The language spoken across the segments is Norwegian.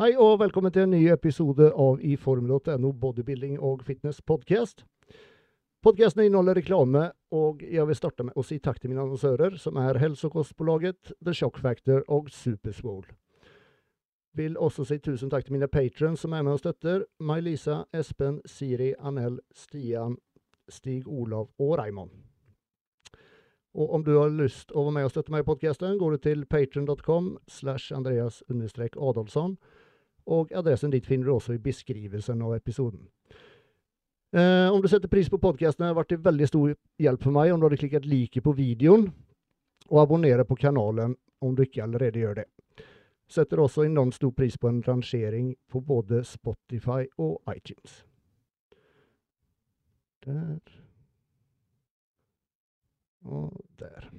Hei og velkommen til en ny episode av i form.no bodybuilding og fitness podcast. Podcasten inneholder reklame, og jeg vil starte med å si takk til mine annonsører, som er Hälsokostbolaget, The Shock Factor og Superswole. Vil også si tusen takk til mine patrons som er med og støtter, May-Lisa, Espen, Siri, Anel, Stian, Stig Olav og Raymond. Og om du har lyst å være med og støtte meg i podkasten, går du til patron.com slash andreas-adolfsson og adressen dit finner du også i beskrivelsen av episoden. Eh, om du setter pris på podkasten, har det vært til veldig stor hjelp for meg om du hadde klikket like på videoen, og abonnerer på kanalen om du ikke allerede gjør det. Setter også enormt stor pris på en rangering på både Spotify og iTunes. Der. Og der.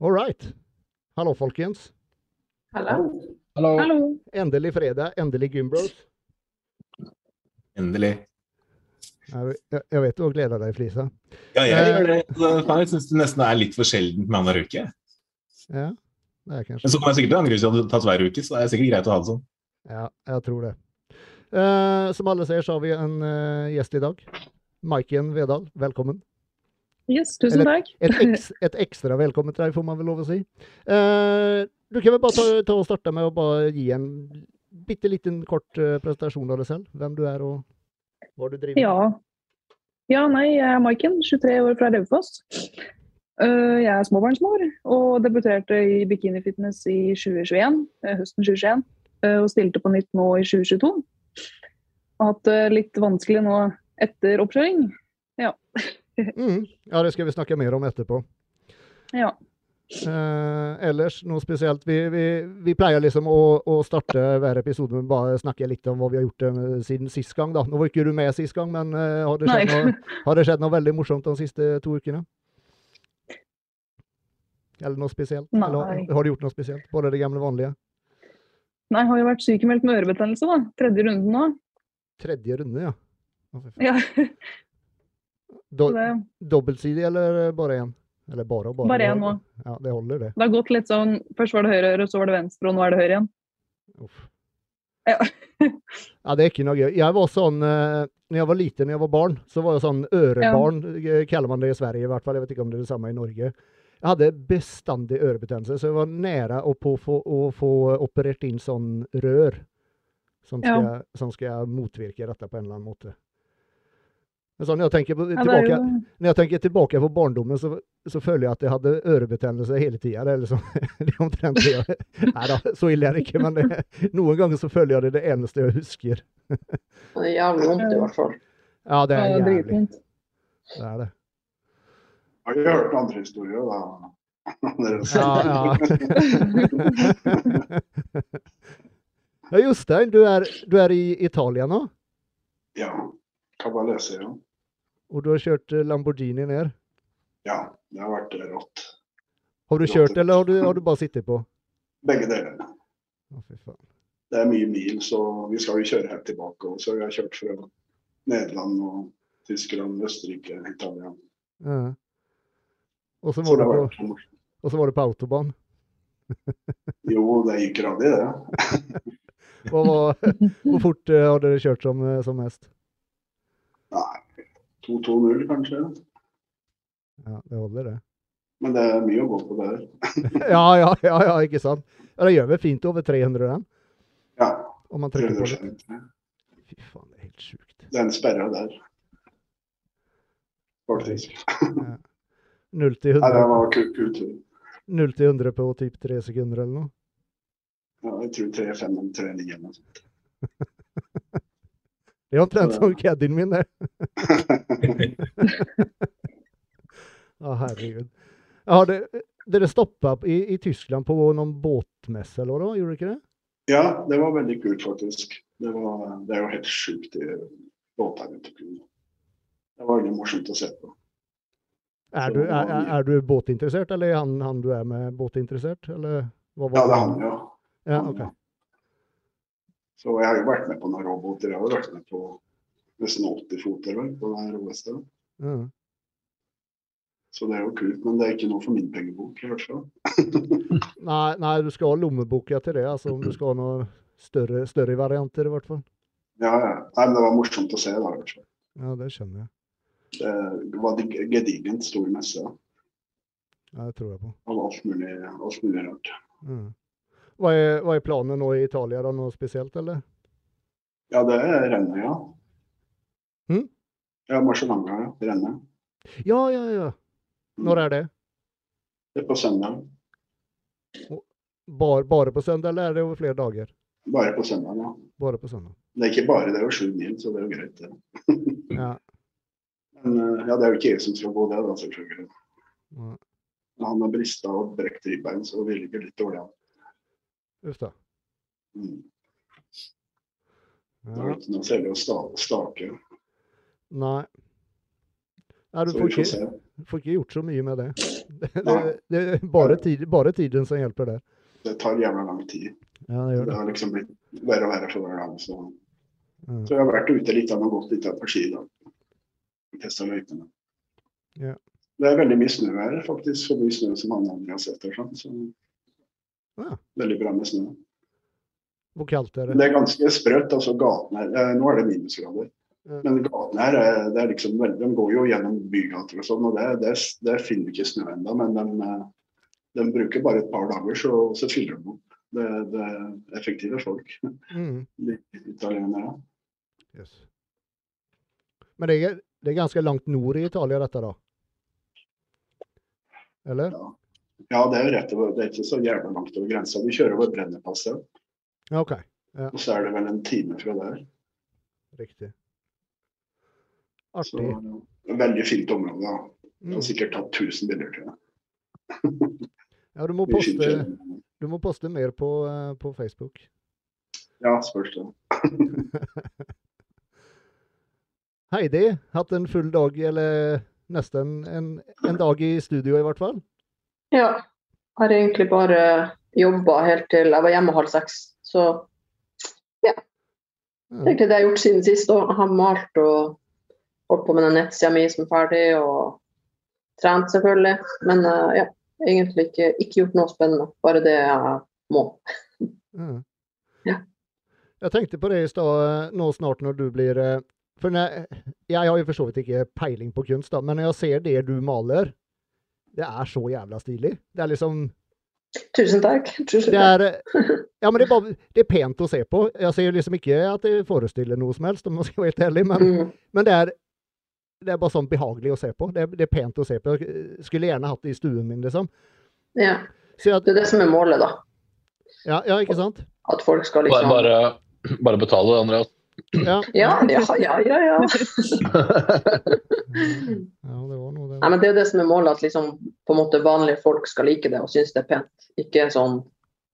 All right. Hallo, folkens. Hallo. Hallo. Hallo. Endelig fredag, endelig Gymbros. Endelig. Jeg, vet du har gleda deg, Flisa. Ja, jeg Eh. gjør det. Jeg syns det nesten er litt for sjeldent med annenhver uke. Ja, det er kanskje. Men så kommer jeg sikkert til å angre hvis jeg hadde tatt hver uke, så det er sikkert greit å ha det sånn. Ja, jeg tror det. Uh, som alle ser, så har vi en uh, gjest i dag. Maiken Vedal, velkommen. Yes, tusen takk. Et, et ekstra velkommen til deg, får man vel lov å si. Eh, du kan vel bare ta, ta og starte med å bare gi en bitte liten kort eh, presentasjon av deg selv. Hvem du er og hva du driver med. Ja. ja, nei, jeg er Maiken, 23 år fra Raufoss. Eh, Jeg er småbarnsmor og debuterte i Bikini Fitness i 2021, eh, høsten 2021. eh, Og stilte på nytt nå i 2022. Har hatt det litt vanskelig nå etter oppkjøring. Mm, ja, det skal vi snakke mer om etterpå. Ja. Eh, ellers noe spesielt? Vi, vi, vi pleier liksom å, å starte hver episode med bare snakke litt om hva vi har gjort eh, siden sist gang. da. Nå var ikke du med sist gang, men eh, har, det noe, har det skjedd noe veldig morsomt de siste to ukene? Eller noe spesielt? Nei. Eller har du gjort noe spesielt? Bare det gamle vanlige? Nei, har jo vært sykemeldt med ørebetennelse, da. Tredje runden nå. Tredje runde, ja. Ja, Do, dobbeltsidig eller bare én? Eller bare og bare? Bare én nå. Ja, det holder, det. det har gått litt sånn Først var det høyre øre, så var det venstre, og nå er det høyre igjen. Uff. Ja. ja, det er ikke noe gøy. Jeg var sånn eh, når jeg var liten, når jeg var barn, så var jeg sånn ørebarn, ja. kaller man det i Sverige i hvert fall. Jeg vet ikke om det er det samme i Norge. Jeg hadde bestandig ørebetennelse, så jeg var nære å, få, å få operert inn sånn rør som Ja. skal, som skal motvirke dette på en eller annen måte. Men så når, jeg tenker på, Ja, tilbake, jo når jeg tenker tilbake på barndommen, så, så føler jeg at jeg hadde ørebetennelse hele tida. Det liksom, det er omtrent det. jeg- Nei da, så ille er det ikke, men det, noen ganger så føler jeg det er det eneste jeg husker. Det er jævlig vondt i hvert fall. Ja, det er jævlig. Det er det. Har jo hørt andre historier, da. Ja, ja. ja Jostein, du er, du er i Italia nå, ja. Cabalese, ja. Og du har kjørt eh, Lamborghini ned. Ja, det har vært rått. Har du kjørt, eller har du, har du bare sittet på? Begge deler. Å, fy faen. Det er mye mil, så vi skal jo kjøre helt tilbake. òg. så vi har kjørt fra Nederland og Tyskland, Østerrike, Italia. Ja. Og så var, var, var det på autobahn. Jo, det gikk radig, det. Hva var, hvor fort eh, har dere kjørt som, eh, som mest? Nei, 2-2-0 kanskje. Ja, det holder, det. Men det er mye å gå på der. Ja, ja, ja, ja ikke sant? Ja, det gjør vel fint over 300 den, Ja, om man trykker på det. Fy faen, det er helt sjukt. Den sperra der. Faktisk. 0 til Nei, det var kul, kul tur. 0 til 100 på typ 3 sekunder eller noe. Ja, jeg tror 3-5 eller 3-9 eller noe sånt. Det er omtrent som caddien min, det. Å, herregud. Det, dere stoppa i, i Tyskland på noen båtmesse, eller hva? Gjorde dere ikke det? Ja, det var veldig kult, faktisk. Det, var, det er jo helt sjukt, de båtene. Det var veldig morsomt å se på. Er du, er, er- du båtinteressert, eller er han, han du er med, båtinteressert? Eller Ja, det er han, ja. Ja, okay. ok. ja. Så jeg har jo vært med på noen roboter. Jeg har vært med på nesten 80 foter vel, på det roeste. OS-et. Så det er jo kult, men det er ikke noe for min pengebok, i hvert fall. Nei, nei, du skal ha lommeboka til det, altså, om du skal ha noe større, større varianter, i hvert fall. Ja, ja. Nei, men det var morsomt å se. da. i hvert fall. Ja, det skjønner jeg. Det var gedigent stor messe Ja, det tror jeg på. av alt mulig, alt mulig rart. Mm. Hva, er, hva er planen nå i Italia? da, Noe spesielt, eller? Ja, det er rennet, ja. Hm? Ja, Marcialanga, ja. Rennet. Ja, ja, ja. Når er det? Det er på søndag. Bare, bare på søndag, eller er det over flere dager? Bare på søndag, ja. Bare på søndag. Det er ikke bare, det er jo sju mil, så det er jo greit. det. Ja. Men eh, ja, det er jo ikke jeg som skal gå det, da, selvfølgelig. ja. Han har brista og brekt ribbein, så vi ligger litt dårlig an. Just da. Mm. Er Ja. det ikke noe særlig å stake. Nei. Nei, du får ikke, får ikke gjort så mye med det. Det, det, det er bare, tid, bare tiden som hjelper der. Det tar jævla lang tid. Ja, det Det har liksom blitt verre og verre for hver dag. Så, Ja. så jeg har vært ute litt og gått litt på ski. da. Testa løypene. Ja. Det er veldig mye snø her, faktisk. Så mye snø som andre har sett. Og sånn. Så, Ja. Veldig bra med snø. Hvor kaldt er det? det er ganske sprøtt. altså gaten her, eh, Nå er det minusgrader. Ja. Men gatene her er, det er liksom, veldig- de går jo gjennom bygater og sånn, og det, det, det finner vi ikke snø ennå. Men de, eh, de bruker bare et par dager, så, så fyller de opp. Det, det er effektive folk. Mm. De. Yes. Men det er, det er ganske langt nord i Italia, dette, da? Eller? Ja. Ja, det er jo rett over. Det er ikke så jævla langt over grensa. Vi kjører over Brennepasset, Ja, OK. og så er det vel en time fra der. Riktig. Artig. Så, Veldig fint område. da. Mm. har sikkert tatt 1000 bilder til det. Ja, du må poste, du må poste mer på, eh, på Facebook. Ja, spørs det. Heidi, hatt en full dag, eller nesten en, en dag i studio i hvert fall? Ja. Har egentlig bare jobba helt til jeg var hjemme halv seks. Så Ja. Det er egentlig det jeg har gjort siden sist. Og har malt og holdt på med den nettsida mi som er ferdig, og trent selvfølgelig. Men eh, ja, egentlig ikke, ikke gjort noe spennende. Bare det jeg må. Ja. Ja. Jeg tenkte på det i stad, eh, nå snart når du blir eh, For når, jeg har jo for så vidt ikke peiling på kunst, da, men når jeg ser det du maler, det er så jævla stilig. Det er liksom Tusen takk. Tusen Det er eh, Ja, men det er, bare, det er pent å se på. Jeg sier liksom ikke at det forestiller noe som helst, om jeg skal være helt ærlig, men, Mm. men det er det er bare sånn behagelig å se på. Det er, det er pent å se på. Jeg skulle gjerne hatt det i stuen min, liksom. Ja. Så jeg, Det er det som er målet, da. ja, ja, ikke sant? At folk skal liksom bare, bare betale, Andreas. Ja. Ja, ja, ja, ja. ja. Ja, det var noe det. Nei, men Det er det som er målet, at liksom, på en måte vanlige folk skal like det og synes det er pent. Ikke sånn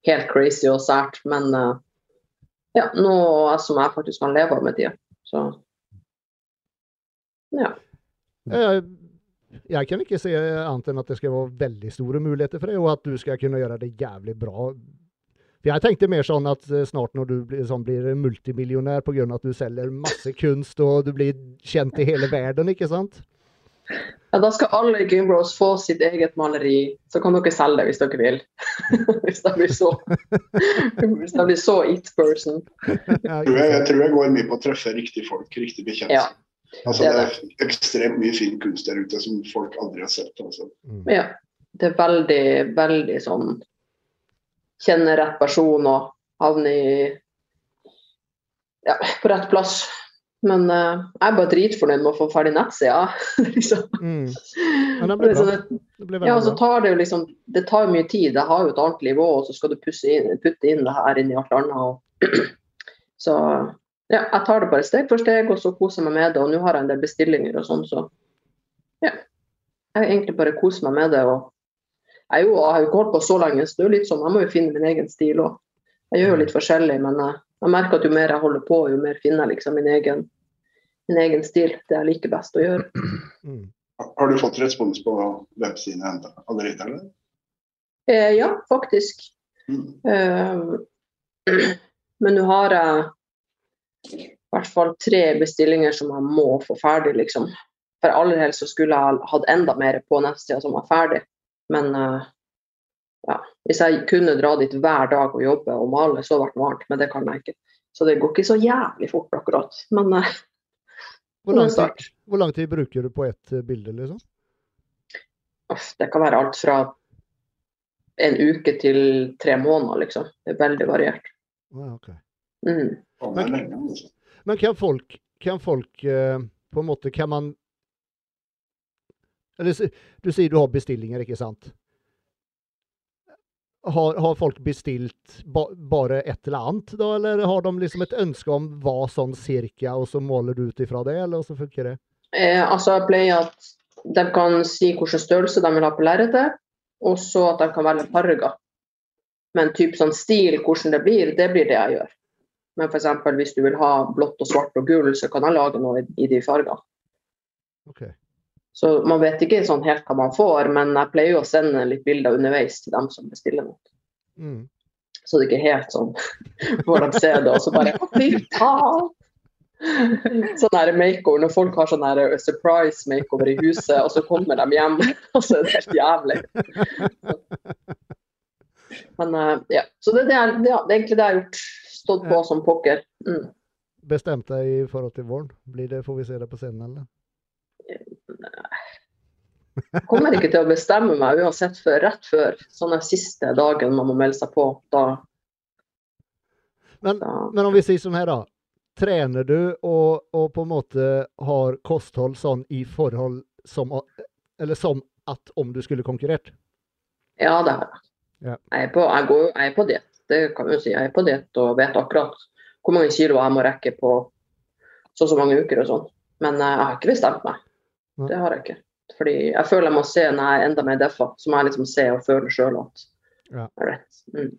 helt crazy og sært, men uh, ja, noe som jeg faktisk kan leve av med tida. Så ja. Jeg, jeg kan ikke se annet enn at det skal være veldig store muligheter for det, og at du skal kunne gjøre det jævlig bra. For Jeg tenkte mer sånn at eh, snart når du blir, sånn, blir multimillionær pga. at du selger masse kunst og du blir kjent i hele verden, ikke sant? ja, Da skal alle Gimbros få sitt eget maleri. Så kan dere selge det hvis dere vil. hvis de blir så Hvis de blir så it-person. Ja, Tror jeg, jeg tror jeg går mye på å treffe riktige folk, riktig bekjent. Ja. Altså, det det er er ekstremt mye fin kunst der ute som folk aldri har sett. Altså. Mm. Ja. Det er veldig, veldig sånn Kjenne rett person og havne i Ja, på rett plass. Men uh, jeg er bare dritfornøyd med å få ferdig nettsida. liksom. Mm. Men det Det blir bra. at- Det blir ja, så tar det jo liksom Det tar mye tid. Det har jo et annet nivå, og så skal du pusse inn, putte inn det her inn i alt annet. Og, så ja, jeg tar det bare steg for steg, og så koser jeg meg med det. Og nå har jeg en del bestillinger og sånn, så ja. Jeg egentlig bare koser meg med det. og jeg, jo, jeg har jo ikke holdt på så lenge, så det er jo litt sånn, jeg må jo finne min egen stil òg. Jeg gjør jo litt forskjellig, men jeg, jeg merker at jo mer jeg holder på, jo mer finner jeg liksom min egen, min egen stil. Det jeg liker best å gjøre. Mm. Har du fått respons på websiden enda, allerede? eller? Eh, ja, faktisk. Mm. Eh, men nå har jeg i hvert fall tre bestillinger som jeg må få ferdig, liksom. For aller helst så skulle jeg hatt enda mer på nettsida som var ferdig. Men eh, ja, Hvis jeg kunne dra dit hver dag og jobbe og male, så ble det varmt. men det kan jeg ikke. Så det går ikke så jævlig fort akkurat. Men eh, Hvor lang, tid, hvor lang tid bruker du på ett eh, bilde, liksom? Uff, det kan være alt fra en uke til tre måneder, liksom. Det er veldig variert. Ja, okay. Mm. Lenge, altså. Men kan folk, kan folk eh, på en måte Kan man Eller du sier du har bestillinger, ikke sant? Har, har folk bestilt ba, bare et eller annet, da, eller har de liksom et ønske om hva sånn cirka, og så måler du ut ifra det, eller så funker det? Eh, altså, jeg pleier at de kan si hvilken størrelse de vil ha på lerretet, og så at de kan velge farger. Men typ sånn stil, hvordan det blir, det blir det jeg gjør. Men f.eks. hvis du vil ha blått og svart og gull, så kan jeg lage noe i, i de fargene. Ok. Så man vet ikke sånn helt hva man får, men jeg pleier å sende litt bilder underveis til dem som bestiller noe. Mm. Så det er ikke helt sånn får de se det, og så bare! Sånn der makeover, når folk har sånn der surprise makeover i huset, og så kommer de hjem, og så er det helt jævlig. Men eh, ja. Så det, det, er- det er egentlig det jeg har gjort. Stått på som pokker. Mm. Bestemt deg i forhold til våren? Blir det, får vi se det på scenen, eller? Jeg kommer ikke til å bestemme meg uansett før rett før. Sånn den siste dagen man må melde seg på. Da, Men, da men om vi sier sånn her, da. Trener du og, og på en måte har kosthold sånn i forhold som Eller som at om du skulle konkurrert? Ja, det har jeg. Ja. Jeg er på, jeg går, jeg er på diett. Det kan du si. Jeg er på diett og vet akkurat hvor mange kilo jeg må rekke på så og så mange uker og sånn. Men eh, jeg har ikke bestemt meg. Det har jeg ikke. Fordi jeg føler jeg må se når jeg er enda mer deffa. Så må jeg liksom se og føle sjøl at Ja. jeg er. Mm.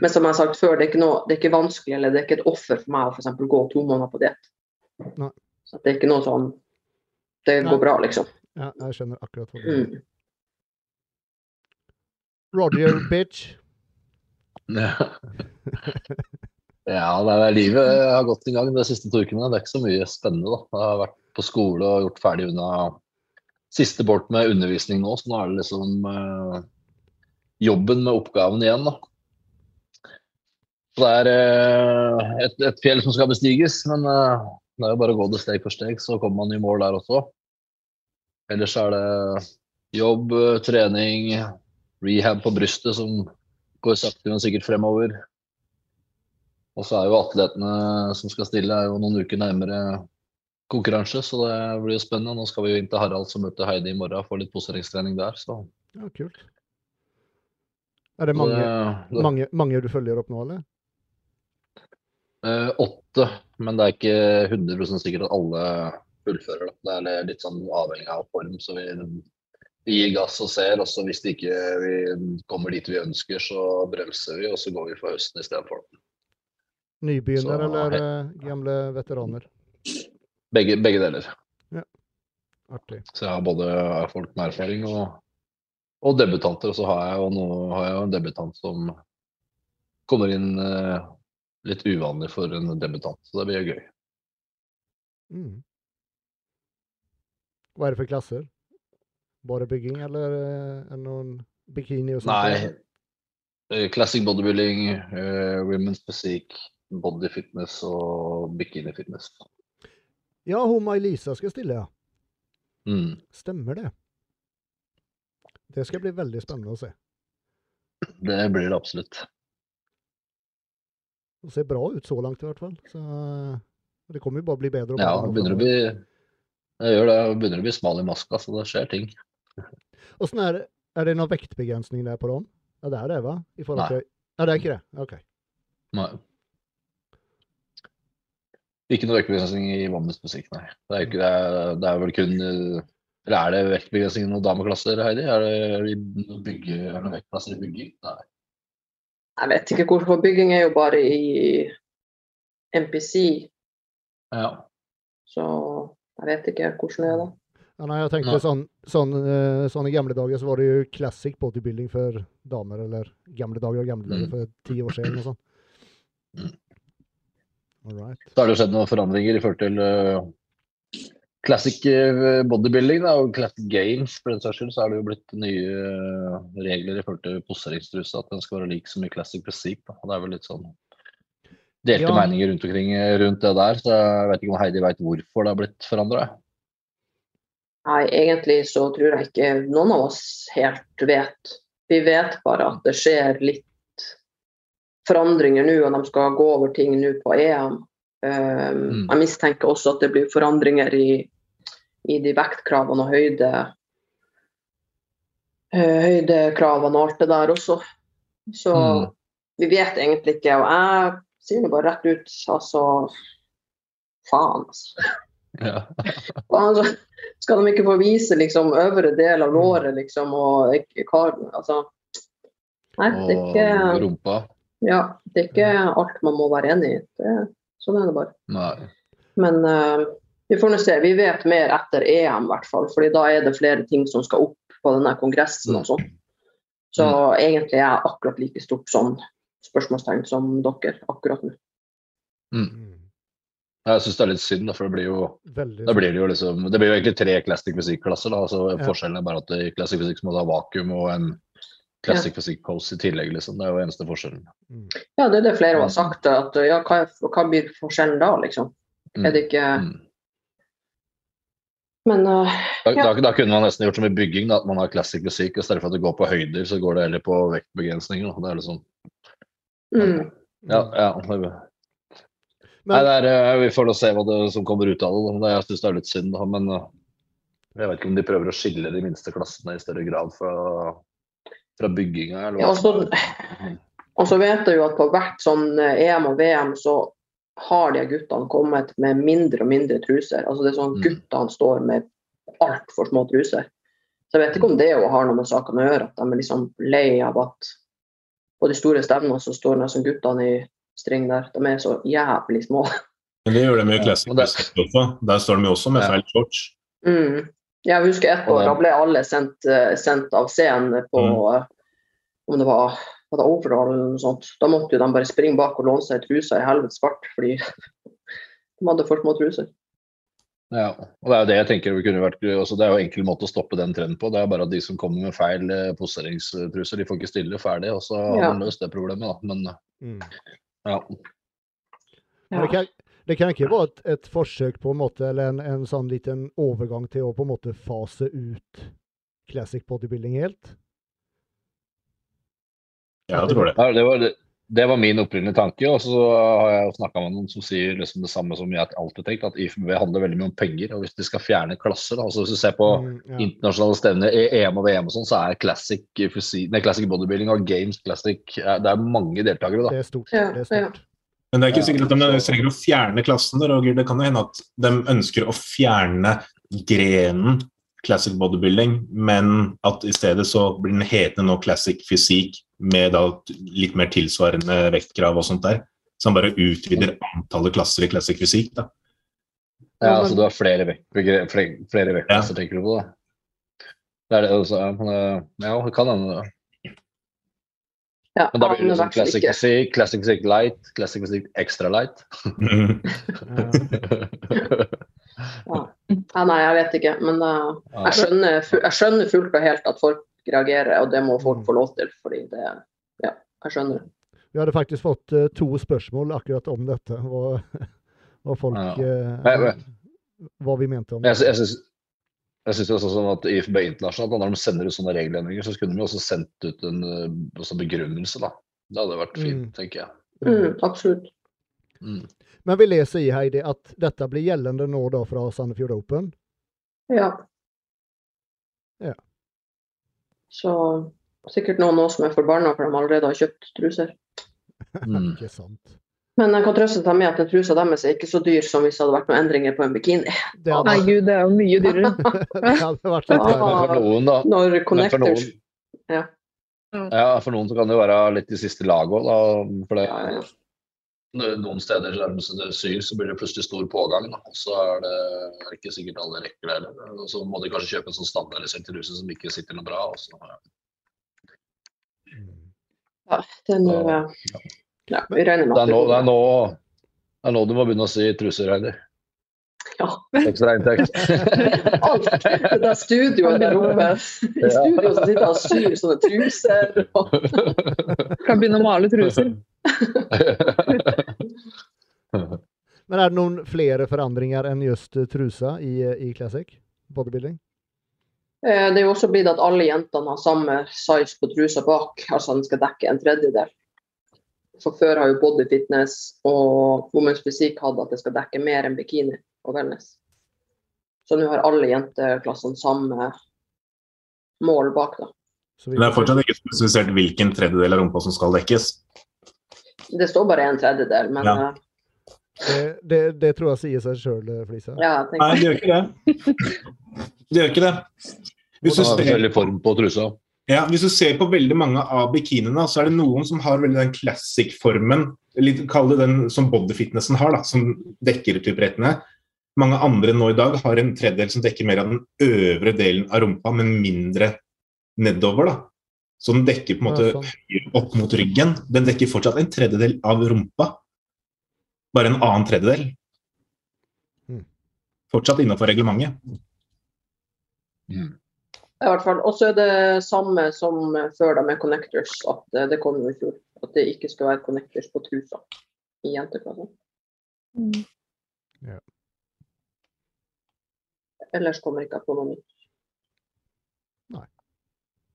Men som jeg har sagt før, det er ikke, noe, det er ikke vanskelig eller det er ikke et offer for meg å for eksempel gå to måneder på diett. Så det er ikke noe sånn Det Nei. går bra, liksom. Ja, jeg skjønner akkurat hva du mener. Mm. Roger, bitch. Ja. ja, det er livet har gått i gang de siste to ukene. Det er ikke så mye spennende, da. Jeg har vært på skole og gjort ferdig unna siste bort med undervisning nå, så nå er det liksom eh, jobben med oppgaven igjen, da. Så det er eh, et, et fjell som skal bestiges, men eh, det er jo bare å gå det steg for steg, så kommer man i mål der også. Ellers er det jobb, eh, trening, rehab på brystet som går sakte, men sikkert fremover. Og så er jo atletene som skal stille, er jo noen uker nærmere konkurranse, så det blir jo spennende. Nå skal vi jo inn til Harald som møter Heidi i morgen og få litt poseringstrening der. Så Ja, kult. Er det mange, det, det, mange, mange du følger opp nå, eller? eh, åtte, men det er ikke 100% sikkert at alle fullfører. Da. Det er litt sånn avhengig av form, så vi, vi gir gass og ser. Og så hvis det ikke vi kommer dit vi ønsker, så bremser vi, og så går vi for høsten istedenfor. Nybegynner Så, eller eh, gamle veteraner? Begge, begge deler. Artig. Så jeg har både folk med erfaring og, og debutanter. Og så har jeg jo nå, har jeg jo en debutant som kommer inn eh, litt uvanlig for en debutant. Så det blir gøy. Mm. Hva er det for klasser? Bare bygging, eller eh, er noen bikini og sånt? Nei. eh, Classic bodybuilding, uh, women's physique, body fitness og bikini fitness. Ja, hun May-Lisa skal stille, ja. Mm. Stemmer det. Det skal bli veldig spennende å se. Det blir det absolutt. Det ser bra ut så langt i hvert fall. Så eh, det kommer jo bare å bli bedre Ja, det begynner å bli jeg gjør det, det begynner å bli smal i maska, så det skjer ting. Åssen er det? Er det noen vektbegrensning der på dem? Ja, det er det, va? I Nei. til Ja, det er ikke det? OK. Nei. Ikke noe økebegrensning i Vammes musikk, nei. Det er, ikke, det, er, det er vel kun eh, Eller er det vektbegrensning i noen dameklasser, Heidi? Er det, bygge, er det noen vektklasser i bygging? Nei. Jeg vet ikke hvorfor bygging er jo bare i MPC, Ja. så jeg vet ikke hvordan det er da. Ja, nei, jeg tenkte sånn, sånn, eh, sånn i gamle dager så var det jo classic bodybuilding for damer, eller gamle dager og gamle dager Mm. for ti år siden og sånn. Så har det jo skjedd noen forandringer i forhold til uh, classic eh, bodybuilding da, og classic games for den saks skyld, så er det jo blitt nye eh, regler i forhold til poseringstruse. At den skal være lik som i classic prinsipp. Det er vel litt sånn delte Ja. meninger rundt omkring rundt det der. Så jeg vet ikke om Heidi veit hvorfor det har blitt forandra. Nei, egentlig så tror jeg ikke noen av oss helt vet. Vi vet bare at det skjer litt forandringer nå, og de skal gå over ting nå på EM. Um, Mm. Jeg mistenker også at det blir forandringer i, i de vektkravene og høyde eh, høydekravene og alt det der også. Så Mm. vi vet egentlig ikke. Og jeg sier det bare rett ut, altså Faen, altså. Ja. Faen, skal de ikke få vise liksom øvre del av låret, liksom, og ikke. Altså Nei, det er ikke rumpa. Ja, det er ikke alt man må være enig i. Det, sånn er det bare. Nei. Men uh, vi får nå se. Vi vet mer etter EM, i hvert fall. fordi da er det flere ting som skal opp på denne kongressen og sånn. Så egentlig er jeg akkurat like stort sånn spørsmålstegn som dere akkurat nå. Mm. Mm. Jeg syns det er litt synd, for det blir jo Da blir det jo liksom Det blir jo egentlig tre classic musikk-klasser. da, altså Ja. Forskjellen er bare at i classic fysikk må du ha vakuum og en classic fysikk-pose i tillegg. liksom, Det er jo eneste forskjellen. mm. Ja, det er det flere har sagt. at ja, hva, hva blir forskjellen da, liksom? Mm. Er det ikke Mm. Men uh, Da, Ja. da, da kunne man nesten gjort som i bygging, da, at man har classic fysikk. I stedet for at det går på høyder, så går det heller på vektbegrensninger. Det er liksom mm, Ja, ja. Men- Nei, det er, eh, Vi får nå se hva det som kommer ut av det. Jeg syns det er litt synd, men eh, jeg vet ikke om de prøver å skille de minste klassene i større grad fra, fra bygginga. Ja, Og så vet jeg jo at på hvert sånn eh, EM og VM så har de guttene kommet med mindre og mindre truser. Altså det er sånn Mm. Guttene står med altfor små truser. Så jeg vet ikke om det har noe med saken å gjøre, at de er liksom lei av at på de store stevnene så står nesten guttene i string der. De er så jævlig små. Men det gjør de jo i Fysikk også. Der står de jo også med feil shorts. Mm. Jeg husker ett år, da ble alle sendt, eh, sendt av scenen på mm. om det var, var det overall eller noe sånt. Da måtte jo de bare springe bak og låne seg truser i helvetes fart fordi de hadde for små truser. Ja, og det er jo det jeg tenker vi kunne vært, også, Det er jo enkel måte å stoppe den trenden på. Det er bare at de som kommer med feil eh, poseringstruser, de får ikke stille ferdig. Og så har Ja. man løst det problemet, da. Men Mm. ja. Men det, kan, ikke være et, et forsøk på en måte, eller en, en sånn liten overgang til å på en måte fase ut classic bodybuilding helt? Ja, jeg tror det. Ja, det, var, det, det var min opprinnelige tanke. Og så har jeg snakka med noen som sier liksom det samme som jeg alltid har tenkt, at IFBB handler veldig mye om penger. Og hvis de skal fjerne klasser, da, altså hvis du ser på Mm, ja. internasjonale stevner, E- EM og VM og sånn, så er classic, nei, classic bodybuilding og games classic Det er mange deltakere, da. Det er stort. Ja, det er stort. Men det er ikke sikkert at de trenger å fjerne klassene, Roger. Det kan jo hende at de ønsker å fjerne grenen classic bodybuilding, men at i stedet så blir den hetende nå classic fysikk med da litt mer tilsvarende vektkrav og sånt der. Så han bare utvider antallet klasser i classic fysikk, da. Ja, altså du har flere, vekt, flere, flere vektklasser, Ja. tenker du på da? Det er det også, ja, eh, ja, det kan hende. Ja, Men da blir det sånn classic ikke. classic physique light, classic physique extra light. Ja. Ja, nei, jeg vet ikke. Men uh, jeg, skjønner, jeg skjønner fullt og helt at folk reagerer, og det må folk Mm. få lov til. fordi det Ja, jeg skjønner det. Vi hadde faktisk fått uh, to spørsmål akkurat om dette. Hva, folk men- Hva vi mente om det. jeg syns jeg synes også sånn at IFB internasjonalt, når de sender ut sånne regelendringer, så kunne de også sendt ut en eh, begrunnelse. da. Det hadde vært fint, Mm. tenker jeg. Mm, absolutt. Mm. Men vi leser i Heidi at dette blir gjeldende nå da fra Sandefjord Open. Ja. Ja. Så sikkert noen nå som er forbanna for de allerede har kjøpt truser. Mm. Ikke sant. Men jeg kan trøste dem med at den trusa deres er ikke så dyr som hvis det hadde vært noen endringer på en bikini. Det hadde, Nei, gud, det er jo mye dyrere. det hadde vært litt Ja. Men for noen, da. Når Men for noen, Ja. ja, for noen så kan det jo være litt i siste laget òg, da. For det, Ja, ja. Noen steder så det- syr, så blir det plutselig stor pågang. Da. Så er det er ikke sikkert alle rekker det heller. Så må de kanskje kjøpe en sånn standardisert ruse som ikke sitter noe bra. Og så, ja. er nå Ja. Ja, vi regner med det, er nå, det, er nå, det er nå du må begynne å si truser, Heidi. Ja. Ekstra inntekt. Alt. Det der studioet der oppe. I studio så sitter han og syr sånne truser. Og... Kan begynne å male truser. Men er det noen flere forandringer enn just trusa i, i Classic bodybuilding? Eh, Det er jo også blitt at alle jentene har samme size på trusa bak, altså den skal dekke en tredjedel. For før har jo både Fitness og Women's Physique hatt at det skal dekke mer enn bikini og wellness. Så nå har alle jenteklassene samme mål bak, da. Men det er fortsatt ikke spesifisert hvilken tredjedel av rumpa som skal dekkes. Det står bare en tredjedel, men Ja. eh, det, det, det tror jeg sier seg sjøl, Flisa. ja, Nei, det gjør ikke det. Det gjør ikke det. Hvis du, Og da er det ser, forskjellig form på trusa. Ja, hvis du ser på veldig mange av bikiniene, så er det noen som har veldig den classic-formen. Kall det den som bodyfitnessen har, da, som dekker typ rettene. Mange andre nå i dag har en tredjedel som dekker mer av den øvre delen av rumpa, men mindre nedover. da. Så den dekker på en måte sånn. opp mot ryggen. Den dekker fortsatt en tredjedel av rumpa. Bare en annen tredjedel. Mm. Fortsatt innenfor reglementet. I hvert fall. Og så er det samme som før da med connectors, at eh, det kom jo i fjor. At det ikke skal være connectors på trusa i jenteklassen. Mm. Ja. Ellers kommer ikke jeg på noe nytt. Nei,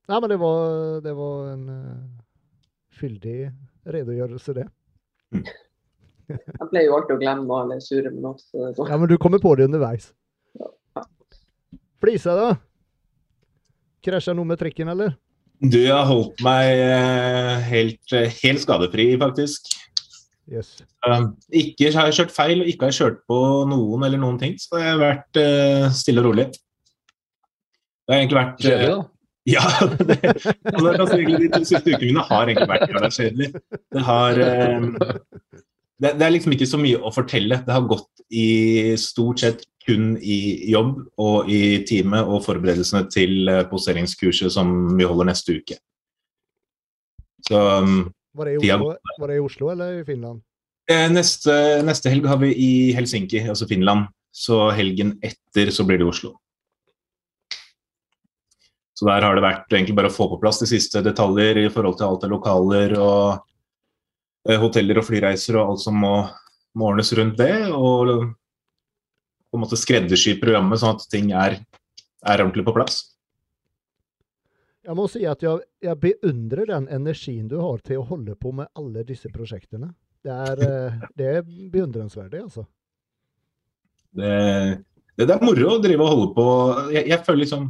Nei, men det var, det var en eh, fyldig redegjørelse, det. Jeg pleier jo alltid å glemme alle sure med noe. så det sånn. Ja, men du kommer på det underveis. Ja. Flisa, da? Krasja noe med trikken, eller? Du har holdt meg eh, helt, eh, helt skadefri, faktisk. Yes. Um, ikke har jeg kjørt feil, og ikke har jeg kjørt på noen eller noen ting. Så jeg har vært eh, stille og rolig. Det har egentlig vært Kjedelig, eh, da. Ja, det, altså, altså, egentlig, de to siste ukene mine har egentlig vært jævla kjedelig. Det har eh, det, det er liksom ikke så mye å fortelle. Det har gått i stort sett kun i jobb og i time og forberedelsene til eh, poseringskurset som vi holder neste uke. Så um, Var det, i Oslo, var det i Oslo eller i Finland? Eh, Neste, neste helg har vi i Helsinki, altså Finland. Så helgen etter så blir det Oslo. Så der har det vært egentlig bare å få på plass de siste detaljer i forhold til alt av lokaler og eh, hoteller og flyreiser og alt som må, må ordnes rundt det. Og på en måte skreddersy programmet sånn at ting er, er ordentlig på plass. Jeg må si at jeg, jeg beundrer den energien du har til å holde på med alle disse prosjektene. Det er, eh, det er beundringsverdig, altså. det, det, det er moro å drive og holde på. Jeg, jeg føler liksom,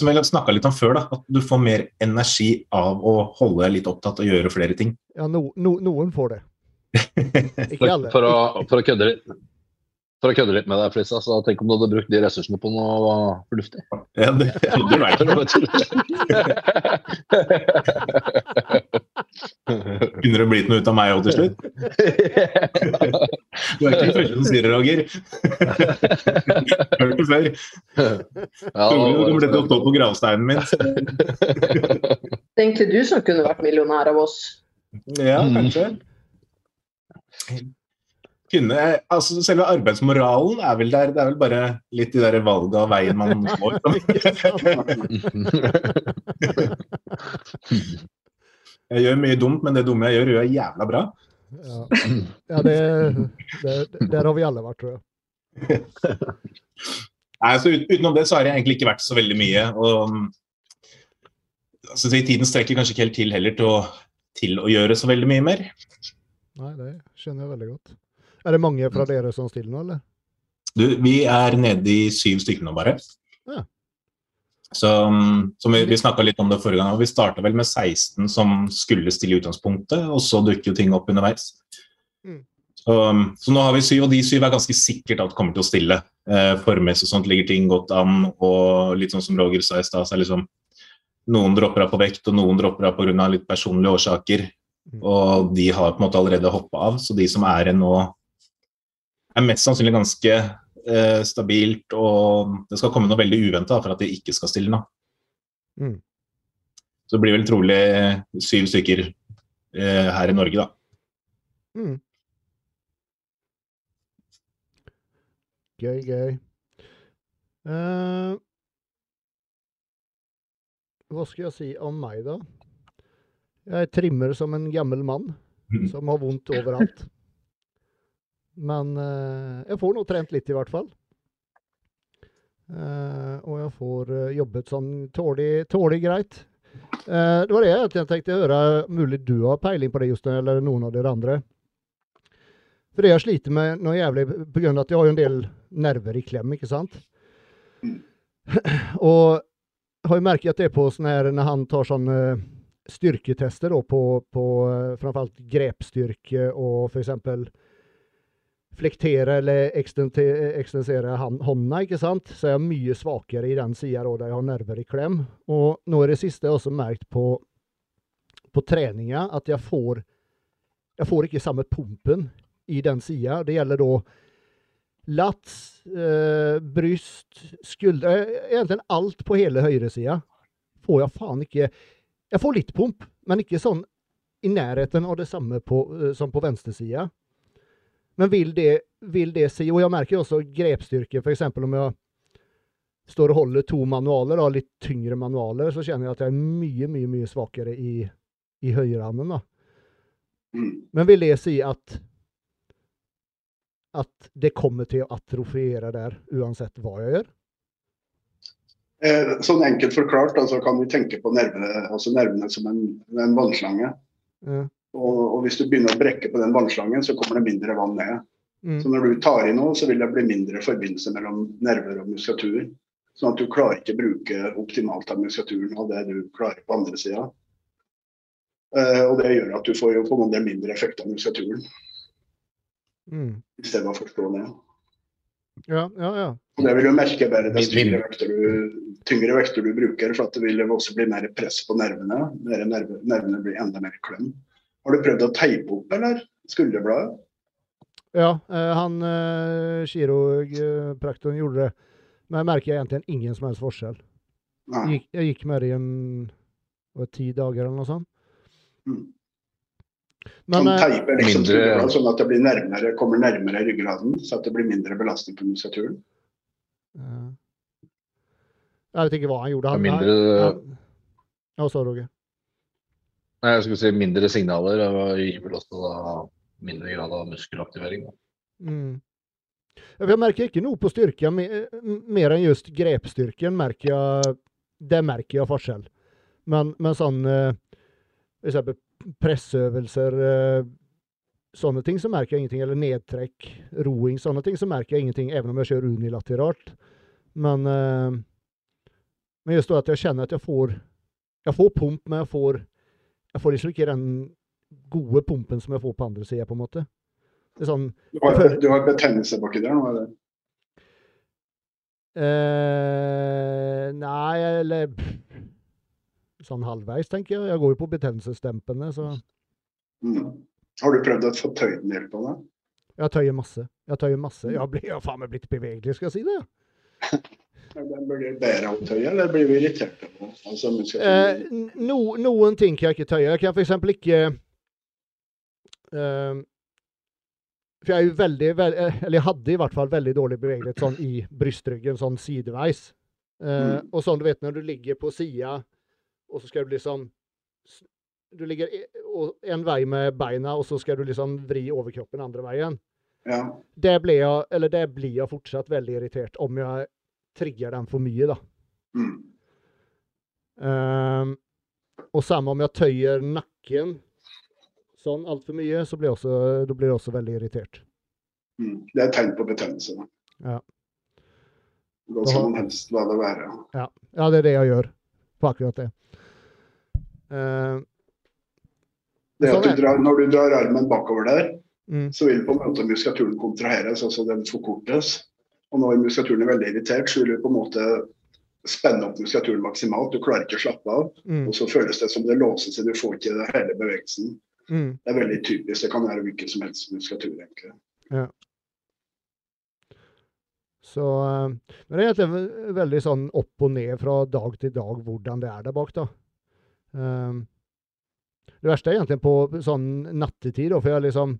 som jeg snakka litt om før, da, at du får mer energi av å holde deg litt opptatt og gjøre flere ting. Ja, no, no, noen får det. Ikke For, for, å, for, å kødde litt, for å kødde litt med deg, Flisa, så tenk om du hadde brukt de ressursene på noe fornuftig. Ja, det bare tull. Kunne det blitt noe ut av meg òg til slutt? Du er ikke den første som sier det, Roger. Hørt det før. Trolig du kommer til å det stå på gravsteinen min. Det er egentlig du som kunne vært millionær av oss. Ja, Mm. kanskje. Kunne, altså Selve arbeidsmoralen er vel der. Det er vel bare litt de der valga av veien man får. Jeg gjør mye dumt, men det dumme jeg gjør, gjør jeg jævla bra. Ja, ja det, det, der har vi alle vært, tror jeg. Nei, så ut, Utenom det så har jeg egentlig ikke vært så veldig mye. og altså, Tiden strekker kanskje ikke helt til heller til å, til å gjøre så veldig mye mer. Nei, det skjønner jeg veldig godt. Er det mange fra dere som stiller nå, eller? Du, vi er nede i syv stykker nå, bare. Ja. Så, som vi, vi snakka litt om det forrige gang, og vi starta vel med 16 som skulle stille i utgangspunktet, og så dukker jo ting opp underveis. Mm. Så, så nå har vi syv, og de syv er ganske sikkert at kommer til å stille. Eh, Formmessig og sånt ligger ting godt an, og litt sånn som Roger sa i stad, så er liksom noen dropper av på vekt, og noen dropper av pga. litt personlige årsaker. Mm. Og de har på en måte allerede hoppa av, så de som er igjen nå, er mest sannsynlig ganske eh, stabilt, og det skal komme noe veldig uventa for at de ikke skal stille nå. Mm. Så det blir vel trolig syv stykker eh, her i Norge, da. Mm. Gøy, gøy. Uh, hva skal jeg si om meg, da? Jeg trimmer som en gammel mann som har vondt overalt. Men eh, jeg får nå trent litt, i hvert fall. Eh, og jeg får eh, jobbet sånn tålig greit. Det var det jeg tenkte å høre. Mulig du har peiling på det, Jostein, eller noen av dere andre. For det jeg sliter med noe jævlig av at jeg har jo en del nerver i klem, ikke sant? Og har jo merket at det på sånn her, når han tar sånne styrketester da, på, på framfor alt grepsstyrke og eksempel flektere eller ekstensere hånda, ikke sant? Så er jeg mye svakere i den sida da, jeg har nerver i klem. Og nå i det siste har jeg også merket på, på treninga at jeg får jeg får ikke samme pumpen i den sida. Det gjelder da lats, eh, bryst, skuldre Egentlig alt på hele høyresida får jeg faen ikke Jeg får litt pump, men ikke sånn i nærheten av det samme på, eh, som på venstresida. Men vil det, vil det si Og jeg merker også grepsstyrke, f.eks. om jeg står og holder to manualer, da, litt tyngre manualer, så kjenner jeg at jeg er mye, mye mye svakere i, i høyrehånden. Mm. Men vil det si at at det kommer til å atrofiere der uansett hva jeg gjør? Eh, sånn enkelt forklart altså så kan vi tenke på nervene, altså nervene som en, en vannslange. Ja. Og, og hvis du begynner å brekke på den vannslangen, så kommer det mindre vann ned. Mm. Så når du tar i noe, så vil det bli mindre forbindelse mellom nerver og muskulatur. Sånn at du klarer ikke å bruke optimalt av muskulaturen av det du klarer på andre sida. Eh, og det gjør at du får jo på en del mindre effekt av muskulaturen, Mm. hvis det var å forstå det. Ja, ja, ja. Og det vil du merke bedre dess tyngre vekter du, tyngre vekter du bruker, for at det vil også bli mer press på nervene. Nervene blir enda mer klem. Har du prøvd å teipe opp, eller? Skulderbladet? ja eh, han eh, kiropraktoren gjorde det. Men jeg merker egentlig ingen som helst forskjell. Nei. Jeg gikk, jeg gikk med det i en ti dager eller noe sånt. Mm. Men Sånn teiper liksom mindre- sånn at det blir nærmere, kommer nærmere ryggraden, så at det blir mindre belastning på muskulaturen. eh, Jeg vet ikke hva han gjorde. Han, Mindre, han, Ja, så, Roger. Nei, jeg skulle si mindre signaler og gir vel også da mindre grad av muskelaktivering. Mm. Jeg merker ikke noe på styrken, mer enn just grepsstyrken. merker jeg, Det merker jeg forskjell. Men, men sånn eh, presseøvelser, eh, sånne ting, så merker jeg ingenting. Eller nedtrekk, roing, sånne ting, så merker jeg ingenting, even om jeg kjører unilateralt. Men, eh, men just da at jeg kjenner at jeg får Jeg får pump, men jeg får, jeg får liksom ikke den gode pumpen som jeg får på andre sida, på en måte. Det sånn Du har, føler- du har betennelse baki der nå, eller? Eh, nei, eller Sånn halvveis, tenker jeg. Jeg går jo på betennelsesdempende, så Mm. Har du prøvd å få tøyd den hjelp av det? jeg tøyer masse. Jeg tøyer masse. Jeg blir jeg har faen meg blitt bevegelig, skal jeg si det. Blir bedre av å tøye, eller blir vi irritert? Altså, Eh, no, noen ting kan jeg ikke tøye. Jeg kan eksempel ikke eh, For jeg er jo veldig, vel- eh, Eller jeg hadde i hvert fall veldig dårlig bevegelighet sånn i brystryggen, sånn sideveis. Eh, Mm. Og sånn, du vet, når du ligger på sida, og så skal du liksom Du ligger en vei med beina, og så skal du liksom vri overkroppen andre veien. ja. Det blir jeg, eller det blir jeg fortsatt veldig irritert om jeg trigger den for mye, da. Mm. Ehm, og samme om jeg tøyer nakken sånn altfor mye, så blir jeg også, da blir jeg også veldig irritert. Mm. Det er et tegn på betennelse. da. Ja. Da skal man helst la det være. Ja, det er det jeg gjør på akkurat det. Uh, Det at Sånn du drar, når du drar armen bakover der, mm, så vil på en måte muskulaturen kontraheres, altså den forkortes. Og når muskulaturen er veldig irritert, så vil du på en måte spenne opp muskulaturen maksimalt. Du klarer ikke å slappe av. mm, Og så føles det som det låser seg, du får ikke det hele bevegelsen. mm. Det er veldig typisk. Det kan være hvilken som helst muskulatur, egentlig. Ja. Så eh, Men det er veldig sånn opp og ned fra dag til dag hvordan det er der bak, da. Um, det verste er egentlig på sånn nattetid, for jeg liksom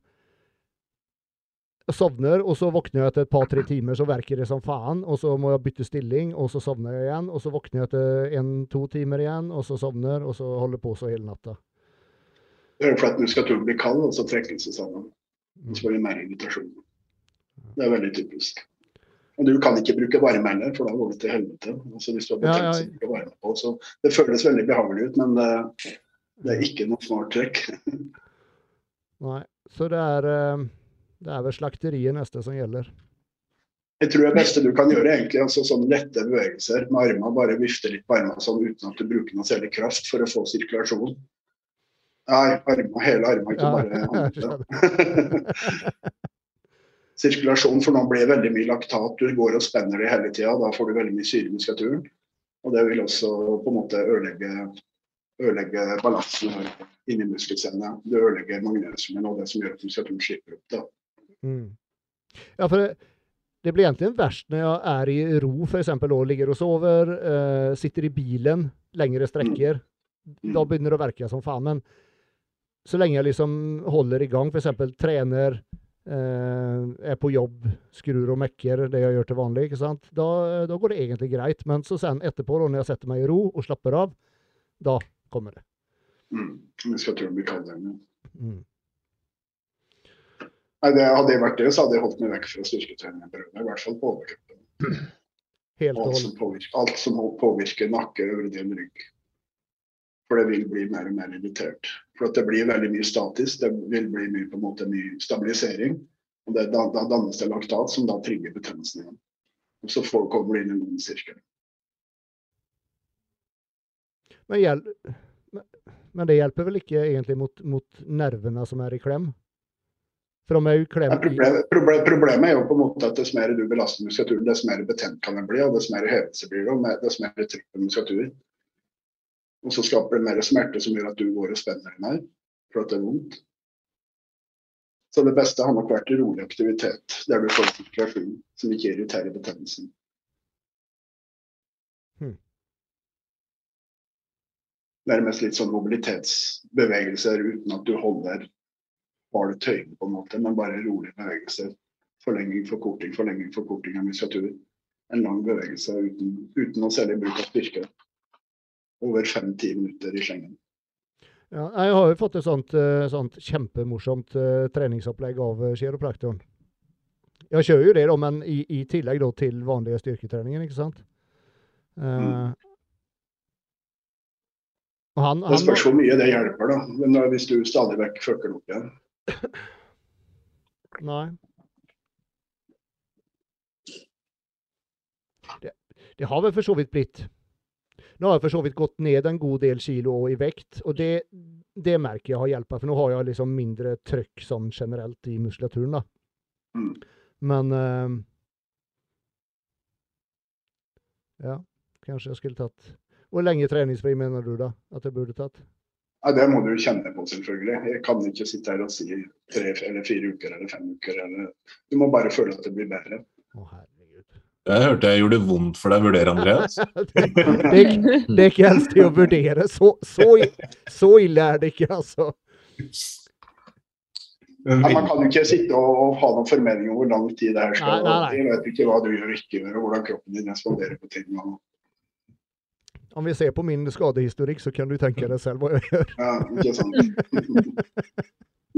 sovner, og så våkner jeg etter et par-tre timer, så verker det som faen. Og så må jeg bytte stilling, og så sovner jeg igjen. Og så våkner jeg etter en-to timer igjen, og så sovner, og så holder på så hele natta. Det er jo tro du blir kald, og så trekkes det sammen. Mm. Så får du mer invitasjon. Det er veldig typisk. Og du kan ikke bruke varme heller, for da går det til helvete. Altså hvis du har Ja, betent ja. så varme på, så Det føles veldig behagelig ut, men det, det er ikke noe smart trekk. Nei. Så det er, eh, det er vel slakteriet neste som gjelder. Jeg tror det beste du kan gjøre, egentlig, altså sånne lette bevegelser med armene, bare vifte litt på armene sånn uten at du bruker noe særlig kraft for å få sirkulasjon. Nei, armene, hele armene, ikke bare håndleddet. Sirkulasjon, for nå blir det veldig mye laktat. Du går og spenner det hele tida. Da får du veldig mye syre i muskulaturen. Og det vil også på en måte ødelegge, ødelegge balansen inni muskelcellene. Det ødelegger magnesiumet og det som gjør at muskulaturen slipper opp. da. Mm. Ja, for det, det blir egentlig verst når jeg er i ro, f.eks. og ligger og sover, eh, sitter i bilen lengre strekker. Mm. Da begynner det å verke som faen. Men så lenge jeg liksom holder i gang, f.eks. trener, eh, er på jobb, skrur og mekker, det jeg gjør til vanlig, ikke sant? Da, da går det egentlig greit. Men så sen etterpå, da, når jeg setter meg i ro og slapper av, da kommer det. Mm. Muskulaturen blir det Mm. Nei, det Hadde jeg vært det, så hadde jeg holdt meg vekk fra styrketrening. en periode, I hvert fall på overkroppen. Helt Alt som påvirker, alt som påvirker nakke, øvre del, rygg. For det vil bli mer og mer irritert. For det blir veldig mye statisk. Det vil bli mye, på en måte, mye stabilisering. Og det, da, da dannes det laktat, som da trigger betennelsen igjen. Og så får, kommer det inn en ond sirkel. Men- men det hjelper vel ikke egentlig mot, mot nervene som er i klem? Klem Ja, i Problemet, problem, problemet er jo på en måte at dess mer du belaster muskulaturen, dess mer betent kan den bli, og dess mer hevelse blir det, og dess mer trykk på muskulaturen. Og så skaper det mer smerte som gjør at du går og spenner deg mer, for at det er vondt. Så det beste har nok vært rolig aktivitet, der du får sirkulasjon som ikke irriterer betennelsen. Hmm. Nærmest litt sånn mobilitetsbevegelser uten at du holder har det tøyende på en måte, men bare rolige bevegelser. Forlenging, forkorting, forlenging, forkorting av muskulatur. En lang bevegelse uten, uten å særlig bruk av styrke. Over fem-ti minutter i slengen. Ja, jeg har jo fått et sånt, eh, sånt kjempemorsomt eh, treningsopplegg av uh, kiropraktoren. Jeg kjører jo det, da, men i, i tillegg da, til vanlige styrketreningen, ikke sant? Eh, Mm. og han, Det han, spørs hvor mye det hjelper, da. Men hvis du stadig vekk fucker opp igjen. Nei. Det, det har vel for så vidt blitt. Nå har jeg for så vidt gått ned en god del kilo i vekt, og det, det merker jeg har hjulpet. For nå har jeg liksom mindre trykk sånn generelt i muskulaturen, da. Mm. Men uh, Ja, kanskje jeg skulle tatt Hvor lenge treningsfri mener du da at jeg burde tatt? Ja, det må du kjenne på, selvfølgelig. Jeg kan ikke sitte her og si tre eller fire uker eller fem uker. Eller... Du må bare føle at det blir bedre. Å. Jeg hørte jeg gjorde det vondt for deg å vurdere, Andreas. det, det, ikke- det er ikke helst til å vurdere. Så, så, så ille er det ikke, altså. Ja, man kan jo ikke sitte og, og ha noen formening om hvor lang tid det her skal Nei, nei, nei. Jeg vet ikke hva du gjør og ikke gjør, og hvordan kroppen din responderer på ting. Og, Om vi ser på min skadehistorikk, så kan du tenke deg selv hva jeg gjør. ja, ikke sant?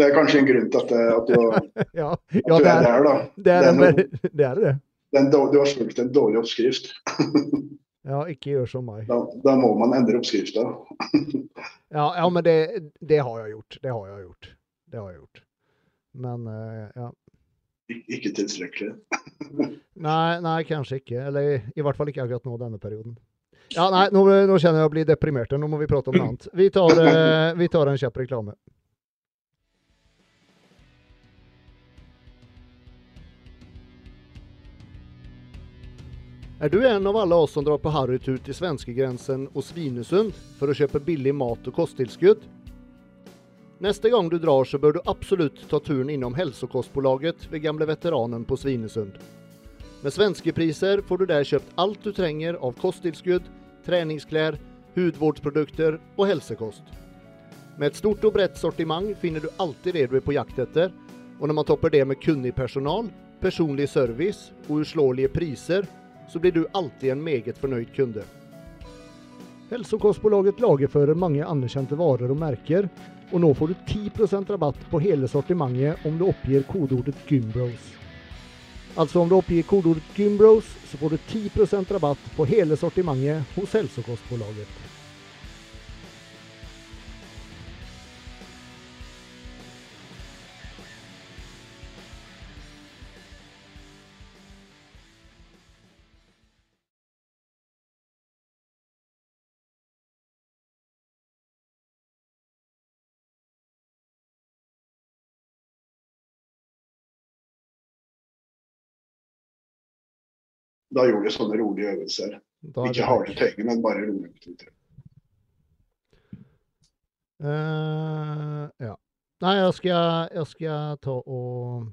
Det er kanskje en grunn til at, at, du, at Ja, du det, er er, der, da. det, er det er noe- det er det. Det er en Du har fulgt en dårlig oppskrift. Ja, ikke gjør som meg. Da, da må man endre oppskrifta. Ja, ja men det, det har jeg gjort. Det har jeg gjort. Det har jeg gjort. Men eh, ja. Ik- Ikke tilstrekkelig. Nei, nei, kanskje ikke. Eller i hvert fall ikke akkurat nå denne perioden. Ja, nei, nå, nå kjenner jeg å bli deprimert. Nå må vi prate om noe annet. Vi tar, eh, vi tar en kjapp reklame. Er du en av alle oss som drar på harrytur til svenskegrensen og Svinesund for å kjøpe billig mat og kosttilskudd? Neste gang du drar så bør du absolutt ta turen innom Hälsokostbolaget ved gamle veteranen på Svinesund. Med svenskepriser får du der kjøpt alt du trenger av kosttilskudd, treningsklær, hudvårdsprodukter og helsekost. Med et stort og bredt sortiment finner du alltid det du er på jakt etter, Og når man topper det med kunnig personal, personlig service og uslåelige priser, så blir du alltid en meget fornøyd kunde. Hälsokostbolaget lagerfører mange anerkjente varer og merker, og nå får du 10% rabatt på hele sortimentet om du oppgir kodeordet Gymbros. Altså om du oppgir kodeordet Gymbros, så får du 10% rabatt på hele sortimentet hos Hälsokostbolaget. Da gjorde vi sånne rolige øvelser. Er Ikke harde tøyer, men bare rolige aktiviteter. Uh, ja. Nei, jeg skal, jeg skal ta og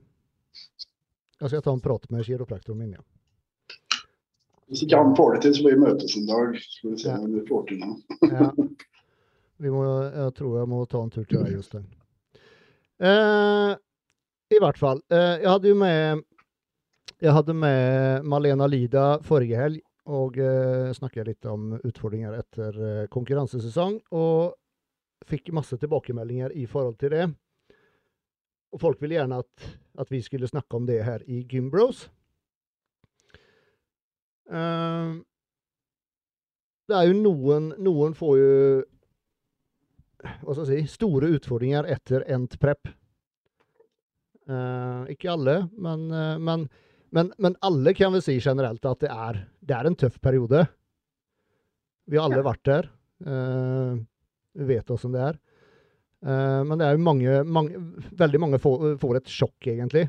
Jeg skal ta en prat med kiropraktoren min, ja. Hvis ikke han får det til, så blir vi møtes en dag. Får vi se om vi får til noe. ja. Vi må, jeg tror jeg må ta en tur til deg, Jostein. Eh, I hvert fall. Eh, jeg hadde jo med Jeg hadde med Malena Lida forrige helg og eh, snakket litt om utfordringer etter eh, konkurransesesong. Og fikk masse tilbakemeldinger i forhold til det. Og folk ville gjerne at, at vi skulle snakke om det her i Gymbros. Uh, det er jo noen Noen får jo hva skal jeg si, store utfordringer etter endt prep. Uh, ikke alle, men, uh, men, men, men alle kan vel si generelt at det er, det er en tøff periode. Vi har alle vært der. Uh, vi vet åssen det er. Uh, men det er jo mange, mange Veldig mange får, får et sjokk, egentlig.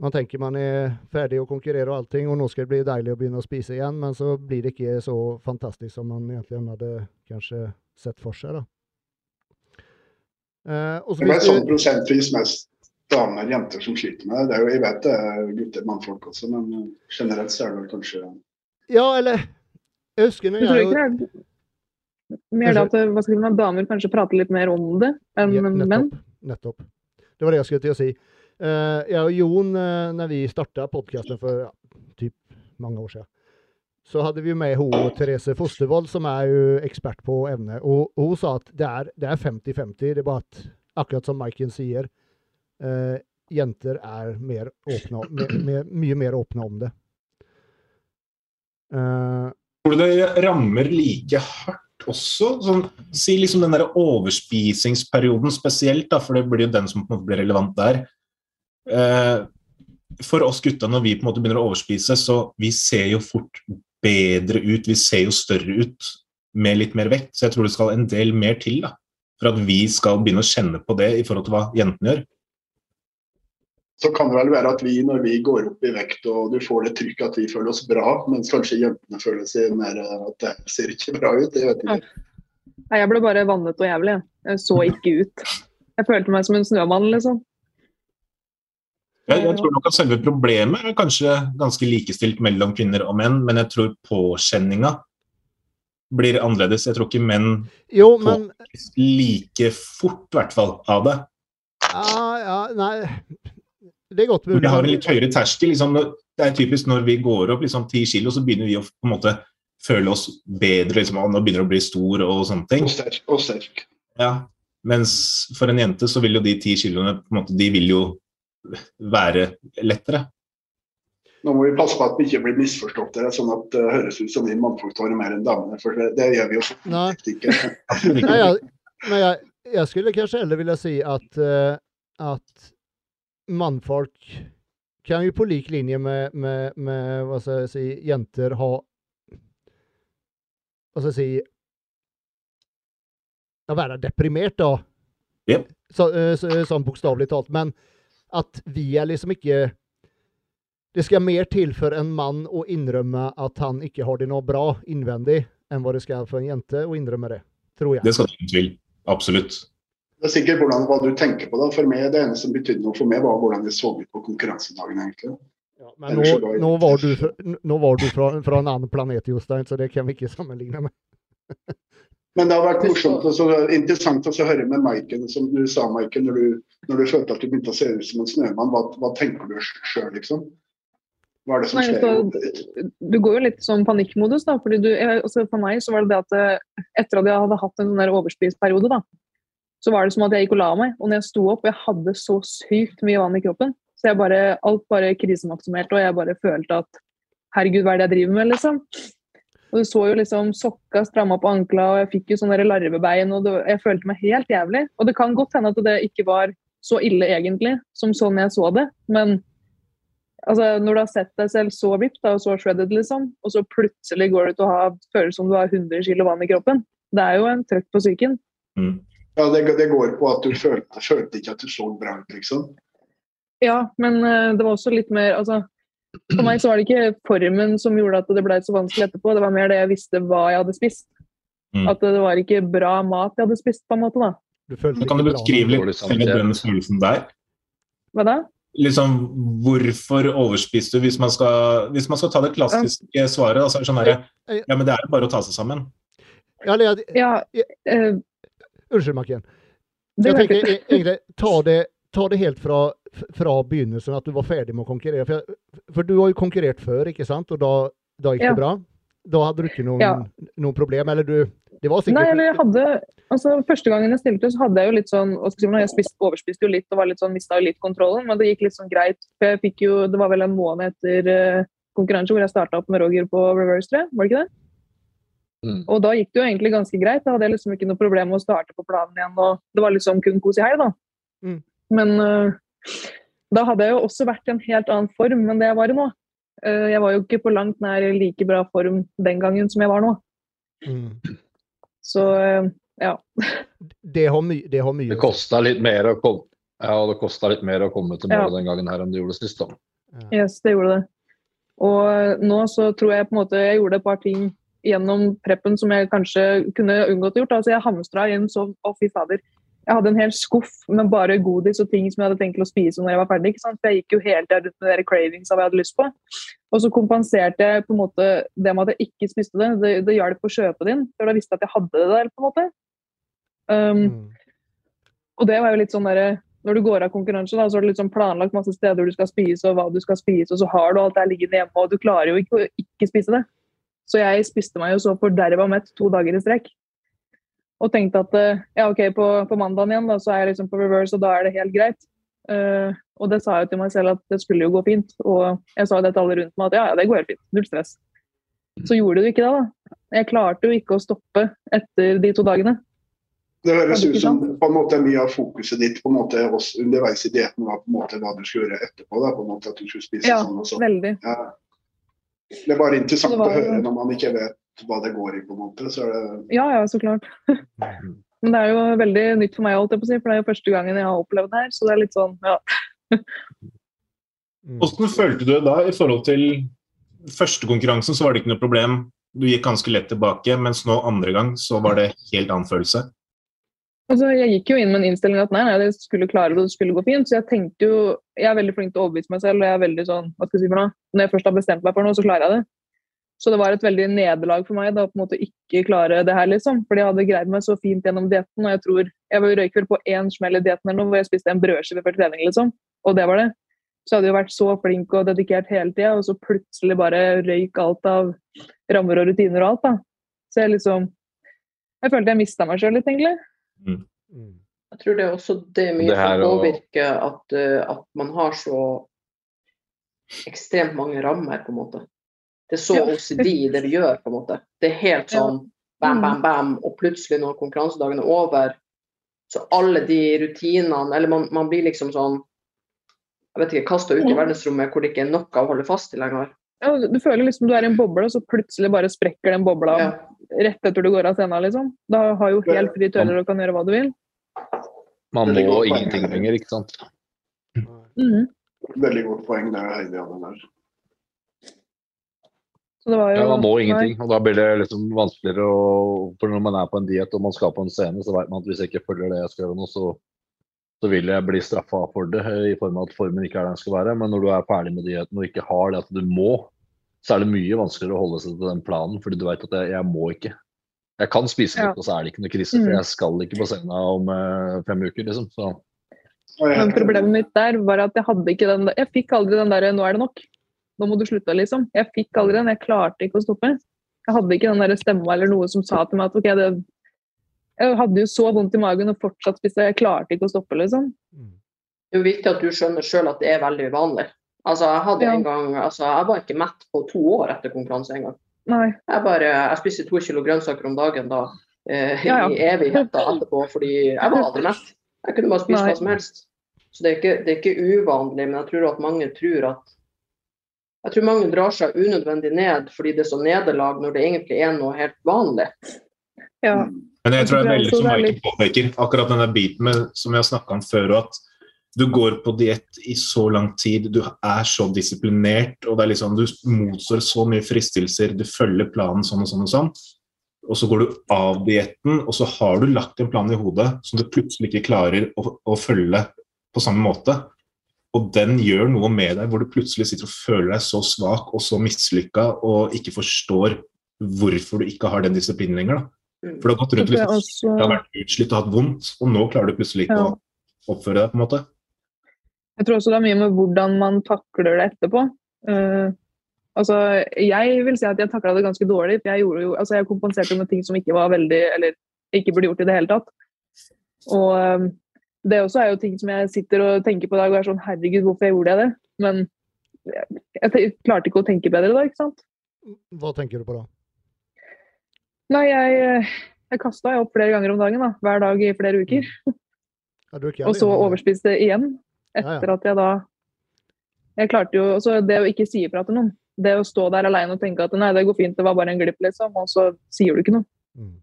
Man tenker man er ferdig å konkurrere og allting, og nå skal det bli deilig å begynne å spise igjen, men så blir det ikke så fantastisk som man egentlig hadde kanskje sett for seg. da. Uh, Det er sånn prosentvis mest damer jenter som sliter med det. det er jo, jeg vet det er gutter mannfolk også, men eh, generelt så er det vel kanskje ja, eller Jeg husker når Jeg tror jeg ikke det er mer da at hva skal man, damer kanskje prater litt mer om det enn Ja, menn. nettopp, nettopp. Det var det jeg skulle til å si. Uh, jeg og Jon, uh, når vi starta podkasten for ja, typ mange år siden, så hadde vi med hun Therese Fostervold, som er jo ekspert på emnet. Og, hun sa at det er det er 50-50. Det er bare at, akkurat som Maiken sier, eh, jenter er mer åpne, mer, mye mer åpne om det. Eh, Tror du det rammer like hardt også? Sånn, si liksom den der overspisingsperioden spesielt, da, for det blir jo den som på en måte blir relevant der. Eh, for oss gutta, når vi på en måte begynner å overspise, så vi ser jo fort bedre ut, vi ser jo større ut med litt mer vekt. Så jeg tror det skal en del mer til da, for at vi skal begynne å kjenne på det i forhold til hva jentene gjør. Så kan det vel være at vi, når vi går opp i vekt og du får det trykket, at vi føler oss bra, mens kanskje jentene føler seg mer at det ser ikke bra ut. Jeg vet ikke. Nei, jeg ble bare vannet og jævlig. jeg. Jeg så ikke ut. Jeg følte meg som en snømann, liksom. Jeg, jeg tror nok at selve problemet er kanskje ganske likestilt mellom kvinner og menn, men jeg tror påkjenninga blir annerledes. Jeg tror ikke menn jo, men like fort, i hvert fall, av det. Ja, ja, nei Det er godt mulig. Vi har en litt høyere terskel. Liksom, det er typisk når vi går opp liksom, 10 kilo, så begynner vi å på en måte føle oss bedre. Liksom, og nå begynner det å bli stor og sånne ting. Og sterk. Og sterk. Ja. Mens for en jente så vil jo de 10 kiloene på en måte, de vil jo være lettere. Nå må vi passe på at vi ikke blir misforstått, der, sånn at det høres ut som vi mannfolk tar mer enn damene. For det, det gjør vi jo Nei. ikke. Nei, jeg, men jeg, jag skulle kanskje heller ville si at, eh, att manfolk kan ju på lik linje med, med, med vad ska jag säga, jenter ha, vad ska jag säga, ja, være deprimert da. Japp. Så, eh, så, sånn bokstavelig talt. Men at vi er liksom ikke Det skal mer til for en mann å innrømme at han ikke har det noe bra innvendig, enn hva det skal for en jente å innrømme det. Tror jeg. Det skal det ingen tvil. Absolutt. Det er sikkert hvordan, hva du tenker på. da. For meg, Det eneste som betydde noe for meg, var hvordan jeg så ut på konkurransedagen. egentlig. Ja, men nå, nå var du, nå var du fra, fra en annen planet, Jostein, så det kan vi ikke sammenligne med. Men det har vært morsomt og så interessant å høre med Maiken, som du sa, Maiken, når du, når du følte at du begynte å se ut som en snømann. Hva, hva tenker du sjøl, liksom? Hva er det som Nei, skjer? så- i hodet ditt? du går jo litt sånn panikkmodus, da. Fordi du, jeg, altså for meg så var det det at eh, etter at jeg hadde hatt en sånn overspiseperiode, da, så var det som at jeg gikk og la meg. Og når jeg sto opp, jeg hadde så sykt mye vann i kroppen. Så jeg bare, alt bare krisemaksimerte, og jeg bare følte at herregud, hva er det jeg driver med, liksom. Og du så jo liksom sokka stramma på ankla, og jeg fikk jo sånne larvebein, og det, jeg følte meg helt jævlig. Og det kan godt hende at det ikke var så ille egentlig, som sånn jeg så det, men altså, når du har sett deg selv så vipp og så shredded, liksom, og så plutselig går du til å ha føles som du har 100 kilo vann i kroppen, det er jo en trøkk på psyken. Mm. Ja, det, det går på at du følte, følte ikke at du så bra ut, liksom. Ja, men eh, det var også litt mer altså, For meg så var det ikke formen som gjorde at det ble så vanskelig etterpå, det var mer det jeg visste hva jeg hadde spist. Mm. At det var ikke bra mat jeg hadde spist, på en måte. da. Du følte kan du beskrive litt den følelsen der? Hva da? Liksom, hvorfor overspiste du? Hvis man skal, hvis man skal ta det klassiske svaret, Altså, så er det sånn her, Ja, men det er jo bare å ta seg sammen. Ja, jeg, Ja, eh, unnskyld, Macken. det Jeg var tenker e- egentlig, ta det, ta det helt fra, fra begynnelsen, at du var ferdig med å konkurrere. For, jeg, for du har jo konkurrert før, ikke sant? Og da, da gikk Ja. det bra? Da hadde du ikke noen, Ja. noen problem? Eller du Det var sikkert Nei, eller jeg hadde altså Første gangen jeg stilte, så hadde jeg jo litt sånn si, Jeg spist, overspiste jo litt og var litt sånn, mista litt kontrollen, men det gikk litt sånn greit. For jeg fikk jo, Det var vel en måned etter uh, konkurranse hvor jeg starta opp med Roger på reverse, tror jeg. Var det ikke det? Mm. Og da gikk det jo egentlig ganske greit. Da hadde jeg liksom ikke noe problem med å starte på planen igjen. og Det var liksom kun kos i hei, da. Mm. Men uh, da hadde jeg jo også vært i en helt annen form enn det jeg var i nå. Uh, jeg var jo ikke på langt nær like bra form den gangen som jeg var nå. mm. Så uh, ja. det, har my, det har mye Det kosta litt mer å komme ja, det kostet litt mer å komme til Ja. den gangen her enn det gjorde sist. da. Yes, det gjorde det. Og nå så tror jeg på en måte jeg gjorde et par ting gjennom preppen som jeg kanskje kunne unngått å gjort. Altså jeg hamstra inn så Å, fy fader. Jeg hadde en hel skuff med bare godis og ting som jeg hadde tenkt å spise når jeg var ferdig. ikke sant? For jeg gikk jo helt der rundt med de cravings av hva jeg hadde lyst på. Og så kompenserte jeg på en måte det med at jeg ikke spiste det. Det, det hjalp å kjøpe det inn, for da visste jeg at jeg hadde det der. på en måte. Um, Mm. og det var jo litt sånn derre Når du går av konkurranse, da, så har du liksom planlagt masse steder du skal spise, og hva du skal spise, og så har du alt der liggende hjemme, og du klarer jo ikke å ikke spise det. Så jeg spiste meg jo så forderva mett to dager i strekk. Og tenkte at eh, ja, OK, på, på mandagen igjen, da, så er jeg liksom på reverse, og da er det helt greit. Uh, og det sa jeg til meg selv at det skulle jo gå fint. Og jeg sa det til alle rundt meg at ja, ja, det går helt fint. Null stress. Så gjorde det jo ikke det, da. Jeg klarte jo ikke å stoppe etter de to dagene. Det høres ut som på en måte mye av fokuset ditt på en måte også underveis i dietten var på en måte hva du skulle gjøre etterpå. Da, på en måte At du skulle spise Ja, sånn og sånn. Veldig. Ja. Det er bare interessant var å høre når man ikke vet hva det går i, på en måte. Så er det Ja, ja, så klart. Men det er jo veldig nytt for meg, holdt jeg på å si, for det er jo første gangen jeg har opplevd det her. Så det er litt sånn, ja. Mm. Hvordan følte du det da i forhold til første konkurransen, så var det ikke noe problem. Du gikk ganske lett tilbake, mens nå andre gang så var det helt annen følelse. Altså, jeg gikk jo inn med en innstilling at nei, nei, det skulle klare det, det skulle gå fint. Så jeg tenkte jo Jeg er veldig flink til å overbevise meg selv, og jeg er veldig sånn Hva skal jeg si for noe? Når jeg først har bestemt meg for noe, så klarer jeg det. Så det var et veldig nederlag for meg da på en måte ikke klare det her, liksom. Fordi jeg hadde greid meg så fint gjennom dietten, og jeg tror Jeg var røyk vel på én smell i dietten eller noe, hvor jeg spiste en brødskive før trening, liksom. Og det var det. Så jeg hadde jo vært så flink og dedikert hele tida, og så plutselig bare røyk alt av rammer og rutiner og alt, da. Så jeg liksom Jeg følte jeg mista meg sjøl litt, egentlig. Mm. Jeg tror det er også det mye Det som påvirker og- at, eh, at man har så ekstremt mange rammer, på en måte. Det er så. OCD det vi gjør, på en måte. Det er helt sånn bam, bam, bam, og plutselig når konkurransedagen er over, så alle de rutinene Eller man, man blir liksom sånn jeg vet ikke, kasta ut i verdensrommet hvor det ikke er noe å holde fast i lenger. Ja, du føler liksom du er i en boble, og så plutselig bare sprekker den bobla Ja. Rett etter du går av scenen. liksom. Da har jo helt fri tøyler og kan gjøre hva du vil. Man må ingenting lenger, ikke sant. Mm. veldig godt poeng det Heidi hadde der. Så det var jo Ja, man må ingenting. Og da blir det liksom vanskeligere å For når man er på en diett og man skal på en scene, så vet man at hvis jeg ikke følger det jeg skal gjøre nå, så, så vil jeg bli straffa for det, i form av at formen ikke er der den skal være. Men når du er ferdig med dietten og ikke har det at du må, så er det mye vanskeligere å holde seg til den planen, fordi du vet at jeg, jeg må ikke. Jeg kan spise Ja. litt, og så er det ikke noe krise. For Mm. jeg skal ikke på scenen om eh, fem uker, liksom. Så Men problemet mitt der var at jeg hadde ikke den Jeg fikk aldri den derre 'nå er det nok'. Nå må du slutte, liksom. Jeg fikk aldri den. Jeg klarte ikke å stoppe. Jeg hadde ikke den der stemma eller noe som sa til meg at OK, det Jeg hadde jo så vondt i magen og fortsatt spiste. Jeg klarte ikke å stoppe, liksom. Det er jo viktig at du skjønner sjøl at det er veldig uvanlig. Altså, jeg hadde Ja. en gang, altså, jeg var ikke mett på to år etter konkurranse en gang. Nei. Jeg bare, jeg spiste to kilo grønnsaker om dagen da, eh, Ja, ja. i evigheter etterpå, fordi jeg var aldri mett. Jeg kunne bare spise Nei. hva som helst. Så det er, ikke, det er ikke uvanlig, men jeg tror at mange tror at jeg tror mange drar seg unødvendig ned fordi det er så nederlag, når det egentlig er noe helt vanlig. Ja. Men jeg tror det er veldig som det Maiken påpeker, akkurat denne biten med, som vi har snakka om før, at du går på diett i så lang tid, du er så disiplinert, og det er liksom, du motstår så mye fristelser, du følger planen sånn og sånn og sånn, og så går du av dietten, og så har du lagt en plan i hodet som du plutselig ikke klarer å, å følge på samme måte. Og den gjør noe med deg, hvor du plutselig sitter og føler deg så svak og så mislykka og ikke forstår hvorfor du ikke har den disiplinen lenger. da. For du har gått rundt og også vært utslitt og hatt vondt, og nå klarer du plutselig ikke Ja. å oppføre deg, på en måte. Jeg tror også det er mye med hvordan man takler det etterpå. Uh, altså, jeg vil si at jeg takla det ganske dårlig. for Jeg, jo, altså jeg kompenserte med ting som ikke var veldig, eller ikke burde gjort i det hele tatt. Og eh, det også er jo ting som jeg sitter og tenker på i dag og er sånn Herregud, hvorfor jeg gjorde jeg det? Men jeg, jeg te- klarte ikke å tenke bedre da, ikke sant. Hva tenker du på da? Nei, jeg, jeg kasta opp flere ganger om dagen, da, hver dag i flere uker. Ja, Og så overspiste igjen. Ja, ja. Etter at jeg da Jeg klarte jo også det å ikke si ifra til noen. Det å stå der alene og tenke at nei, det går fint, det var bare en glipp, liksom. Og så sier du ikke noe. Mm.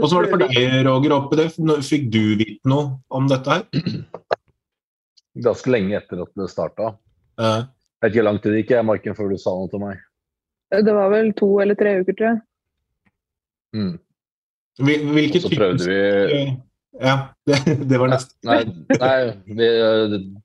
Og så var det for deg, Roger, oppi det. Fikk du vite noe om dette her? ganske lenge etter at det starta. Eh, Jeg vet ikke hvor lang tid det gikk, jeg, Marken, før du sa noe til meg. Det var vel to eller tre uker, tror jeg. Mm. hvilke prøvde vi Ja, det, det var nesten. Nei, nei vi,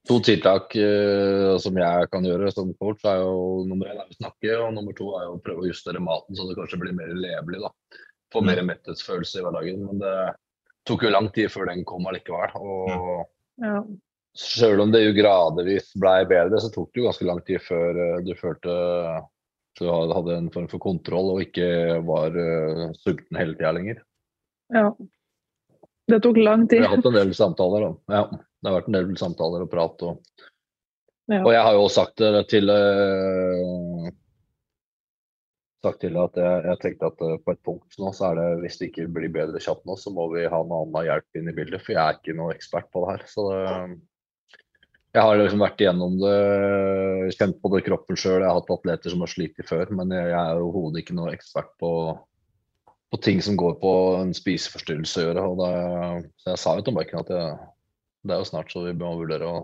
to tiltak uh, som jeg kan gjøre som coach, er jo nummer én er å snakke, og nummer to er jo å prøve å justere maten så det kanskje blir mer levelig. da. Få mer metthetsfølelse i hverdagen. Men det tok jo lang tid før den kom allikevel. Og Ja. selv om det jo gradvis blei bedre, så tok det jo ganske lang tid før eh, du følte du hadde en form for kontroll og ikke var uh, sulten hele tida lenger. ja. Det tok lang Vi tid. har hatt en del samtaler. Og, Ja, det har vært en del samtaler og prat. Og, Ja. og jeg har jo også sagt det til uh, sagt til at jeg, jeg tenkte at eh, på et punkt nå, så er det hvis det ikke blir bedre kjapt nå, så må vi ha noe annen hjelp inn i bildet. For jeg er ikke noen ekspert på det her. Så det, jeg har liksom vært igjennom det, kjent på det kroppen sjøl. Jeg har hatt atleter som har slitt før, men jeg, jeg er overhodet ikke noen ekspert på på ting som går på en spiseforstyrrelse å gjøre. Og det, så jeg sa jo til Maiken at jeg, det er jo snart så vi må vurdere å,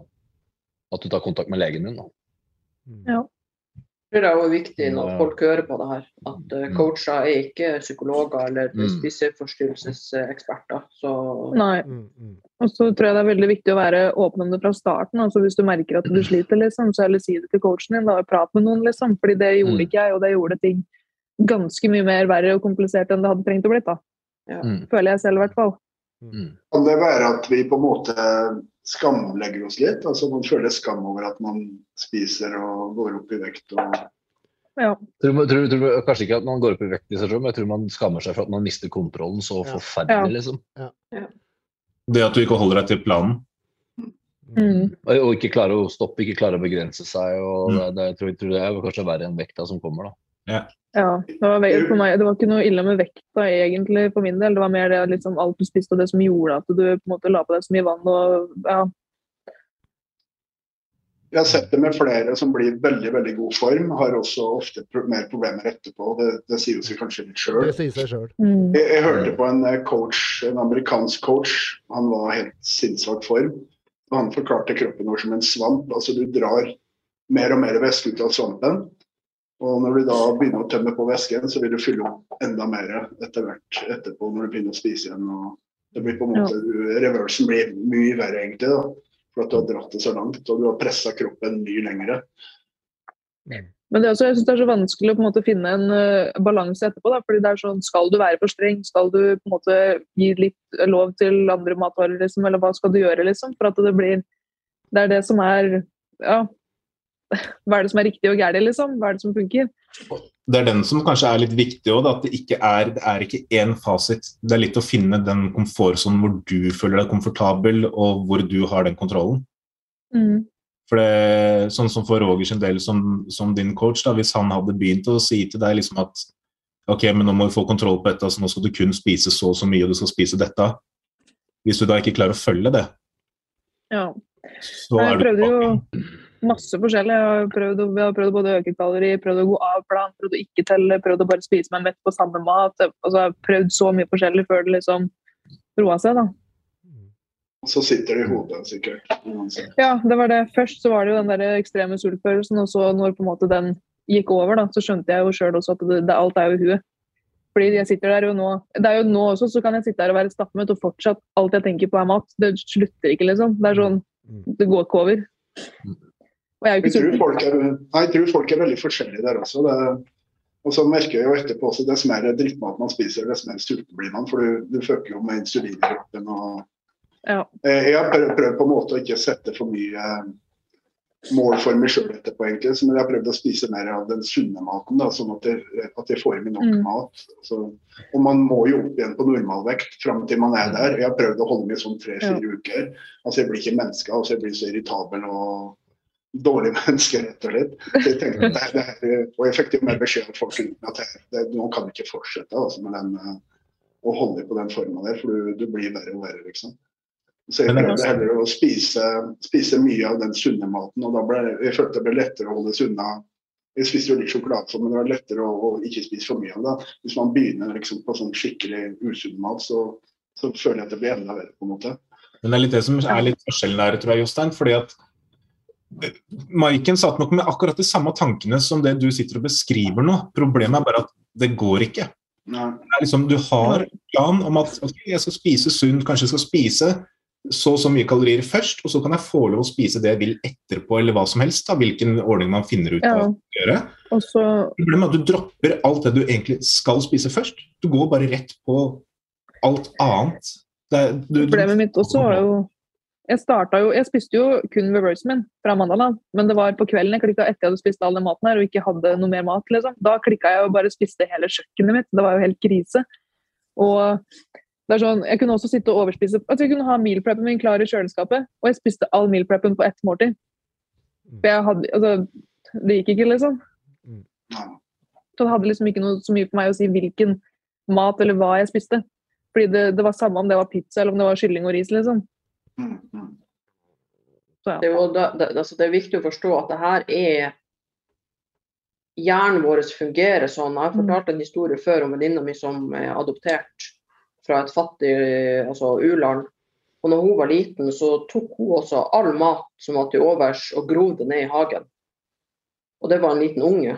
at du tar kontakt med legen din. Da. Mm. Ja. Jeg tror det er også viktig når folk hører på det her, at eh, Mm. coacher er ikke psykologer eller Mm. spiseforstyrrelseseksperter. Så Nei. Og så tror jeg det er veldig viktig å være åpen om det fra starten. altså Hvis du merker at du sliter, liksom, så heller si det til coachen din. da, Prat med noen, liksom. Fordi det gjorde ikke jeg, og det gjorde ting ganske mye mer verre og komplisert enn det hadde trengt å bli. da. Mm. Føler jeg selv, i hvert fall. Mm. Kan det være at vi på en måte skamlegger oss litt? Altså Man føler skam over at man spiser og går opp i vekt. og Ja. Tror, tror, tror, kanskje ikke at man går opp i vekt i seg selv, men jeg tror man skammer seg for at man mister kontrollen så Ja. forferdelig. Ja. liksom. Det at du ikke holder deg til planen. Mm. Og, og ikke klarer å stoppe, ikke klarer å begrense seg. og Mm. det, det, jeg tror, jeg tror det er kanskje verre enn vekta som kommer. da. Ja, det var, meg, det var ikke noe ille med vekta egentlig for min del. Det var mer det liksom, alt du spiste og det som gjorde at du på en måte la på deg så mye vann. og ja, Jeg har sett det med flere som blir veldig veldig god form, har også ofte pro mer problemer etterpå. Det, det sier seg kanskje litt sjøl. mm. Jeg, jeg hørte på en eh, coach, en amerikansk coach. Han var helt sinnssvak form. Og han forklarte kroppen vår som en svamp. Altså du drar mer og mer væske ut av svampen. Og når du da begynner å tømme på væsken, så vil du fylle opp enda mer etter hvert etterpå når du begynner å spise igjen. Og det blir på en måte, du, Reversen blir mye verre egentlig. da. For at du har dratt det så langt, og du har pressa kroppen mye lengre. Men det er også, jeg synes det er så vanskelig å på en måte finne en uh, balanse etterpå. Da, fordi det er sånn, Skal du være for streng? Skal du på en måte gi litt lov til andre matvarer? Liksom, eller hva skal du gjøre? liksom, For at det blir Det er det som er Ja. Hva er det som er riktig og galt, liksom? Hva er det som funker? Det er den som kanskje er litt viktig òg, at det ikke er, det er ikke én fasit. Det er litt å finne den komfortsonen hvor du føler deg komfortabel, og hvor du har den kontrollen. Mm. For det, sånn som for Roger sin del, som, som din coach, da, hvis han hadde begynt å si til deg liksom at ok, men nå må vi få kontroll på dette, altså nå skal du kun spise så og så mye, og du skal spise dette. Hvis du da ikke klarer å følge det, Ja. så er du prøvde jo tilbake. Masse forskjellig. Jeg har prøvd, å- jeg har prøvd både å øke kalori, prøvd å gå av plan, prøvd å ikke telle, prøvd å bare spise meg mett på samme mat. Altså, jeg har prøvd så mye forskjellig før det liksom roa seg. da. Så sitter det i hodet, sikkert. Ja, det var det. Først så var det jo den der ekstreme sultfølelsen, og så når på en måte den gikk over, da, så skjønte jeg jo sjøl også at det, det, alt er jo i huet. Fordi jeg sitter der jo nå Det er jo nå også, så kan jeg sitte der og være stappmøtt, og fortsatt alt jeg tenker på er mat. Det slutter ikke, liksom. Det er sånn Det går ikke over. Jeg Jeg tror, folk er, jeg tror folk er veldig forskjellige der også. Det, og så merker jeg jo etterpå også dess mer drittmat man spiser, dess mer sulten blir man. For du, du føker jo med insulin i kroppen. Og, Ja. Eh, jeg har prøvd, prøvd på en måte å ikke sette for mye eh, mål for meg sjøl etterpå, egentlig. Så, men jeg har prøvd å spise mer av den sunne maten, da, sånn at jeg, at jeg får i meg nok Mm. mat. Så, og man må jo opp igjen på normalvekt fram til man er der. Jeg har prøvd å holde meg sånn tre-fire uker. Altså Jeg blir ikke menneske, altså jeg blir så irritabel og dårlig menneske, rett og slett. Så jeg tenkte, det, det, er, og jeg fikk jo mer beskjed av folk at det, det, nå kan vi ikke fortsette altså, med den, eh, å holde på den forma der, for du, du blir verre og verre, liksom. Så jeg det prøvde heller å spise, spise mye av den sunne maten, og da ble jeg følte det ble lettere å holde seg unna. Jeg spiste jo litt sjokolade, men det var lettere å, å ikke spise for mye av det. Hvis man begynner liksom, på sånn skikkelig usunn mat, så, så føler jeg at det blir enda verre, på en måte. Men det er litt det som er litt forskjellen der, tror jeg, Jostein. fordi at Maiken satt nok med akkurat de samme tankene som det du sitter og beskriver nå. Problemet er bare at det går ikke. Det er liksom, du har plan om at ok, jeg skal spise sunt, kanskje jeg skal spise så og så mye kalorier først, og så kan jeg få lov å spise det jeg vil etterpå, eller hva som helst. da, Hvilken ordning man finner ut av Ja. å gjøre. Også... Problemet er at du dropper alt det du egentlig skal spise først. Du går bare rett på alt annet. Det du- Problemet mitt også var jo Jeg starta jo Jeg spiste jo kun reversen min fra Mandaland. Men det var på kvelden jeg klikka etter jeg hadde spist all den maten her og ikke hadde noe mer mat. liksom. Da klikka jeg og bare spiste hele kjøkkenet mitt. Det var jo helt krise. Og det er sånn, Jeg kunne også sitte og overspise altså Jeg kunne ha meal preppen min klar i kjøleskapet, og jeg spiste all meal preppen på ett måltid. For jeg hadde, altså, Det gikk ikke, liksom. Så det hadde liksom ikke noe så mye for meg å si hvilken mat eller hva jeg spiste. Fordi det, det var samme om det var pizza eller om det var kylling og ris, liksom. Mm, mm. Det er, jo det, altså det er viktig å forstå at det her er Hjernen vår fungerer sånn. Jeg har Mm. fortalt en historie før om venninna mi som er adoptert fra et fattig altså u-land. Og når hun var liten, så tok hun også all mat som var til overs, og grov det ned i hagen. Og det var en liten unge.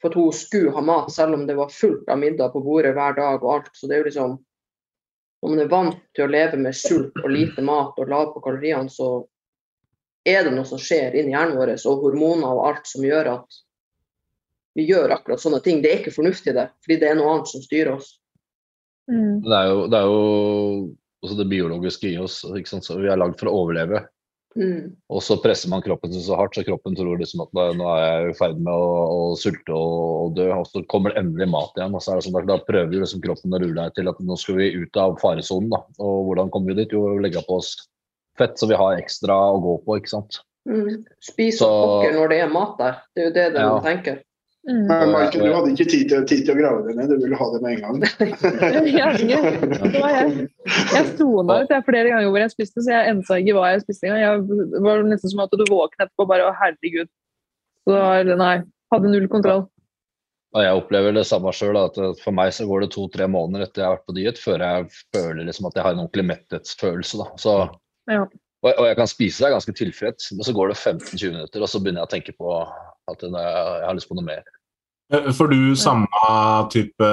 For at hun skulle ha mat, selv om det var fullt av middag på bordet hver dag og alt. Så det er jo liksom Når man er vant til å leve med sult og lite mat og lav på kaloriene, så er det noe som skjer inni hjernen vår, og hormoner og alt som gjør at vi gjør akkurat sånne ting. Det er ikke fornuftig, det, fordi det er noe annet som styrer oss. Mm. Det er jo det, er jo også det biologiske i oss. Ikke sant? Så vi er lagd for å overleve. Mm. Og så presser man kroppen så hardt, så kroppen tror liksom at nå- er jeg i ferd med å, å sulte og, og dø. Og så kommer det endelig mat igjen. og så er det sånn at Da prøver liksom kroppen å rulle deg til at nå skal vi ut av faresonen. da. Og hvordan kommer vi dit? Jo, legge på oss fett så vi har ekstra å gå på. ikke sant? Mm. Spis og pokker når det er mat der. Det er jo det de Ja. tenker. Mm. Men Marken, du hadde ikke tid til, tid til å grave det ned, du ville ha det med en gang. Det var jeg. Jeg sona ut jeg, flere ganger hvor jeg spiste, så jeg ensa ikke hva jeg spiste engang. Jeg- Det var nesten som at du våknet etterpå og bare Å, herregud. Så Nei. Hadde null kontroll. Og jeg opplever det samme sjøl. At for meg så går det to-tre måneder etter jeg har vært på diett, før jeg føler liksom at jeg har en ordentlig metthetsfølelse. da. Så, Ja. og, og jeg kan spise deg ganske tilfreds, men så går det 15-20 minutter, og så begynner jeg å tenke på at jeg, jeg har lyst på noe mer. Eh, Får du samme type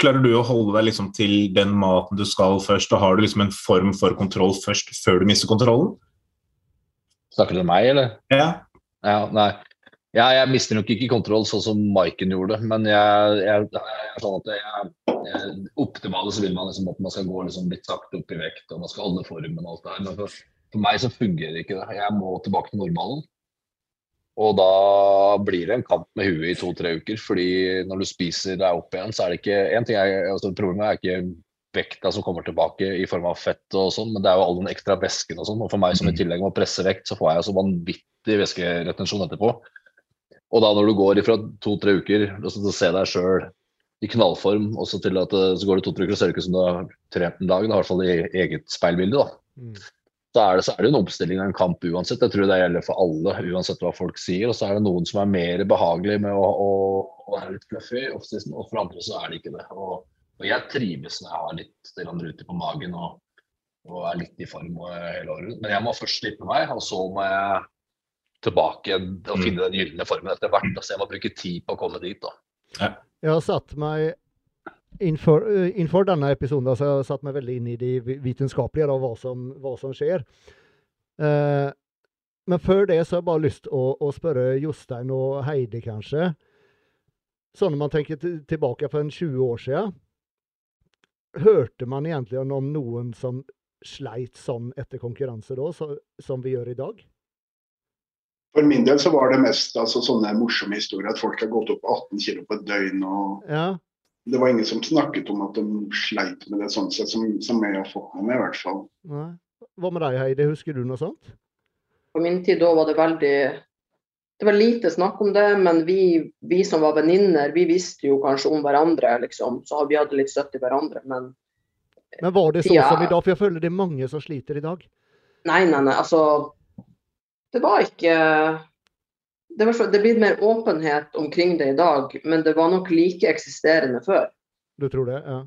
Klarer du å holde deg liksom til den maten du skal først, og har du liksom en form for kontroll først, før du mister kontrollen? Snakker du om meg, eller? Ja. Ja, nei. Ja, jeg mister nok ikke kontroll sånn som Maiken gjorde, men jeg, jeg, jeg sånn at jeg, jeg, optimale så vil man liksom at man skal gå liksom litt sakte opp i vekt, og man skal holde formen og alt det her. Men for, for meg så fungerer ikke det. Jeg må tilbake til normalen. Og da blir det en kamp med huet i to-tre uker. fordi når du spiser deg opp igjen, så er det ikke en ting er, altså Problemet er ikke vekta som kommer tilbake i form av fett og sånn, men det er jo all den ekstra væsken og sånn. Og for meg som i tillegg må presse vekt, så får jeg så vanvittig væskeretensjon etterpå. Og da når du går ifra to-tre uker og så til å se deg sjøl i knallform, og så til at så går det to-tre uker og ser det ikke ut som du har trent en dag, i hvert fall i eget speilbilde, da. Mm. Så er, det, så er det en omstilling og en kamp uansett. Jeg tror det gjelder for alle, uansett hva folk sier. Og så er det noen som er mer behagelig med å, å, å være litt fluffy, og for andre så er det ikke det. Og, og jeg trives når jeg har litt ruter på magen og, og, er litt i form hele året. Men jeg må først slippe meg, og så må jeg tilbake og Mm. finne den gylne formen etter hvert. Så jeg må bruke tid på å komme dit. da. Jeg har satt meg Innenfor, eh, innenfor denne episoden så har jeg satt meg veldig inn i det vitenskapelige, da, hva, som, hva som skjer. Eh, men før det så har jeg bare lyst å, å spørre Jostein og Heidi, kanskje. Sånn når man tenker til- tilbake for en 20 år siden. Hørte man egentlig om noen som sleit sånn etter konkurranse da, så, som vi gjør i dag? For min del så var det mest altså, sånne morsomme historier. At folk har gått opp 18 kg på et døgn. og Ja. Det var ingen som snakket om at de sleit med det sånn sett, som, som jeg har fått med meg, i hvert fall. Nei. Hva med deg, Heidi? Husker du noe sånt? På min tid da var det veldig Det var lite snakk om det, men vi, vi som var venninner, vi visste jo kanskje om hverandre, liksom. Så vi hadde litt støtte i hverandre. Men Men var det så Ja. som i dag? For jeg føler det er mange som sliter i dag. nei, nei, nei. Altså Det var ikke det, var så, det blir mer åpenhet omkring det i dag, men det var nok like eksisterende før. Du tror det? Ja.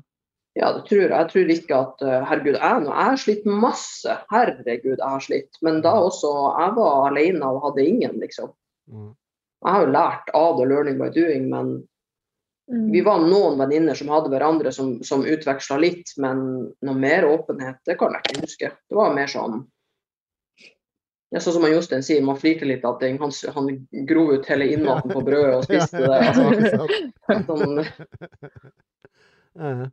Ja, det tror jeg. Jeg tror ikke at eh, Herregud, jeg, nå- jeg har slitt masse. Herregud, jeg har slitt. Men da også Jeg var alene og hadde ingen, liksom. Mm. Jeg har jo lært av det, learning by doing, men Mm. vi var noen venninner som hadde hverandre som, som utveksla litt, men noe mer åpenhet, det kan jeg ikke huske. Det var mer sånn ja, Sånn som han Jostein sier, man flirte litt av ting. Han, han grov ut hele innmaten på brødet og spiste det. Altså, sånn, Ja.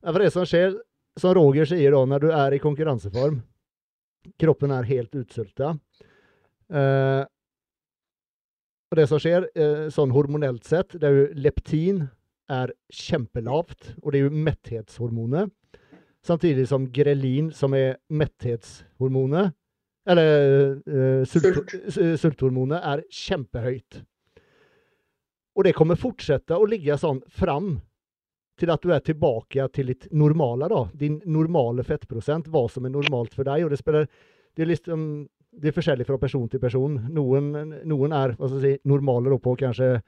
Ja, for det som skjer, som Roger sier da, når du er i konkurranseform, kroppen er helt utsulta. Eh, og det som skjer, eh, sånn hormonelt sett, det er jo leptin er kjempelavt, og det er jo metthetshormonet. Samtidig som grelin, som er metthetshormonet, eller eh, sult, s- sulthormonet, er kjempehøyt. Og det kommer fortsette å ligge sånn fram til at du er tilbake til litt normale, da. Din normale fettprosent, hva som er normalt for deg. Og det spiller Det er liksom det er forskjellig fra person til person. Noen, noen er si, normale på kanskje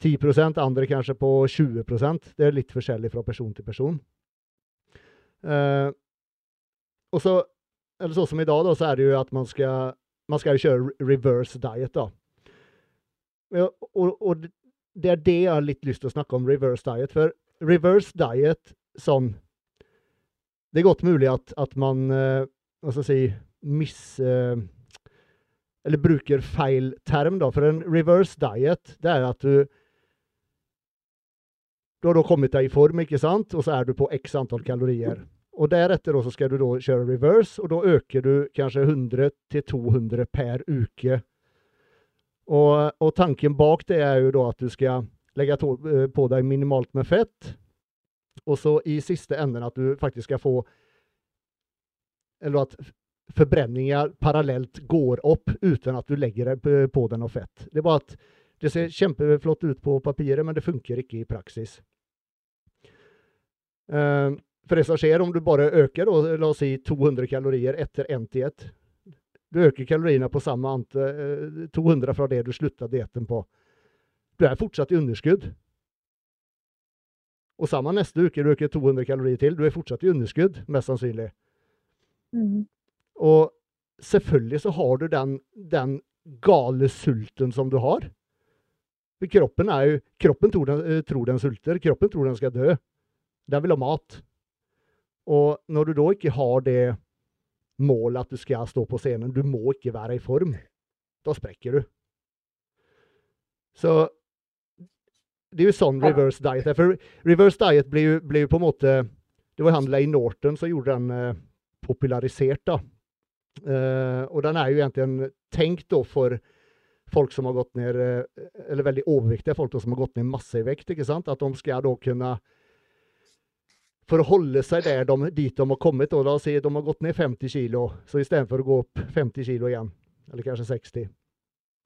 10% andre kanskje på 20% Det er litt forskjellig fra person til person. Uh, og så, eller sånn som i dag, da, så er det jo at man skal, man skal jo kjøre reverse diet. Ja, og, og det er det jeg har litt lyst til å snakke om, reverse diet. For reverse diet sånn Det er godt mulig at, at man eh, hva skal jeg si miss... eh, eller bruker feil term, da. For en reverse diet, det er at du Du har da kommet deg i form, ikke sant, og så er du på x antall kalorier. Og deretter da så skal du da kjøre reverse, og da øker du kanskje 100 til 200 per uke. Og, og tanken bak det er jo da at du skal legge eh, på deg minimalt med fett, og så i siste enden at du faktisk skal få Eller at forbrenninga parallelt går opp uten at du legger deg på, deg noe fett. Det er bare at det ser kjempeflott ut på papiret, men det funker ikke i praksis. Eh, som skjer om du bare øker, da, la oss si 200 kalorier etter én diett Du øker kaloriene på samme ante, 200 fra det du slutta dietten på. Du er fortsatt i underskudd. Og samme neste uke du øker 200 kalorier til, du er fortsatt i underskudd, mest sannsynlig. Mm. Og selvfølgelig så har du den, den gale sulten som du har. Kroppen, er jo, kroppen tror, den, eh, tror den sulter, kroppen tror den skal dø. Den vil ha mat. Og når du da ikke har det målet at du skal stå på scenen, du må ikke være i form, da sprekker du. Så det er jo sånn reverse diet er. For reverse diet ble jo, ble jo på en måte Det var han Lay Norton som gjorde den eh, popularisert, da. Eh, og den er jo egentlig tenkt da for folk som har gått ned eh, Eller veldig overvektige folk da, som har gått ned masse i vekt. ikke sant? At de skal da kunne For å holde seg der de, dit de har kommet, og la oss si de har gått ned 50 kilo, så istedenfor å gå opp 50 kilo igjen, eller kanskje 60,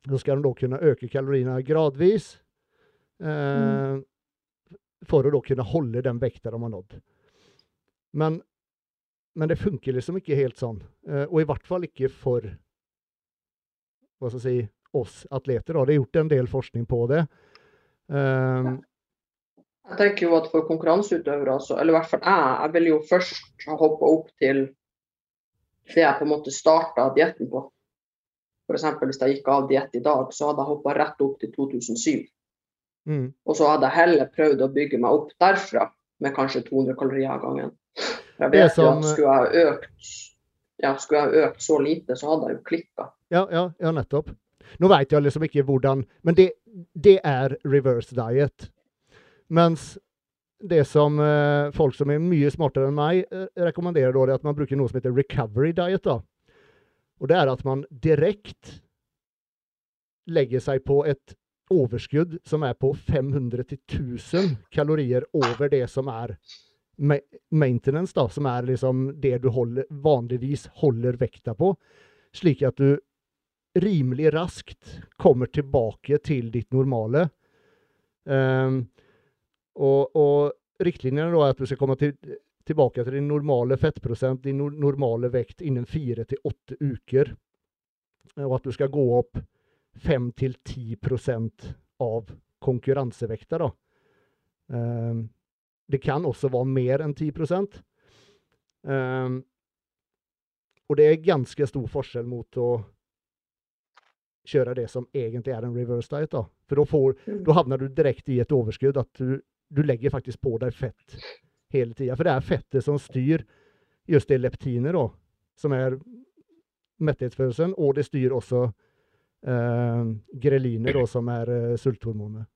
så skal de da kunne øke kaloriene gradvis. Eh, for å da kunne holde den vekta de har nådd. Men, men det funker liksom ikke helt sånn. Eh, og i hvert fall ikke for hva skal jeg si, oss atleter. Da. Det er gjort en del forskning på det. Eh, Jeg tenker jo at for konkurranseutøvere, altså, eller i hvert fall jeg, jeg vil jo først ha hoppa opp til det jeg på en måte starta dietten på. F.eks. hvis jeg gikk av diett i dag, så hadde jeg hoppa rett opp til 2007. mm. Og så hadde jeg heller prøvd å bygge meg opp derfra med kanskje 200 kalorier av gangen. For jeg vet som... jo at skulle jeg økt ja, økt så lite, så hadde jeg jo klikka. Ja, ja, ja, nettopp. Nå veit jeg liksom ikke hvordan Men det, det er reverse diet. Mens det som eh, folk som er mye smartere enn meg, eh, rekommenderer, da, er at man bruker noe som heter recovery diet. da. Og det er at man direkte legger seg på et overskudd som er på 500 til 1000 kalorier over det som er ma maintenance, da, som er liksom det du holder, vanligvis holder vekta på, slik at du rimelig raskt kommer tilbake til ditt normale. Ehm, og, og riktlinjene da er at du skal komme til, tilbake til din normale fettprosent, din no normale vekt, innen fire til åtte uker. Og at du skal gå opp 5-10% av konkurransevekta, da. Um, det kan også være mer enn 10% Ehm, Og det er ganske stor forskjell mot å kjøre det som egentlig er en reverse diet. da. For da, får, da havner du direkte i et overskudd. At du, du legger faktisk på deg fett hele tida. For det er fettet som styr just det leptiner, da, som er metthetsfølelsen. Og det styr også eh, greliner, da, som er eh, sulthormonet.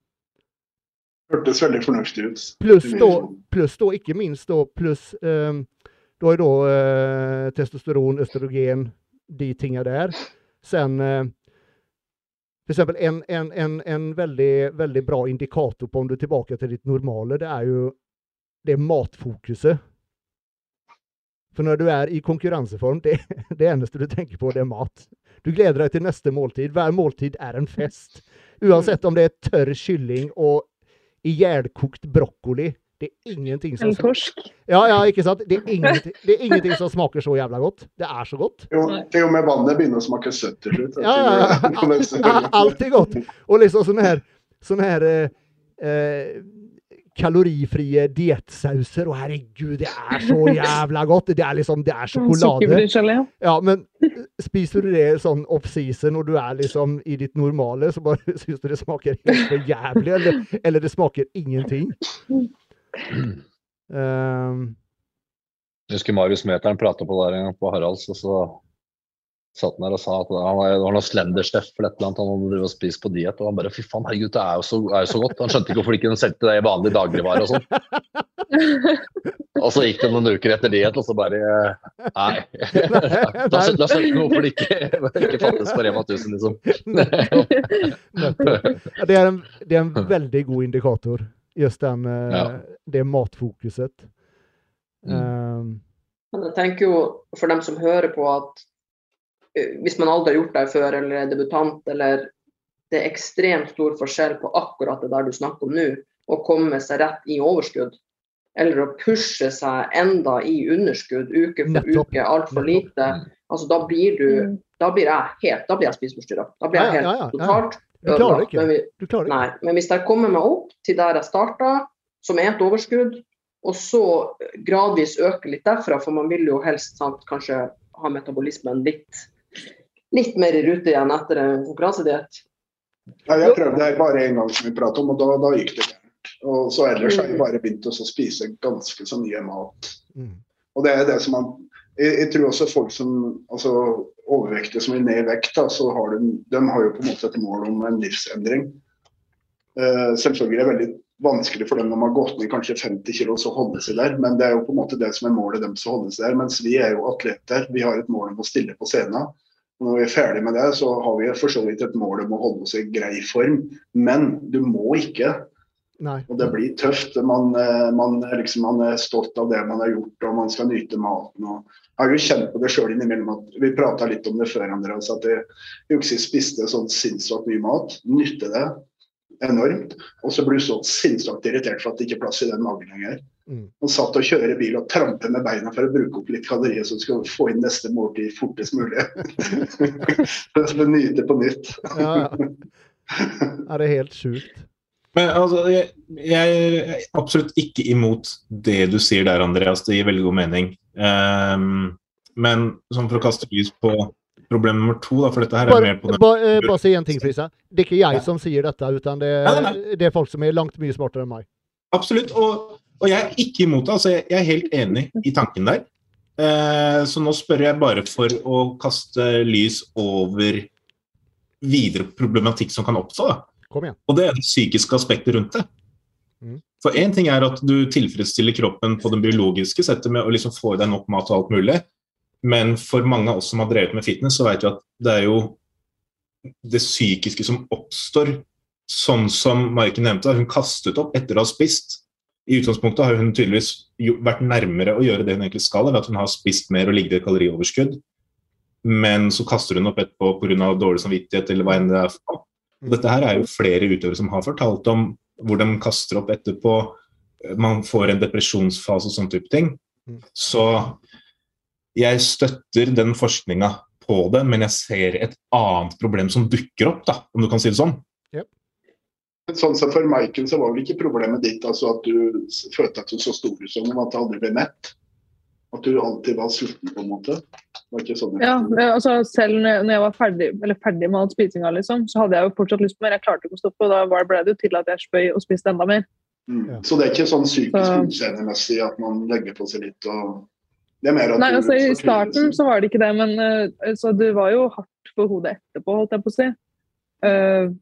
Hørtes veldig fornuftig ut. Pluss da, plus da, ikke minst da, pluss eh, Da er da eh, testosteron, østrogen, de tinga der. Sen for eksempel en, en, en, en veldig, väldigt bra indikator på om du er tilbake til ditt normala, det er jo det matfokuset. For når du er i konkurrensform, det, det eneste du tenker på, det er mat. Du gleder deg til neste måltid. Varje måltid er en fest. Uansett om det er tørr kylling og ihjälkokt brokkoli. Det er ingenting som En torsk. ja, ja, ikke sant? Det er, ingenting, det er ingenting som smaker så jævla godt. Det er så godt. Jo, til og med vannet begynner å smake søtt til slutt. Ja, ja, ja. Alt er godt. Og liksom sånne her, sånne her eh, eh, kalorifrie diettsauser. Å, herregud, det er så jævla godt! Det er liksom, det er sjokolade. Ja, men spiser du det sånn off-season når du er liksom i ditt normale, så bare syns du det smaker helt for jævlig, eller, eller det smaker ingenting. Um, Jeg husker Marius Mæteren prata på der en gang på Haralds, og så satt han der og sa at han var, det var noe Slender-Steff eller et eller annet han hadde spist på diett. Og han bare fy faen, herregud, det er jo så, er jo så godt. Han skjønte ikke hvorfor de ikke solgte det i vanlig dagligvare og sånn. Og så gikk det noen uker etter diett, og så bare Nei. Da skjønte jeg hvorfor det ikke, ikke fattes på Rema 1000, liksom. Det er, en, det er en veldig god indikator, just den, eh, Ja. det matfokuset. Mm. Um, Men jeg tenker jo for dem som hører på at eh, hvis man aldri har gjort det før, eller er debutant, eller det er ekstremt stor forskjell på akkurat det der du snakker om nå, å komme seg rett i overskudd, eller å pushe seg enda i underskudd uke for Nettopp. uke, altfor lite, altså da blir du Mm. da blir jeg helt, da blir jeg spiseforstyrra. Da blir jeg ja, helt ja, ja. totalt Du klarer det ikke. Men vi, du klarer det ikke. Nei, men hvis jeg kommer meg opp til der jeg starta, som er et overskudd, og så gradvis øke litt derfra, for man vil jo helst sant, kanskje ha metabolismen litt, litt mer i rute igjen etter en konkurransediett. Ja, jeg prøvde det bare en gang som vi pratet om, og da, da gikk det gærent. Og så ellers har jeg bare begynt å spise ganske så mye mat. Mm. Og det er det som man jeg, jeg tror også folk som altså overvektige som vil ned i vekt, da, så har de, de har jo på en måte et mål om en livsendring. Eh, selvfølgelig er det veldig vanskelig for dem når man har gått ned kanskje 50 kg å holde seg der, men det er jo på en måte det som er målet deres å holde seg der. Mens vi er jo atleter. Vi har et mål om å stille på scenen. Når vi er ferdig med det, så har vi for så vidt et mål om å holde oss i grei form. Men du må ikke. Nei. Og det blir tøft. Man, eh, man, liksom, man er stolt av det man har gjort, og man skal nyte maten. Og jeg har jo kjent på det sjøl innimellom at vi prata litt om det før, Andreas, at jeg, jeg spiste sånn sinnssykt mye mat. Nytte det enormt. Og så blir du så sinnssykt irritert for at det ikke er plass i den magen lenger. Mm. Og satt og kjører bil og tramper med beina for å bruke opp litt kalorier, så du skal få inn neste måltid fortest mulig. for å nyte på nytt. Ja, ja. Er det helt sjukt. Men altså, jeg, jeg er absolutt ikke imot det du sier der, Andreas. Det gir veldig god mening. Um, men sånn for å kaste lys på problem nummer to, da, for dette her er Bare, mer på den Bare, eh, bare si en ting, Frisa. Det er ikke jeg som sier dette, utan det, det er folk som er langt mye smartere enn meg. Absolutt. Og, og jeg er ikke imot det. Altså, jeg, jeg er helt enig i tanken der. Uh, så nå spør jeg bare for å kaste lys over videre problematikk som kan oppstå. Da. Kom igjen. Og det er det psykiske aspektet rundt det. Mm. For én ting er at du tilfredsstiller kroppen på den biologiske settet med å liksom få i deg nok mat og alt mulig. Men for mange av oss som har drevet med fitness, så vet vi at det er jo det psykiske som oppstår. Sånn som Maiken nevnte, hun kastet opp etter å ha spist. I utgangspunktet har hun tydeligvis vært nærmere å gjøre det hun egentlig skal, ved at hun har spist mer og ligget i et kalorioverskudd. Men så kaster hun opp etterpå pga. dårlig samvittighet eller hva enn det er. for. Og Dette her er jo flere utøvere som har fortalt om hvor de kaster opp etterpå. Man får en depresjonsfase og sånn type ting. Mm. Så jeg støtter den forskninga på det, men jeg ser et annet problem som dukker opp, da, om du kan si det sånn. Sånn som For Maiken så var vel ikke problemet ditt altså at du følte at du så stor ut som at du aldri ble mett? At du alltid var sulten, på en måte? Sånn Ja, eh, altså Selv når jeg, var ferdig, eller ferdig med all spisinga, liksom, så hadde jeg jo fortsatt lyst på mer. Jeg klarte ikke å stoppe, og da ble det jo til at jeg spøy og spiste enda mer. Mm. Ja. Så det er ikke sånn psykisk Så- utseendemessig at man legger på seg litt og Det er mer at Nei, du altså I starten så var det ikke det, men uh, så det var jo hardt for hodet etterpå, holdt jeg på å si. Uh,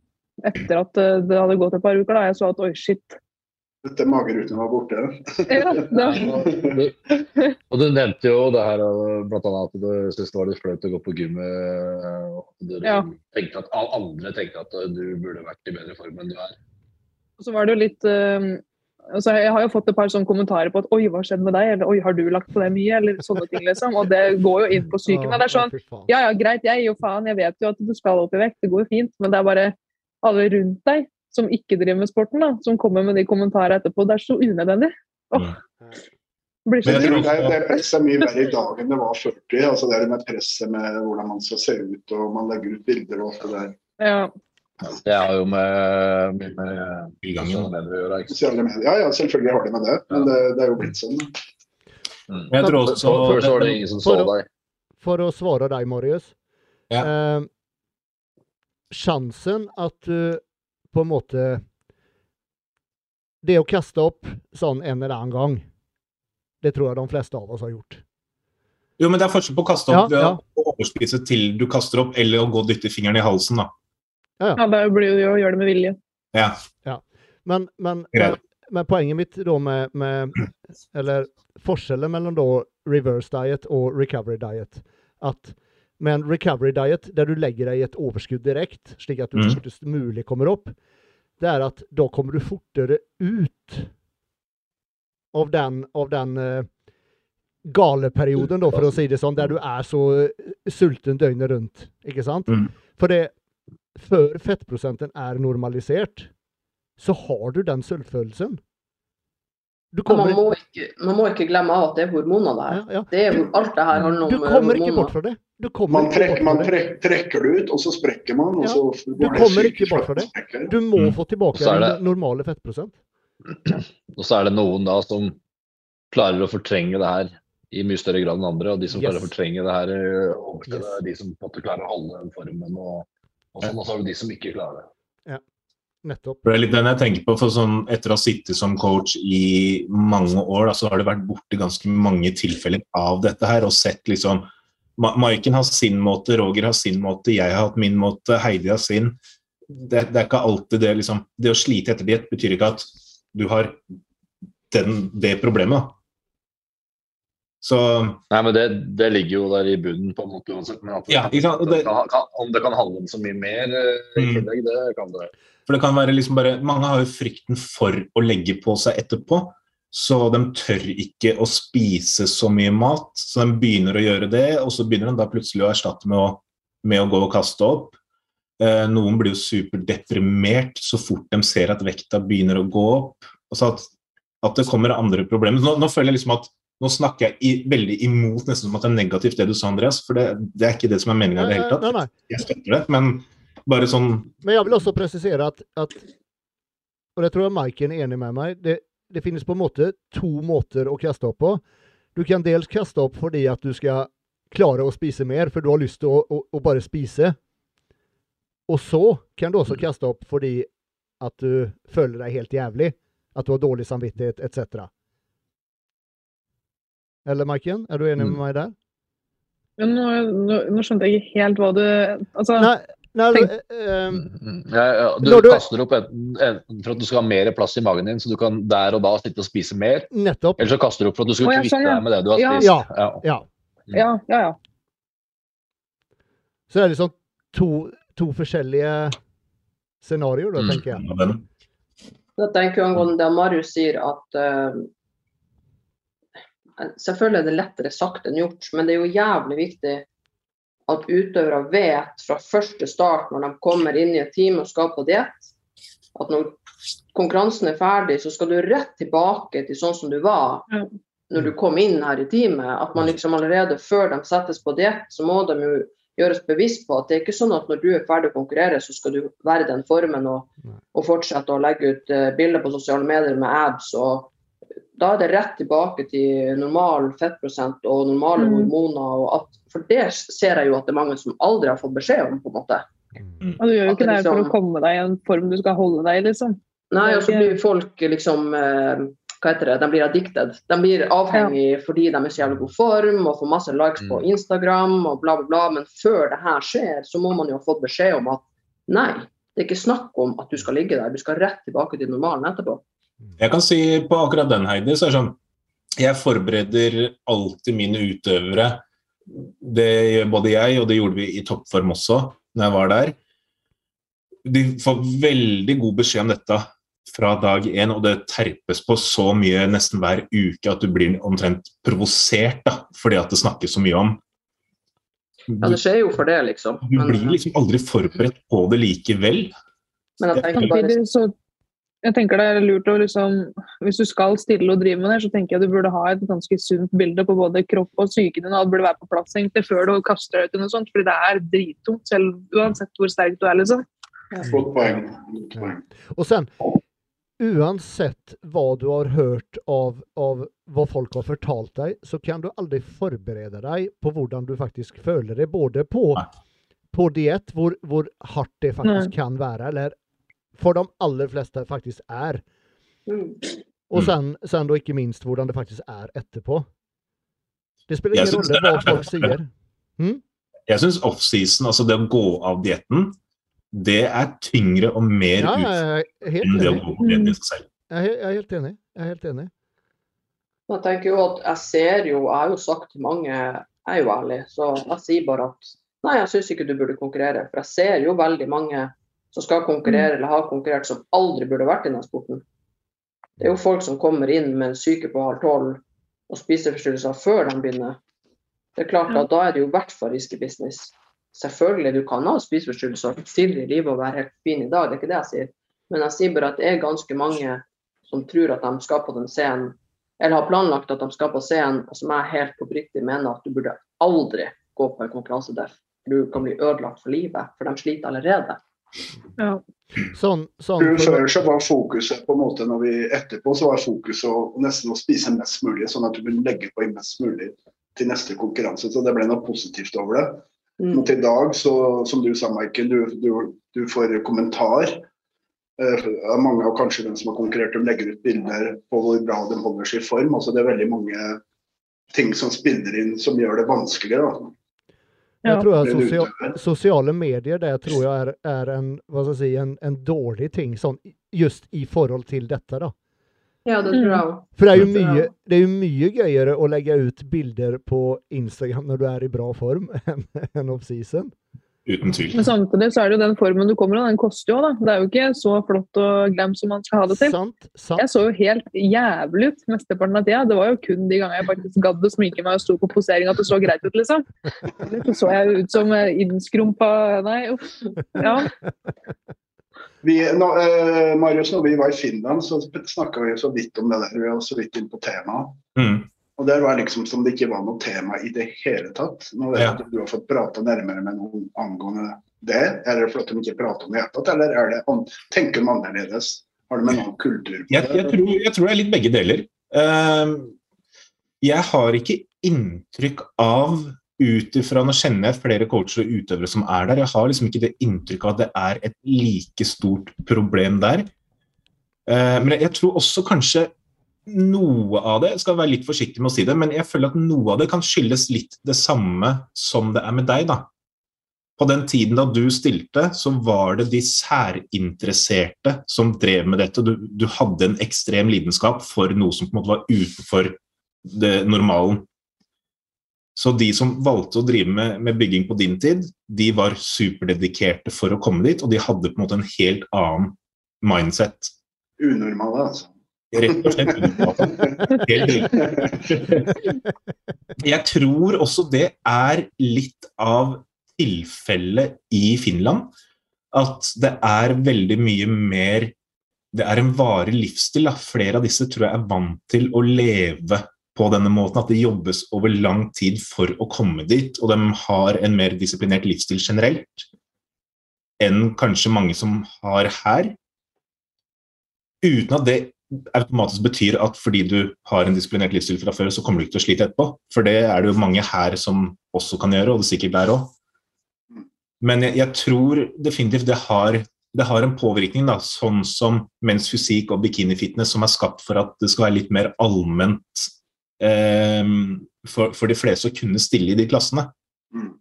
etter at det hadde gått et par uker, da jeg så at oi, shit. Dette mageruten var borte. Ja, Og du nevnte jo det her bl.a. blant annet at du syntes det var litt flaut å gå på gym. eh, og Du Ja. tenkte at alle andre tenkte at du burde vært i bedre form enn du er. så var det jo litt eh, altså Jeg har jo fått et par sånne kommentarer på at oi, hva skjedde med deg? Eller oi, har du lagt på deg mye? Eller sånne ting, liksom. Og det går jo inn på psyken. Men det er sånn. Ja, ja, greit, jeg gir jo faen. Jeg vet jo at du skal opp i vekt, det går jo fint. Men det er bare alle rundt deg som ikke driver med sporten, da, som kommer med de kommentarene etterpå. Det er så unødvendig. Åh. Blir så Men jeg Det, tror det, det presset er mye verre i dag enn det var 40. altså Det er med presset med hvordan man skal se ut, og man legger ut bilder og alt det der. Ja. Det har jo med, med, med Tilgangen. sosiale det å gjøre. Ja, ja, selvfølgelig har det med det, men det, det er jo blitt sånn. Mm. Jeg tror også Før så var det ingen som så For- deg. For å svare deg, Marius. Ja. Eh, sjansen at du på en måte Det å kaste opp sånn en eller annen gang, det tror jeg de fleste av oss har gjort. Jo, men det er forskjell på å kaste opp Ja, ja. å overspise til du kaster opp, eller å gå og dytte fingeren i halsen, da. ja, det blir jo å gjøre det med vilje. Ja. Men, men, men, men poenget mitt da med, med Eller forskjellen mellom da reverse diet og recovery diet At med en recovery diet der du legger deg i et overskudd direkte, slik at du Mm. fortest mulig kommer opp, det er at da kommer du fortere ut av den, av den eh, galeperioden, da, for å si det sånn, der du er så eh, sulten døgnet rundt. Ikke sant? Mm. For det Før fettprosenten er normalisert, så har du den sultfølelsen. Du Men man må, ikke, man må ikke glemme av at det er hormoner der. ja, ja. Det er, alt det her handler om Du eh, kommer ikke hormoner. bort fra det. Du kommer Man, ikke trekk, bort fra man det. trek, trekker det ut, og så sprekker man. Og Ja, så du kommer ikke bort fra det. Du må Mm. få tilbake den det- normale fettprosent. Og så er det noen da som klarer å fortrenge det her i mye større grad enn andre. Og de som Yes. klarer å fortrenge det her eh, Yes. det, er de som klarer å holde den formen. Og, og sånn, og så er det de som ikke klarer det. Nettopp. Det er litt den jeg tenker på, for sånn, Etter å ha sittet som coach i mange år, da, så har det vært borti ganske mange tilfeller av dette her, og sett liksom Ma Maiken har sin måte, Roger har sin måte, jeg har hatt min måte, Heidi har sin. det, det er ikke alltid det liksom Det å slite etter diett betyr ikke at du har den, det problemet. Så Nei, men det, det ligger jo der i bunnen på en måte uansett. Men at Ja, ikke sant, det, det- kan, kan, om det kan handle om så mye mer eh, i Mm. tillegg, det kan det. For det kan være liksom bare Mange har jo frykten for å legge på seg etterpå. Så de tør ikke å spise så mye mat. Så de begynner å gjøre det, og så begynner de da plutselig å erstatte med å, med å gå og kaste opp. Eh, noen blir jo superdeprimert så fort de ser at vekta begynner å gå opp. Altså at, at det kommer andre problemer. Nå, nå føler jeg liksom at nå snakker jeg i, veldig imot nesten som at det er negativt det du sa, Andreas. For det, det er ikke det som er meninga i det hele tatt. Jeg støtter det, men bare sånn Men jeg vil også presisere at, at Og det tror jeg Maiken er enig med meg. Det, det finnes på en måte to måter å kaste opp på. Du kan dels kaste opp fordi at du skal klare å spise mer, for du har lyst til å, å, å bare spise. Og så kan du også kaste opp fordi at du føler deg helt jævlig. At du har dårlig samvittighet etc. Eller Maiken, er du enig med Mm. meg der? Ja, nå, nå, nå skjønte jeg ikke helt hva du Altså, Nei, nei Mm, Ja, ja, du du- kaster opp enten, enten for at du skal ha mer plass i magen din, så du kan der og da sitte og spise mer. nettopp. Eller så kaster du opp for at du skal ja, kvitte sånn, deg med det du har Ja. spist. Ja. Ja. Ja. ja, ja, ja. Så det er liksom to, to forskjellige scenarioer, da, Mm. tenker jeg. Dette er jo angående det Marius sier, at uh, Selvfølgelig er det lettere sagt enn gjort, men det er jo jævlig viktig at utøvere vet fra første start når de kommer inn i et team og skal på diett, at når konkurransen er ferdig, så skal du rett tilbake til sånn som du var når du kom inn her i teamet. At man liksom allerede før de settes på diett, så må de jo gjøres bevisst på at det er ikke sånn at når du er ferdig å konkurrere, så skal du være i den formen og, og fortsette å legge ut eh, bilder på sosiale medier med abs. og Da er det rett tilbake til normal fettprosent og normale Mm. hormoner. Og at, for det ser jeg jo at det er mange som aldri har fått beskjed om. på en måte. Og du gjør jo ikke det liksom, for å komme deg i en form du skal holde deg i, liksom. Nei, og så blir folk liksom eh, Hva heter det? De blir addicted. De blir avhengig fordi de er i så jævlig god form og får masse likes på Mm. Instagram og bla, bla, bla. Men før det her skjer, så må man jo ha fått beskjed om at nei, det er ikke snakk om at du skal ligge der. Du skal rett tilbake til normalen etterpå. Jeg kan si på akkurat den, Heidi, så er det sånn Jeg forbereder alltid mine utøvere. Det gjør både jeg, og det gjorde vi i toppform også, når jeg var der. De får veldig god beskjed om dette fra dag én, og det terpes på så mye nesten hver uke at du blir omtrent provosert da, fordi at det snakkes så mye om. Ja, det skjer jo for det, liksom. Du blir liksom aldri forberedt på det likevel. men jeg tenker bare jeg tenker det er lurt å liksom Hvis du skal stille og drive med det, så tenker jeg du burde ha et ganske sunt bilde på både kropp og psyken din. og Alt burde være på plass egentlig før du kaster deg ut i noe sånt. Fordi det er drittungt, selv uansett hvor sterk du er, liksom. Godt poeng. Godt poeng. Og sen, uansett hva du har hørt av, av hva folk har fortalt deg, så kan du aldri forberede deg på hvordan du faktisk føler det, både på, på diett, hvor, hvor hardt det faktisk kan være, eller for de aller fleste faktisk er. Mm. Og Mm. sen, sen da ikke minst hvordan det faktisk er etterpå. Det spiller ingen rolle hva folk sier. Jeg syns offseason, altså det å gå av dietten, det er tyngre og mer Ja, helt enn det å gå på dietten i seg selv. Jeg er, jeg er helt enig. Jeg er helt enig. Jeg tenker jo at jeg ser jo, jeg har jo sagt til mange, jeg er jo ærlig, så jeg sier bare at nei, jeg syns ikke du burde konkurrere. For jeg ser jo veldig mange som skal konkurrere eller har konkurrert, som aldri burde vært i den sporten. Det er jo folk som kommer inn med en syke på halv tolv og spiseforstyrrelser før de begynner. Det er klart at Da er det jo i hvert fall risky business. Selvfølgelig du kan ha spiseforstyrrelser tidligere i livet og være helt fin i dag, det er ikke det jeg sier. Men jeg sier bare at det er ganske mange som tror at de skal på den scenen eller har planlagt at de skal på scenen, og som jeg helt oppriktig mener at du burde aldri gå på en konkurranse der. Du kan bli ødelagt for livet, for de sliter allerede. Ja. Sånn, sånn Før- så var fokuset på en måte når vi etterpå så var fokuset å, nesten å spise mest mulig, sånn at du kunne legge på mest mulig til neste konkurranse. Så det ble noe positivt over det. Mm. Men til i dag, så, som du sa, Michael, du, du, du får kommentar. Eh, mange av kanskje den som har konkurrert, de legger ut bilder på hvor bra de holder seg i form. Altså, det er veldig mange ting som spiller inn som gjør det vanskeligere. Da. Jeg tror at Det sociala medier där tror jag er, är en, vad ska jag si, en, en dårlig ting, sånn just i forhold til dette, da. Ja, det tror jeg òg. For det er jo mye, det er jo mye gøyere å legge ut bilder på Instagram når du er i bra form, enn enn off-season. Uten tvil. Men samtidig så er det jo den formen du kommer i, den koster jo òg, da. Det er jo ikke så flott og glam som man skal ha det til. Sant? sant. Jeg så jo helt jævlig ut mesteparten av tida. Det var jo kun de gangene jeg faktisk gadd å sminke meg og sto på posering at det så greit ut, liksom. Så så jeg ut som eh, innskrumpa Nei, uff. Ja. Vi, nå, eh, Marius, når vi var i Finland, så snakka vi så vidt om det der. Vi var så vidt inn på temaet. Mm. Og det var liksom som det ikke var noe tema i det hele tatt. Nå vet jeg Ja. at du har fått prate nærmere med noen angående det. Er det fordi de ikke prater om det i det hele tatt, eller er det tenker de annerledes? Har du med noen kultur på Jeg, jeg, tror, jeg tror det er litt begge deler. Uh, jeg har ikke inntrykk av ut ifra Nå kjenner jeg flere coacher og utøvere som er der. Jeg har liksom ikke det inntrykket at det er et like stort problem der. Eh, men jeg tror også kanskje noe av det jeg skal være litt forsiktig med å si det, men jeg føler at noe av det kan skyldes litt det samme som det er med deg. da. På den tiden da du stilte, så var det de særinteresserte som drev med dette. Du, du hadde en ekstrem lidenskap for noe som på en måte var utenfor det normalen. Så de som valgte å drive med, med bygging på din tid, de var superdedikerte for å komme dit, og de hadde på en måte en helt annen mindset. Unormale, altså. Rett og slett. Jeg tror også det er litt av tilfellet i Finland. At det er veldig mye mer Det er en varig livsstil. Flere av disse tror jeg er vant til å leve på denne måten. At det jobbes over lang tid for å komme dit. Og de har en mer disiplinert livsstil generelt enn kanskje mange som har her. Uten at det automatisk betyr at fordi du har en disiplinert livsstil fra før, så kommer du ikke til å slite etterpå. For det er det jo mange her som også kan gjøre, og det er sikkert der òg. Men jeg, jeg tror definitivt det har, det har en påvirkning, da, sånn som mens fysikk og bikinifitness, som er skapt for at det skal være litt mer allment eh, for, for de fleste å kunne stille i de klassene. Mm.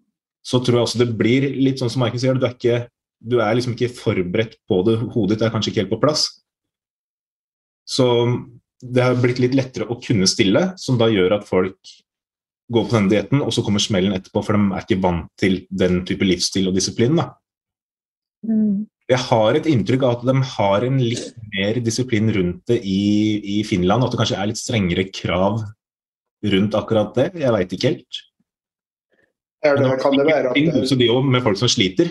Så tror jeg også det blir litt sånn som Marken sier, du er, ikke, du er liksom ikke forberedt på det. Hodet ditt er kanskje ikke helt på plass. Så det har blitt litt lettere å kunne stille, som da gjør at folk går på denne dietten, og så kommer smellen etterpå, for de er ikke vant til den type livsstil og disiplin. da. Mm. Jeg har et inntrykk av at de har en litt mer disiplin rundt det i, i Finland, og at det kanskje er litt strengere krav rundt akkurat det. Jeg veit ikke helt. Ja, det, kan, det være at også de også med folk som sliter.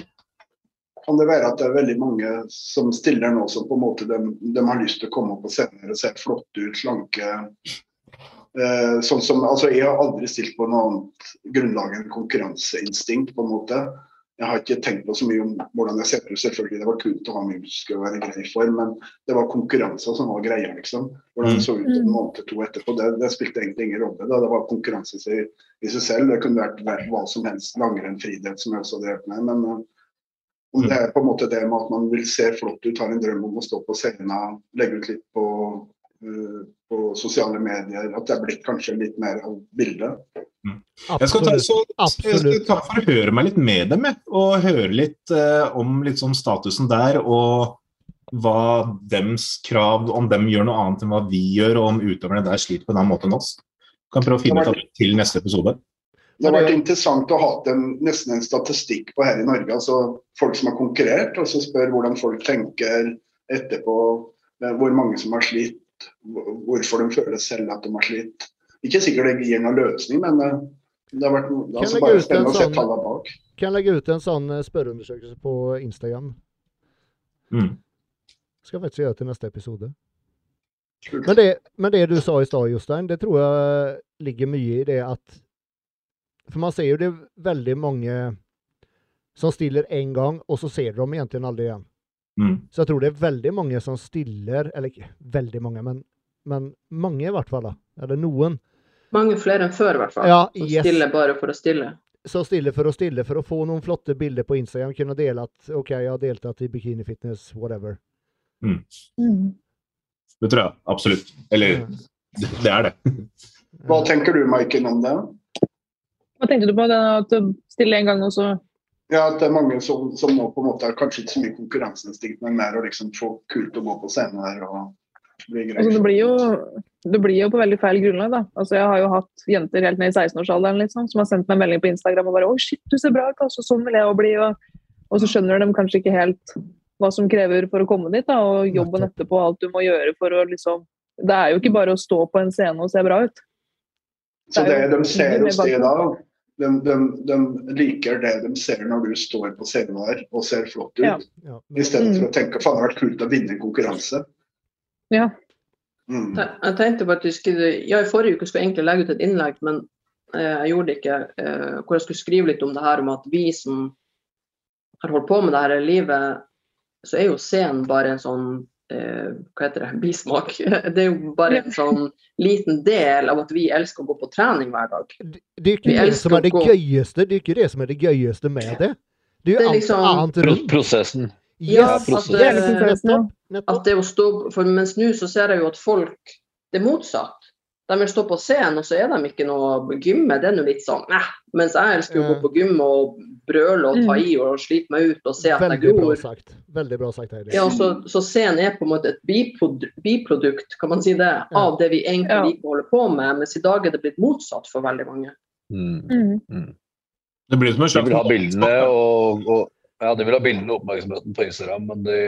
Kan det være at det er veldig mange som stiller nå som på en måte de, de har lyst til å komme opp og scener og se flotte ut, slanke eh, sånn som, altså Jeg har aldri stilt på noe annet grunnlag enn konkurranseinstinkt, på en måte. Jeg har ikke tenkt på så mye om hvordan jeg ser ut. Selvfølgelig, det var kult å ha muskler og være i grei form, men det var konkurranser som var greia, liksom. Hvordan det så ut en måned to etterpå, det, det spilte egentlig ingen rolle. da, Det var konkurranse i, seg- selv. Det kunne vært hva- som helst. Langrenn, friidrett, som jeg også drevet med. men eh, om det er på en måte det med at man vil se flott ut, har en drøm om å stå på scenen, legge ut litt på, uh, på sosiale medier, at det er blitt kanskje litt mer av bildet. Jeg skal, ta, så, jeg skal ta for å høre meg litt med dem, jeg, og høre litt uh, om litt sånn statusen der, og hva dems krav, om dem gjør noe annet enn hva vi gjør, og om utøverne der sliter på en annen måte enn oss. Kan prøve å finne ut av det til neste episode. Det har vært interessant å ha en, nesten en statistikk på her i Norge. altså Folk som har konkurrert, og så spør hvordan folk tenker etterpå. eh, Hvor mange som har slitt, hvorfor de føler selv at de har slitt. Ikke sikkert det gir noen løsning, men eh, det har vært det altså bare spennende å se sånn- tallene bak. Kan legge ut en sånn eh, spørreundersøkelse på Instagram. Mm. Skal jeg faktisk gjøre til neste episode. Men det, men det du sa i stad, Jostein, det tror jeg ligger mye i det at For man ser jo det veldig mange som stiller én gang, og så ser de dem egentlig aldri igjen. Mm. Så jeg tror det er veldig mange som stiller Eller ikke veldig mange, men, men mange i hvert fall. da. Eller noen. Mange flere enn før, i hvert fall. Ja, Som yes. stiller bare for å stille. Så stiller for å stille, for å få noen flotte bilder på Instagram. Kunne dele at OK, jeg har deltatt i bikini fitness, whatever. Mm. Det tror jeg absolutt. Eller det, det er det. Hva tenker du, Maiken, om det? Hva tenkte du på? Det, at du stiller en gang, og så Ja, at det er mange som, som nå på en måte har kanskje ikke så mye konkurranseinstinkt, men mer å liksom få kult å gå på scenen her og bli grei. altså, det, blir jo, det blir jo på veldig feil grunnlag, da. Altså, jeg har jo hatt jenter helt ned i 16-årsalderen liksom, som har sendt meg melding på Instagram og bare 'Å, shit, du ser bra ut', altså, sånn vil jeg òg bli. Og, og så skjønner de kanskje ikke helt hva som krever for å komme dit, da, og jobben etterpå, alt du må gjøre for å liksom Det er jo ikke bare å stå på en scene og se bra ut. Så det det er de ser hos mer da, de, de, de liker det de ser når du står på scenen der og ser flott ut, Ja. Ja. i stedet for Mm. å tenke faen det hadde vært kult å vinne en konkurranse. Ja. Mm. Jeg tenkte på at vi skulle, Ja, i forrige uke skulle jeg egentlig legge ut et innlegg, men eh, jeg gjorde det ikke. Eh, hvor jeg skulle skrive litt om det her om at vi som har holdt på med det her i livet, så er jo scenen bare en sånn hva heter det, bismak. Det er jo bare en sånn liten del av at vi elsker å gå på trening hver dag. Det det er ikke det som er det gøyeste Det er ikke det som er det gøyeste med det. Det er jo alt liksom- annet rundt. prosessen. Ja, Yes, at, yes, eh. At det å stå, for Mens nå så ser jeg jo at folk Det er motsatt. De vil stå på scenen, og så er de ikke noe gymme. Det er nå litt sånn eh. Mens jeg elsker å gå på gym og brøle og ta i og slite meg ut og se at jeg Veldig bra sagt. Veldig bra sagt, Heidi. Ja, så, så scenen er på en måte et biprodu biprodukt kan man si det, av det vi egentlig Ja. liker å holde på med. Mens i dag er det blitt motsatt for veldig mange. Mm. Mm. Det blir som en De vil ha bildene og, og ja, de vil ha bildene og oppmerksomheten på Instagram, men de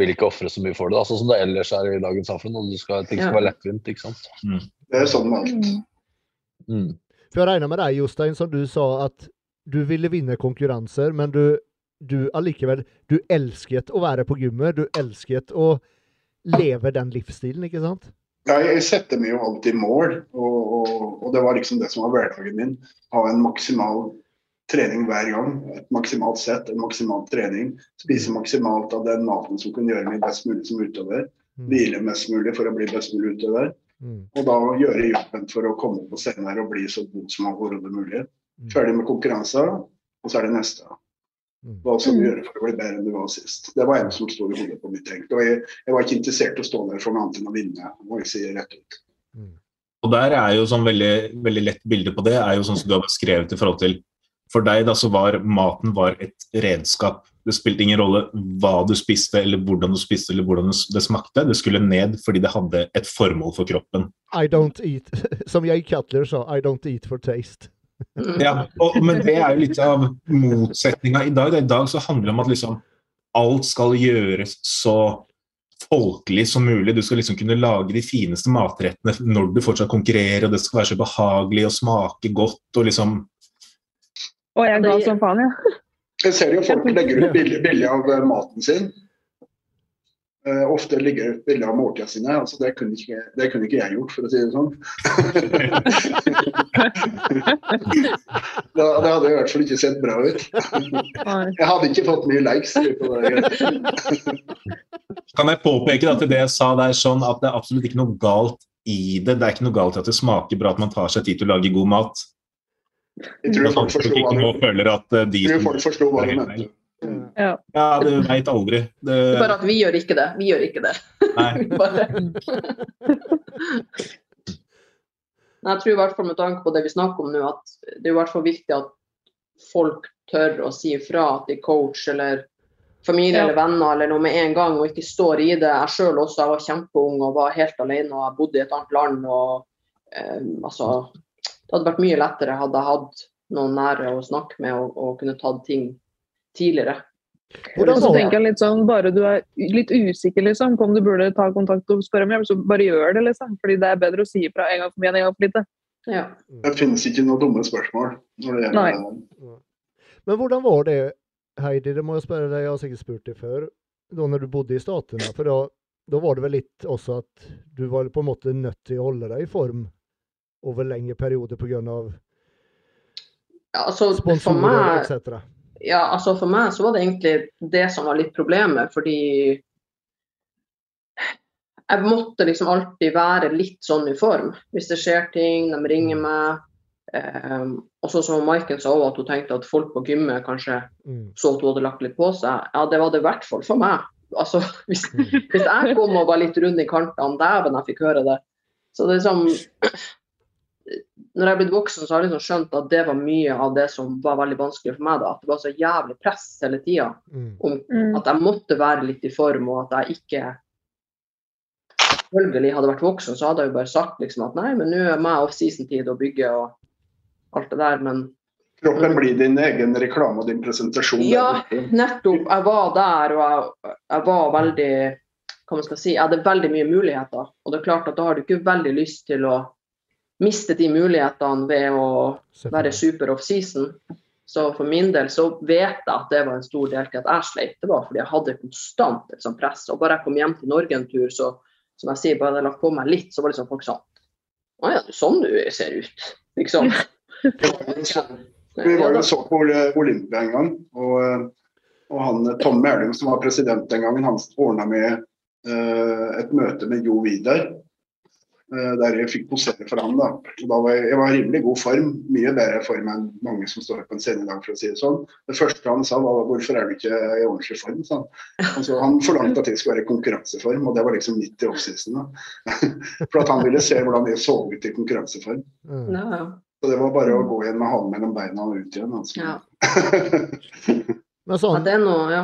vil ikke ofre så mye for det. Altså, som det ellers er i dagens samfunn. og skal, Ting skal være lettvint. ikke sant? Det er sånn med alt. Mm. Mm. For jeg regner med deg, Jostein, som du sa at du ville vinne konkurranser, men du, du allikevel Du elsket å være på gymmet. Du elsket å leve den livsstilen, ikke sant? Ja, jeg setter meg jo alltid mål, og, og, og det var liksom det som var hverdagen min. Ha en maksimal trening hver gang. Et maksimalt sett, en maksimal trening. Spise maksimalt av den maten som kan gjøre meg best mulig som utøver. Mm. Hvile mest mulig for å bli best mulig utøver. Mm. Og da gjøre jobben for å komme på scenen her og bli så god som overhodet mulig. Mm. Ferdig med konkurranser, og så er det neste. Hva skal du gjøre for å bli bedre enn du var sist? Det var en som sto i hodet på mitt tenk. Og jeg, jeg var ikke interessert i å stå der for noe annet enn å vinne, må jeg si rett ut. Og der er jo sånn veldig, veldig lett bilde på det, er jo sånn som du har beskrevet i forhold til For deg da så var maten var et redskap. Det spilte ingen rolle hva du spiste, eller hvordan du spiste, eller hvordan det smakte. Det skulle ned fordi det hadde et formål for kroppen. I don't eat Som jeg Cutler sa, I don't eat for taste. Mm. Ja, og, Men det er jo litt av motsetninga i dag. I dag så handler det om at liksom alt skal gjøres så folkelig som mulig. Du skal liksom kunne lage de fineste matrettene når du fortsatt konkurrerer, og det skal være så behagelig og smake godt og liksom Og jeg er glad som faen, ja. Jeg ser jo folk legger ut bilde av eh, maten sin. Uh, ofte ligger ut bilde av måltidene sine. Altså, det, kunne ikke, det kunne ikke jeg gjort, for å si det sånn. det, det hadde i hvert fall ikke sett bra ut. Jeg hadde ikke fått mye likes. Kan jeg påpeke at det jeg sa der sånn at det er absolutt ikke noe galt i det. Det er ikke noe galt i at det smaker bra at man tar seg tid til å lage god mat. Jeg tror folk forsto hva du, føler at eh, de som folk forsto hva du mente. Mm. Ja. Ja, du veit aldri. Det, Det bare at vi gjør ikke det. Vi gjør ikke det. nei. Bare... Men jeg tror i hvert fall med tanke på det vi snakker om nå, at det er i hvert fall viktig at folk tør å si ifra til coach eller familie Ja. eller venner eller noe med en gang, og ikke står i det. Jeg sjøl også, jeg var kjempeung og var helt alene og jeg bodde i et annet land. og eh, altså, Det hadde vært mye lettere hadde jeg hatt noen nære å snakke med og, og kunne tatt ting tidligere. Hvordan så tenker jeg litt sånn, bare du er litt usikker liksom, på om du burde ta kontakt og spørre om hjelp, så bare gjør det, liksom. Fordi det er bedre å si ifra en gang for mye enn en gang for lite. Ja. Det finnes ikke noen dumme spørsmål. Når det Nei. gjelder. Men hvordan var det, Heidi, det må jeg spørre deg, jeg har sikkert spurt deg før, da når du bodde i Statene? For da, da var det vel litt også at du var på en måte nødt til å holde deg i form over lengre perioder pga. Ja, altså, sponsorer etc. Ja, altså for meg så var det egentlig det som var litt problemet, fordi jeg måtte liksom alltid være litt sånn i form. Hvis det skjer ting, de ringer meg. Um, og så som Maiken sa også, at hun tenkte at folk på gymmet kanskje Mm. så at hun hadde lagt litt på seg. Ja, det var det i hvert fall for meg. Altså, hvis, hvis jeg kom og var litt rund i kantene, dæven, jeg fikk høre det. Så det er sånn når jeg er blitt voksen, så har jeg liksom skjønt at det var mye av det som var veldig vanskelig for meg. da, At det var så jævlig press hele tida Mm. om Mm. at jeg måtte være litt i form, og at jeg ikke Selvfølgelig hadde vært voksen, så hadde jeg jo bare sagt liksom at nei, men nå er meg off-season-tid å bygge og alt det der, men Kroppen blir din egen reklame og din presentasjon. Ja, nettopp. Jeg var der, og jeg, jeg var veldig Hva man skal si, jeg hadde veldig mye muligheter. Og det er klart at da har du ikke veldig lyst til å miste de mulighetene ved å være super off-season. Så for min del så vet jeg at det var en stor del til at jeg sleit. Det var fordi jeg hadde konstant et sånt press. Og bare jeg kom hjem til Norge en tur, så som jeg sier, bare jeg lagt på meg litt, så var liksom folk sånn Å ja, det er sånn du ser ut. Liksom. Vi var jo så på Olympia en gang, og, eh, og han Tom Mælum som var president den gangen, han ordna med uh, et møte med Jo Vidar. Eh, der jeg fikk posere for ham. da. Og da var jeg, jeg var i rimelig god form, mye bedre form enn mange som står på en scene i dag, for å si det sånn. Det første han sa var 'hvorfor er du ikke i ordentlig form'? sa han. Altså, han forlangte at jeg skulle være i konkurranseform, og det var liksom midt i offseason. For at han ville se hvordan jeg så ut i konkurranseform. Mm. Så det var bare å gå igjen med halen mellom beina og ut igjen. Altså. Ja. Men ja, sånn, det er noe, ja.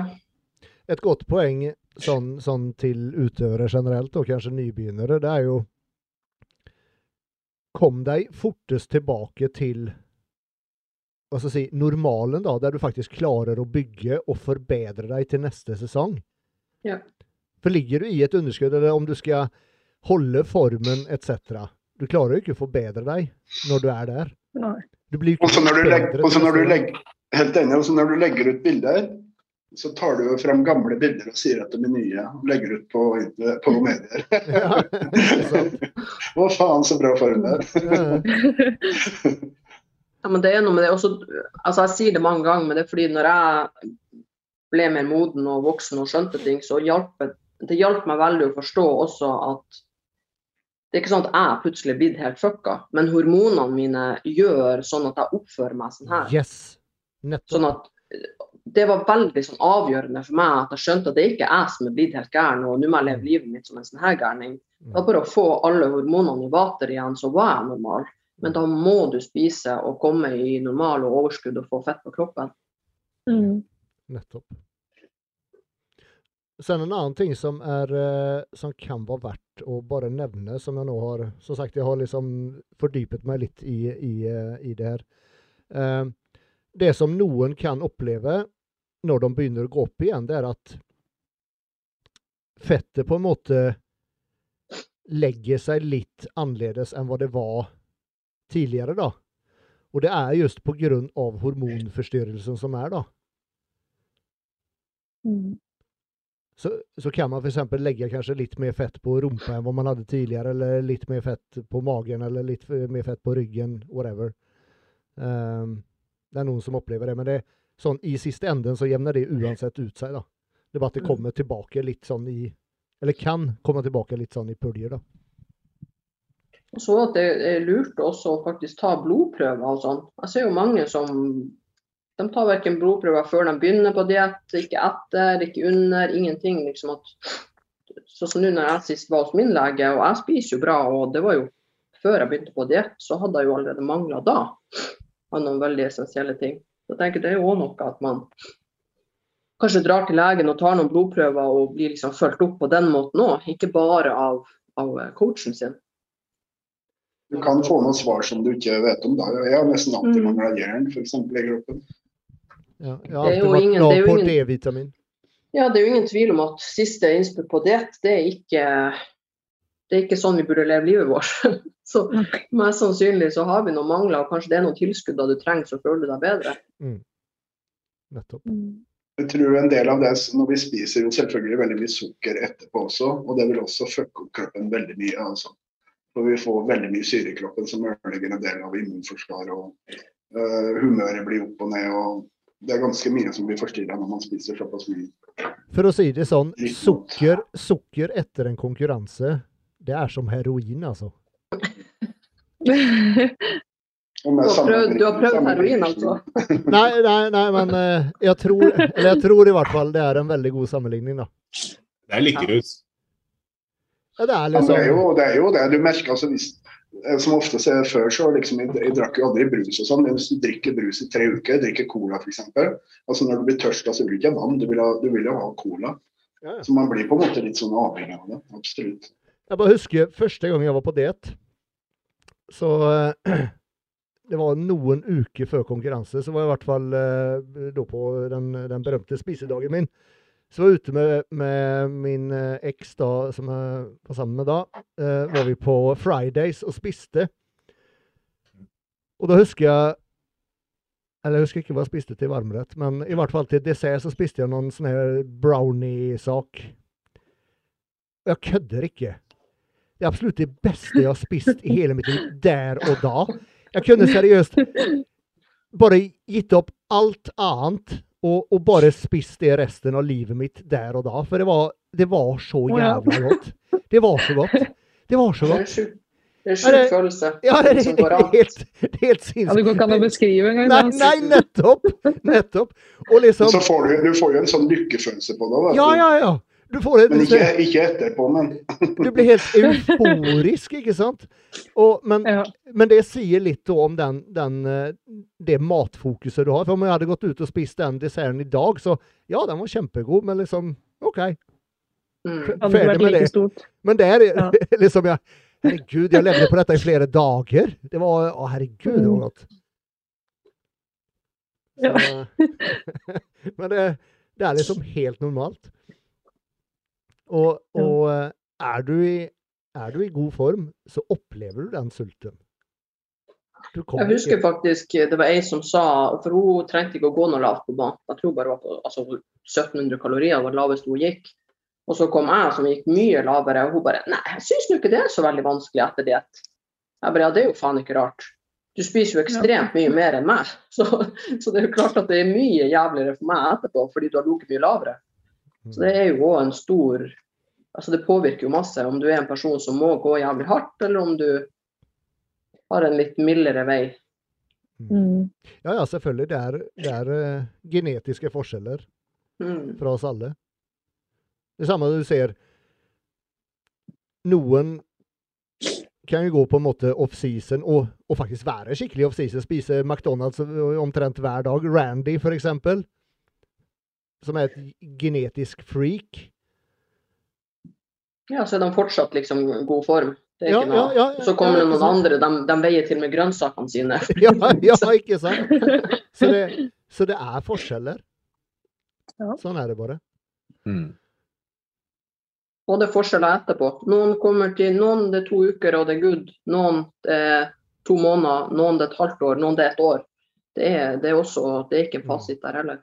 et godt poeng sånn, sånn til utøvere generelt, og kanskje nybegynnere, det er jo Kom deg fortest tilbake til hva skal jeg si, normalen, da, der du faktisk klarer å bygge og forbedre deg til neste sesong. Ja. For ligger du i et underskudd, eller om du skal holde formen etc. Du klarer jo ikke å forbedre deg når du er der. Nei. Du blir ikke når du legger, bedre og så når du legger Helt enig. Og så når du legger ut bilder, så tar du jo frem gamle bilder og sier at de er nye. og Legger ut på, på medier. Ja, ikke faen, så bra form det er. Ja, Ja, men det er noe med det også, altså Jeg sier det mange ganger, men det er fordi når jeg ble mer moden og voksen og skjønte ting, så hjalp det, det hjalp meg veldig å forstå også at det er ikke sånn at jeg plutselig er blitt helt fucka, men hormonene mine gjør sånn at jeg oppfører meg sånn her. Yes. Nettopp. Sånn at det var veldig sånn avgjørende for meg at jeg skjønte at det ikke er jeg som er blitt helt gæren, og nå må jeg leve livet mitt som en sånn her gærning. Det var bare å få alle hormonene i vater igjen, så var jeg normal. Men da må du spise og komme i normal og overskudd og få fett på kroppen. Mm. Nettopp. Sen en annen ting som, er, eh, som kan være verdt å bare nevne, som jeg nå har Som sagt, jeg har liksom fordypet meg litt i, i, eh, i det her. Eh, Det som noen kan oppleve når de begynner å gå opp igjen, det er at fettet på en måte legger seg litt annerledes enn hva det var tidligere, da. Og det er just på grunn av hormonforstyrrelsen som er, da. Mm. så, så kan man f.eks. legge kanskje litt mer fett på rumpa enn hva man hadde tidligere, eller litt mer fett på magen, eller litt mer fett på ryggen, whatever. Um, det er noen som opplever det, men det, sånn, i siste enden så jevner det uansett ut seg. da. Det er bare at det Mm. kommer tilbake litt sånn i Eller kan komme tilbake litt sånn i puljer, da. Og så at det er lurt også å faktisk ta blodprøver og sånn. Jeg ser jo mange som de tar verken blodprøver før de begynner på diett, ikke etter, ikke under, ingenting. liksom at Sånn som nå når jeg sist var hos min lege, og jeg spiser jo bra, og det var jo før jeg begynte på diett, så hadde jeg jo allerede mangla da av noen veldig essensielle ting. Så jeg tenker Det er jo òg noe at man kanskje drar til legen og tar noen blodprøver og blir liksom fulgt opp på den måten òg, ikke bare av, av coachen sin. Du kan få noen svar som du ikke vet om. da. Jeg har nesten alltid Mm. mangla jern for eksempel, i kroppen. Ja, jeg Det har alltid vært ingen- glad det er på D-vitamin. Ja, det er jo ingen tvil om at siste innspill på diett, det er ikke det er ikke sånn vi burde leve livet vårt. Så mest sannsynlig så har vi noen mangler, og kanskje det er noen tilskudd du trenger, så føler du deg bedre. Nettopp. Mm. Jeg tror en del av det når vi spiser jo selvfølgelig veldig mye sukker etterpå også, og det vil også fucke opp kroppen veldig mye. altså. For vi får veldig mye syre i kroppen som ødelegger en del av immunforsvaret. og uh, Humøret blir opp og ned. og Det er ganske mye som blir forstyrra når man spiser såpass mye. For å si det sånn, sukker, sukker etter en konkurranse, det er som heroin, altså. Du har prøvd, du har prøvd heroin, altså? Nei, nei, nei, men eh, jeg tror, eller jeg tror i hvert fall det er en veldig god sammenligning, da. Det er likerus. Ja, det er Ja, det, er liksom jo, det er jo det du merker. altså hvis eh, som ofte ser før, så liksom, jeg, jeg drakk jo aldri brus og sånn, men hvis du drikker brus i tre uker, drikker cola f.eks. Altså når du blir tørst, så vil du ikke ha vann, du vil, ha, du vil jo ha cola. Ja, ja. Så man blir på en måte litt sånn avhengig av det. Absolutt. Jeg bare husker første gang jeg var på diett. Så eh, Det var noen uker før konkurranse, så var jeg i hvert fall eh, da på den, den berømte spisedagen min. Så var jeg ute med, med min eh, eks, da, som jeg var sammen med da. eh, var vi på Fridays og spiste. Og da husker jeg Eller jeg husker ikke hva jeg spiste til varmrett, men i hvert fall til dessert så spiste jeg noen sånn her brownie-sak. Og jeg kødder ikke. Det er absolutt det beste jeg har spist i hele mitt liv der og da. Jeg kunne seriøst bare gitt opp alt annet og, og bare spist det resten av livet mitt der og da. For det var, det var så jævla godt. Det var så godt. Det var så godt. det er en sjuk følelse. Ja, det er helt, helt Ja, sinnssykt. det går ikke an å beskrive engang. Nei, nei, nettopp! Nettopp. Og liksom Så får du, du får jo en sånn lykkefølelse på det. Ja, ja, ja. Du får Men ikke, ikke etterpå, men Du blir helt euforisk, ikke sant? Og, men, Ja. men det sier litt om den, den, eh, det matfokuset du har. For om jeg hadde gått ut og spist den desserten i dag, så ja, den var kjempegod, men liksom OK. Mm. Ferdig med det. stort. Men det er Ja. liksom jeg, Herregud, jeg levde på dette i flere dager. Det var Å, herregud, det var godt. Så, men det, det er liksom helt normalt. Og, og eh, er, du i, er du i god form, så opplever du den sulten. Du Jeg husker ikke- faktisk det var ei som sa For hun trengte ikke å gå noe lavt på mat. Jeg tror bare det var på altså, 1700 kalorier var det laveste hun gikk. Og så kom jeg som gikk mye lavere, og hun bare Nei, jeg syns nå ikke det er så veldig vanskelig etter diett. Jeg bare Ja, det er jo faen ikke rart. Du spiser jo ekstremt mye mer enn meg. Så, så det er jo klart at det er mye jævligere for meg etterpå, fordi du har ligget mye lavere. Så det er jo òg en stor Altså det påvirker jo masse om du er en person som må gå jævlig hardt, eller om du har en litt mildere vei. Mm. Ja, ja, selvfølgelig. Det er, det er uh, genetiske forskjeller Mm. fra oss alle. Det samme du ser Noen kan jo gå på en måte off-season og, og faktisk være skikkelig off-season. Spise McDonald's omtrent hver dag. Randy, for eksempel. Som er et genetisk freak. Ja, så er de fortsatt liksom god form. Det er Ja, ikke noe. ja, ja, så kommer det noen sant? andre, de, de veier til og med grønnsakene sine. Ja, ja, ikke sant? Så det, så det er forskjeller. Ja. Sånn er det bare. Mm. Og det er forskjeller etterpå. Noen kommer til noen det er to uker og det er good. Noen det er to måneder, noen det er et halvt år, noen det er et år. Det er, det er også det er ikke en fasit der heller.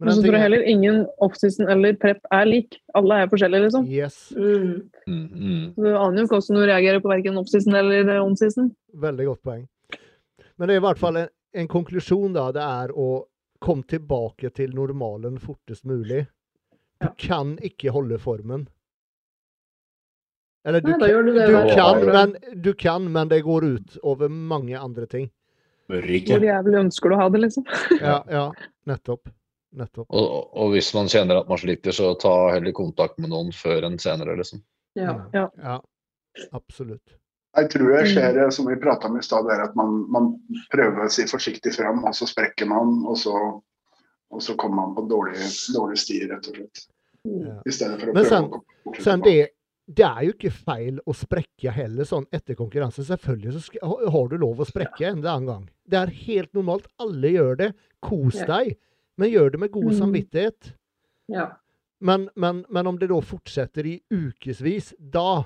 Men Men så tror jeg heller ingen offseason eller prep er lik. Alle er forskjellige, liksom. Yes, Mm. Mm, mm. Du aner jo ikke hvordan du reagerer på verken offseason eller onseason. veldig godt poeng. Men det er i hvert fall en, en konklusjon, da. Det er å komme tilbake til normalen fortest mulig. Du Ja. kan ikke holde formen. Eller du, Nei, kan, du du, kan, men, du kan, men det går ut over mange andre ting. Hvor jævlig ønsker du å ha det, liksom. Ja, ja nettopp. Nettopp. Og, og hvis man kjenner at man sliter, så ta heller kontakt med noen før enn senere, liksom. Ja. Ja. ja. Absolutt. jeg tror det skjer, eh, som vi prata om i stad, er at man, man prøver å si forsiktig fram, og så sprekker man, og så, og så kommer man på dårlig, dårlig sti, rett og slett. Ja. I stedet for å Men prøve sen- å komme Sen det, det er jo ikke feil å sprekke heller sånn etter konkurranse. Selvfølgelig så skal, har- du lov å sprekke en annen gang. Det er helt normalt. Alle gjør det. Kos Ja. deg. Men gjør det med god Mm. samvittighet. ja. Men, men, men om det da fortsetter i ukevis, da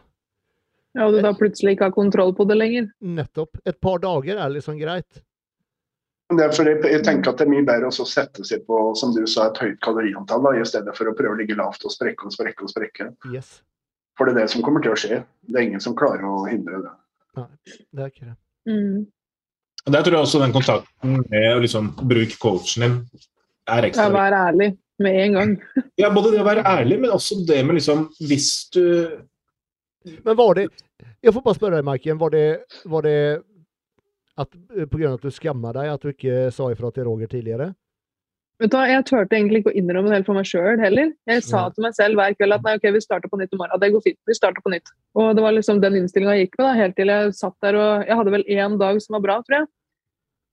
Ja, og du da plutselig ikke har kontroll på det lenger. nettopp Et par dager er liksom greit. Men det er fordi jeg, tenker at det er mye bedre å sette seg på som du sa, et høyt kaloriantall, da, i stedet for å prøve å ligge lavt og sprekke og sprekke. og sprekke. Yes. For det er det som kommer til å skje. Det er ingen som klarer å hindre det. Det er ikke det. Mm. Der tror jeg også den kontakten med å liksom bruke coachen din er Ja, ekstra viktig. vær ærlig med en gang. Ja, både det å være ærlig, men også det med liksom Hvis du Men var det Jeg får bare spørre deg, Maiken. Var det, var det at på grunn av at du skamma deg, at du ikke sa ifra til Roger tidligere? Vet du hva, Jeg turte egentlig ikke å innrømme det helt for meg sjøl heller. Jeg sa Ja. til meg selv hver kveld at nei, ok, vi starter på nytt i morgen. Det går fint. Vi starter på nytt. Og det var liksom den innstillinga jeg gikk med, da, helt til jeg satt der og Jeg hadde vel én dag som var bra, tror jeg.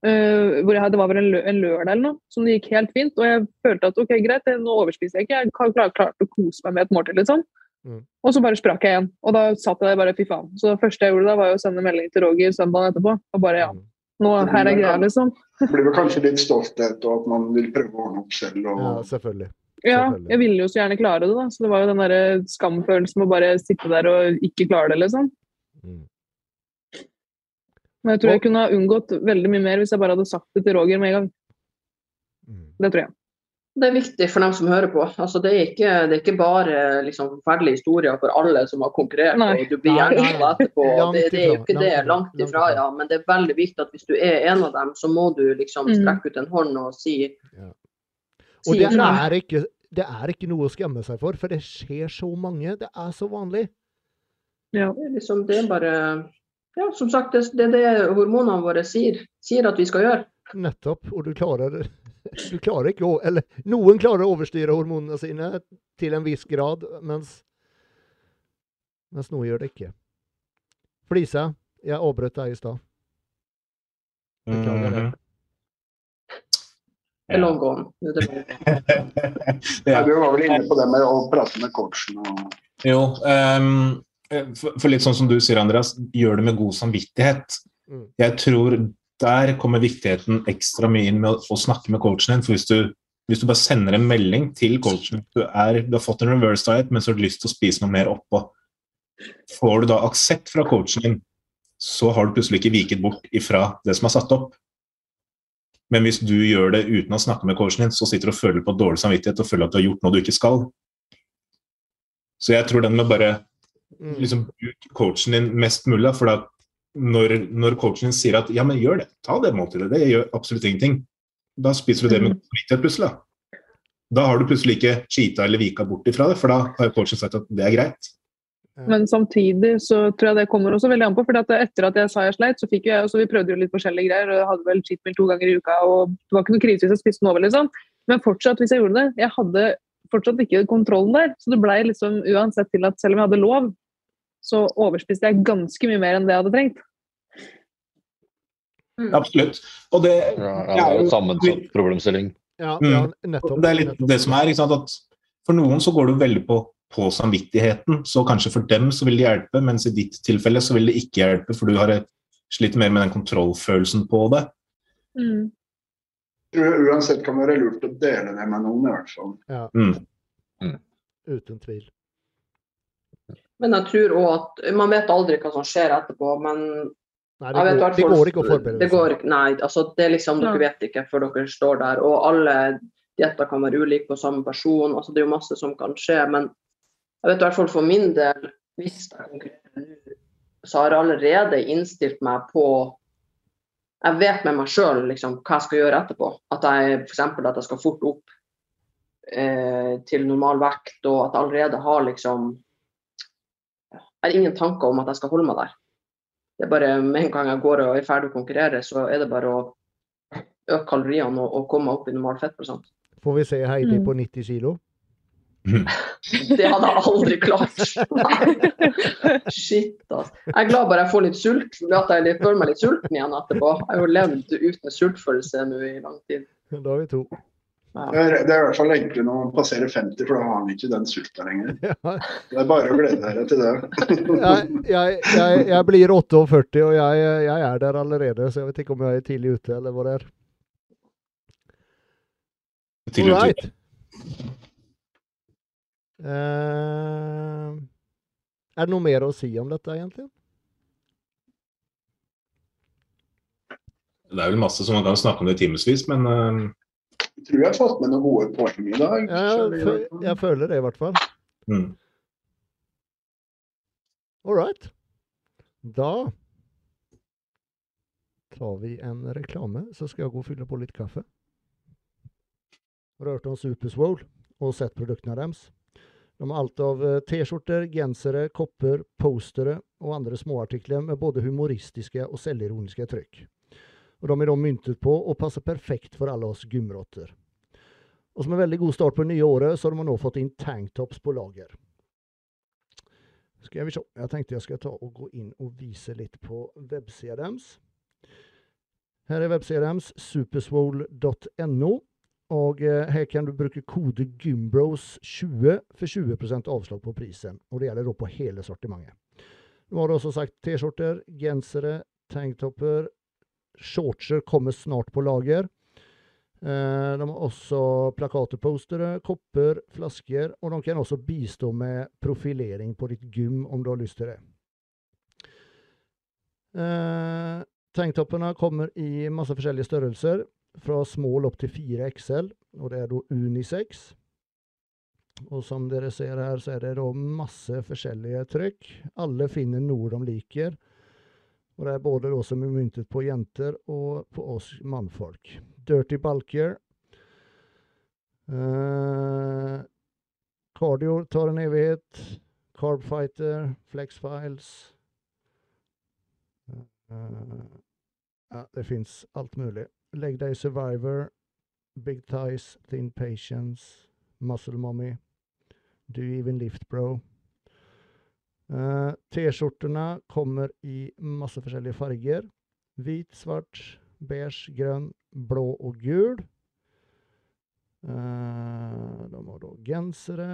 Eh, hvor jeg, det var vel en, lø en lørdag eller noe, som det gikk helt fint. Og jeg følte at ok, greit, nå overspiser jeg ikke. Jeg har klart, klart å kose meg med et måltid, liksom. Mm. Og så bare sprakk jeg igjen. Og da satt jeg der bare fy faen. Så det første jeg gjorde da, var jo å sende melding til Roger søndagen etterpå. Og bare ja, Mm. nå her er greia, liksom. Det blir vel kanskje litt stolthet og at man vil prøve å ordne opp selv. Ja, selvfølgelig. Ja, jeg ville jo så gjerne klare det, da. Så det var jo den der skamfølelsen med å bare sitte der og ikke klare det, liksom. Mm. Men jeg tror Og- jeg kunne ha unngått veldig mye mer hvis jeg bare hadde sagt det til Roger med en gang. Mm. Det tror jeg. Det er viktig for dem som hører på. Altså, det, er ikke, det er ikke bare liksom, forferdelige historier for alle som har konkurrert Nei. og du blir gjerne nei, etterpå. Det, det er jo ikke det. langt ifra, ja. Men det er veldig viktig at hvis du er en av dem, så må du liksom Mm. strekke ut en hånd og si, Og si det er, ikke, det er ikke noe å skamme seg for, for det skjer så mange. Det er så vanlig. Ja. Det er liksom, det er bare Ja, som sagt, det det er det hormonene våre sier, sier at vi skal gjøre. Nettopp. Og du klarer, du klarer ikke å Eller noen klarer å overstyre hormonene sine til en viss grad, mens, mens noen gjør det ikke. Flisa, jeg avbrøt deg i stad. Beklager det. Mhm. Det er long gone. Ja, du var vel inne på det med å prate med coachen. Og, Jo, ehm, for, for litt sånn som du sier, Andreas, gjør det med god samvittighet. Mm. Jeg tror der kommer viktigheten ekstra mye inn med å, å snakke med coachen din. For hvis du, hvis du bare sender en melding til coachen du, er, du har fått en reverse diet, men så har du lyst til å spise noe mer oppå, får du da aksept fra coachen din, så har du plutselig ikke viket bort ifra det som er satt opp. Men hvis du gjør det uten å snakke med coachen din, så sitter du og føler på dårlig samvittighet og føler at du har gjort noe du ikke skal. Så jeg tror den med bare. Liksom bruk coachen din mest mulig. For at når, når coachen din sier at ja, men gjør det, ta det måltidet, det gjør absolutt ingenting, da spiser du det med Mm. samvittighet plutselig. Da. da har du plutselig ikke cheata eller vika bort ifra det, for da har coachen sagt at det er greit. Men samtidig så tror jeg det kommer også veldig an på. for etter at jeg sa jeg sleit, så fikk jeg også, vi prøvde jo litt forskjellige greier. og Jeg hadde vel cheat meal to ganger i uka, og det var ikke noe krise hvis jeg spiste den over, liksom. Men fortsatt, hvis jeg gjorde det Jeg hadde fortsatt ikke kontrollen der. Så det blei liksom uansett til at selv om jeg hadde lov, så overspiste jeg ganske mye mer enn det jeg hadde trengt. Absolutt. Og det, Ja, ja, det er jo sammensatt problemstilling. Ja, Mm. ja, nettopp. det er litt nettopp. det som er, ikke sant, at for noen så går du veldig på, på samvittigheten, så kanskje for dem så vil det hjelpe, mens i ditt tilfelle så vil det ikke hjelpe, for du har slitt mer med den kontrollfølelsen på det. Mm. tror jeg uansett kan være lurt å dele det med noen, i hvert fall. Mm. Uten tvil. Men jeg tror òg at Man vet aldri hva som skjer etterpå, men Nei, jeg det, vet går, det går ikke å forberede det går, Nei, altså det er liksom, dere vet ikke før dere står der. Og alle dietter kan være ulike på samme person. altså Det er jo masse som kan skje. Men jeg vet i hvert fall for min del, hvis jeg konkurrerer nå, så har jeg allerede innstilt meg på Jeg vet med meg sjøl liksom, hva jeg skal gjøre etterpå. At jeg f.eks. at jeg skal fort opp eh, til normal vekt, og at jeg allerede har liksom Jeg har ingen tanker om at jeg skal holde meg der. Det er bare Med en gang jeg går og er ferdig å konkurrere, så er det bare å øke kaloriene og, og komme opp i normal fettprosent. Får vi se Heidi Mm. på 90 kilo? Det hadde jeg aldri klart. Shit, altså. Jeg er glad bare jeg får litt sult, at jeg føler meg litt sulten igjen etterpå. Jeg har jo levd uten sultfølelse nå i lang tid. Da har vi to. Ja. Det er, det er i hvert fall enklere når man passerer 50, for da har man ikke den sulta lenger. Ja, Det er bare å glede dere til det. jeg, jeg, jeg, jeg blir 48, og jeg, jeg er der allerede, så jeg vet ikke om jeg er tidlig ute, eller hva det er. Tidlig right. Eh, er det noe mer å si om dette, egentlig? Det er vel masse som man kan snakke om det i timevis, men eh, Jeg tror jeg har fått med noen gode poeng i dag. Ja, jeg, jeg føler det, i hvert fall. mm. All right. Da tar vi en reklame, så skal jeg gå og fylle på litt kaffe. Har du hørt om Superswole og sett produktene deres? De har alt av eh, T-skjorter, gensere, kopper, postere og andre småartikler med både humoristiske og selvironiske trykk. Og de er da myntet på og passer perfekt for alle oss gymrotter. Og som en veldig god start på det nye året, så har de nå fått inn tanktops på lager. Skal vi. Jeg tenkte jeg skal ta og gå inn og vise litt på websida deres. Her er websida deres, superswole.no. Og eh, her kan du bruke kode GYMBROS20 for 20% avslag på prisen. Og det gjelder da på hele sortimentet. Nå har du også sagt T-skjorter, gensere, tanktopper. Shortser kommer snart på lager. Eh, de har også plakater, postere, kopper, flasker, og de kan også bistå med profilering på ditt gym om du har lyst til det. Eh, tanktoppene kommer i masse forskjellige størrelser, fra small opp til 4 XL, og det er da unisex. Og som dere ser her, så er det da masse forskjellige trykk. Alle finner noe de liker. Og det er både da som er myntet på jenter og på oss mannfolk. Dirty Bulkier. Eh, cardio tar en evighet. Carbfighter, Flex Files. Eh, ja, det fins alt mulig. Leg Day Survivor, Big Thighs, Thin Patience, Muscle Mommy, Do Even Lift Bro. Eh, T-skjortene kommer i masse forskjellige farger. Hvit, svart, beige, grønn, blå og gul. Eh, de har da gensere.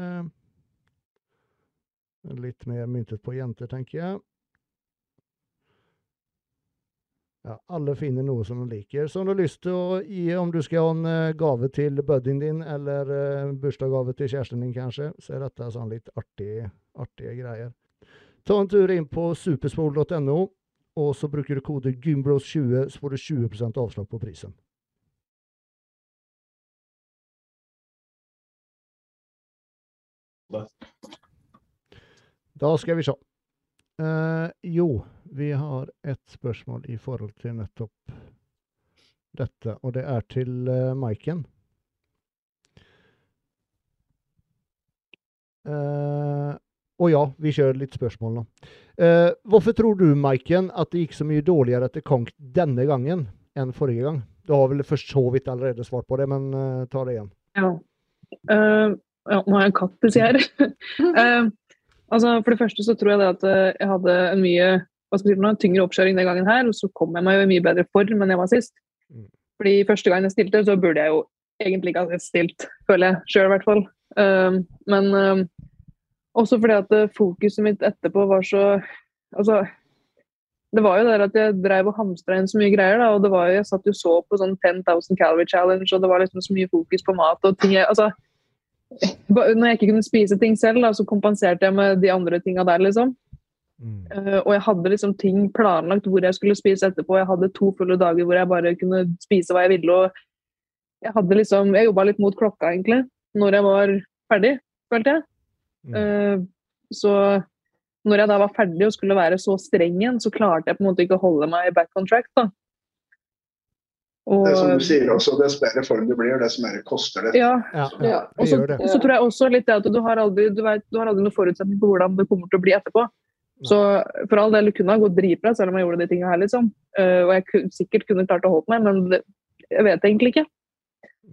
Litt mer myntet på jenter, tenker jeg. Ja, alle finner noe som de liker. Så om du har lyst til å gi, om du skal ha en eh, gave til buddyen din, eller bursdagsgave til kjæresten din kanskje, så er dette sånn litt artig, artige greier. Ta en tur inn på superspol.no, og så bruker du kode GYMBROS20, så får du 20% avslag på prisen. Da. Skal vi se. Eh, jo, vi har et spørsmål i forhold til nettopp dette, og det er til uh, Maiken. Eh, og ja, vi kjører litt spørsmål nå. Eh, hvorfor tror du, Maiken, at det gikk så mye dårligere etter Konk denne gangen enn forrige gang? Du har vel for så vidt allerede svart på det, men eh, ta det igjen. Ja. Uh, ja, nå har jeg en katt siden her. uh, altså, for det første så tror jeg det at eh, jeg hadde en mye hva skal si noe, tyngre oppkjøring den gangen her, og så kom jeg meg jo i mye bedre form enn jeg var sist. Mm. Fordi første gang jeg stilte, så burde jeg jo egentlig ikke ha stilt, føler jeg sjøl i hvert fall. Uh, men også fordi at eh, fokuset mitt etterpå var så Altså, det var jo der at jeg drev og hamstra inn så mye greier, da, og det var jo, jeg satt jo så på sånn 10,000 calorie challenge, og det var liksom så mye fokus på mat og ting jeg, altså, Når jeg ikke kunne spise ting selv, da, så kompenserte jeg med de andre tinga der, liksom. Mm. Uh, og jeg hadde liksom ting planlagt hvor jeg skulle spise etterpå. Jeg hadde to fulle dager hvor jeg bare kunne spise hva jeg ville. og Jeg hadde liksom, jeg jobba litt mot klokka, egentlig, når jeg var ferdig, følte jeg. Mm. Eh, så når jeg da var ferdig og skulle være så streng igjen, så klarte jeg på en måte ikke å holde meg back on track. da. Og, Det er som du sier også, dess bedre form du blir, dess mer koster det. ja, Ja, Ja. ja, og det så, så tror jeg også litt det at du har aldri, du vet, du har aldri noen forutsetning på hvordan det kommer til å bli etterpå. Så for all del det kunne ha gått dritbra selv om jeg gjorde de tingene her, liksom. Uh, og jeg kunne, sikkert kunne klart å holde meg, men det, jeg vet egentlig ikke.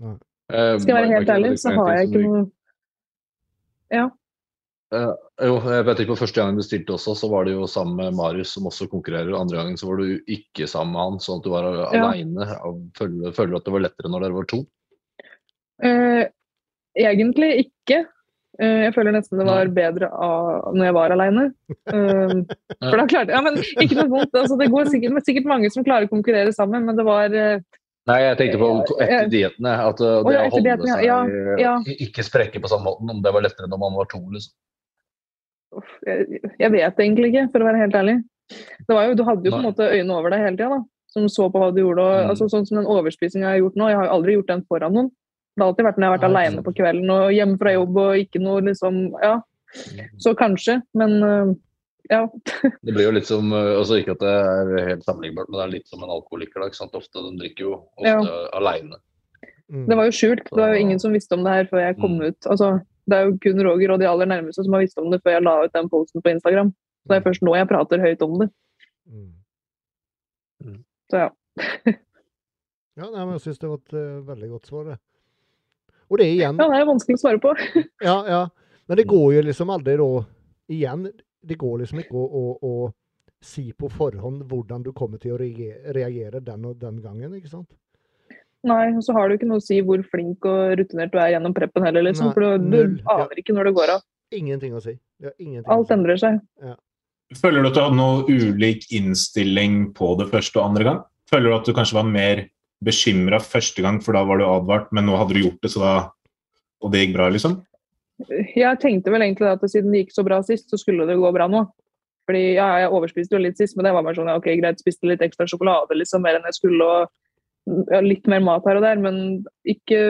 Nei. Eh, Skal jeg være helt ærlig, så har jeg ikke noe Ja. Eh, jo, jeg vet ikke på Første gangen du stilte også, så var det jo sammen med Marius, som også konkurrerer. Andre gangen så var du ikke sammen med han, sånn at du var Ja. aleine. Føler, føler du at det var lettere når dere var to? Uh, egentlig ikke. Uh, jeg føler nesten det var bedre av, når jeg var aleine. for da klarte Ja, men ikke noe vondt. Altså, det går sikkert, er sikkert mange som klarer å konkurrere sammen, men det var Nei, jeg tenkte på etter dietene. At uh, det å holde seg ja, ja. ikke sprekke på samme måten, om det var lettere når man var to. liksom. Jeg, vet egentlig ikke, for å være helt ærlig. Det var jo, du hadde jo på en måte øynene over deg hele tida, som så på hva du gjorde. Og, Mm. altså, sånn som den overspisinga jeg har gjort nå, jeg har jo aldri gjort den foran noen. Det har alltid vært når jeg har vært aleine på kvelden og hjemme fra jobb og ikke noe liksom Ja, så kanskje, men eh, ja. Det blir jo litt som uh, altså Ikke at det er helt sammenlignbart, men det er litt som en alkoholiker. da, ikke sant? Ofte, De drikker jo ofte Ja. aleine. Mm. Det var jo skjult. Det var jo ingen som visste om det her før jeg kom Mm. ut. Altså, det er jo kun Roger og de aller nærmeste som har visst om det før jeg la ut den posten på Instagram. Så det er først nå jeg prater høyt om det. Mm. Så ja. Ja, nei, men jeg syns det var et uh, veldig godt svar. det. Og det igjen igen, Ja, det er vanskelig å svare på. ja, ja. Men det går jo liksom aldri da Igjen, det går liksom ikke å, å, å si på forhånd hvordan du kommer til å reagere den og den gangen, ikke sant? Nei, og så har du ikke noe å si hvor flink og rutinert du er gjennom preppen heller, liksom. Nei, For du, du aner ja. ikke når det går av. Ingenting å si. Ingenting å Alt si. endrer seg. Føler du at du hadde noe ulik innstilling på det første og andre gang? Føler du at du kanskje var mer bekymra første gang, for da var du advart, men nå hadde du gjort det, så da Og det gikk bra, liksom? Jeg tenkte vel egentlig at siden det gikk så bra sist, så skulle det gå bra nå. Fordi ja, jeg overspiste jo litt sist, men det var bare sånn ja, ok, greit, spiste litt ekstra sjokolade, liksom mer enn jeg skulle, og ja, litt mer mat her og der, men ikke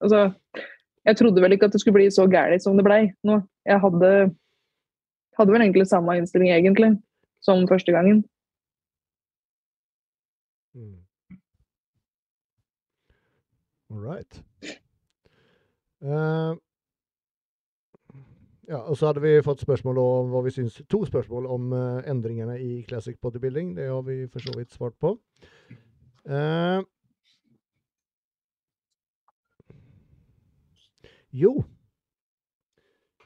Altså, jeg trodde vel ikke at det skulle bli så gærent som det blei nå. Jeg hadde, hadde vel egentlig samme innstilling, egentlig, som første gangen. Mm. All right. Uh, ja, og så hadde vi fått spørsmål om hva vi syns To spørsmål om uh, endringene i classic bodybuilding. Det har vi for så vidt svart på. Eh, jo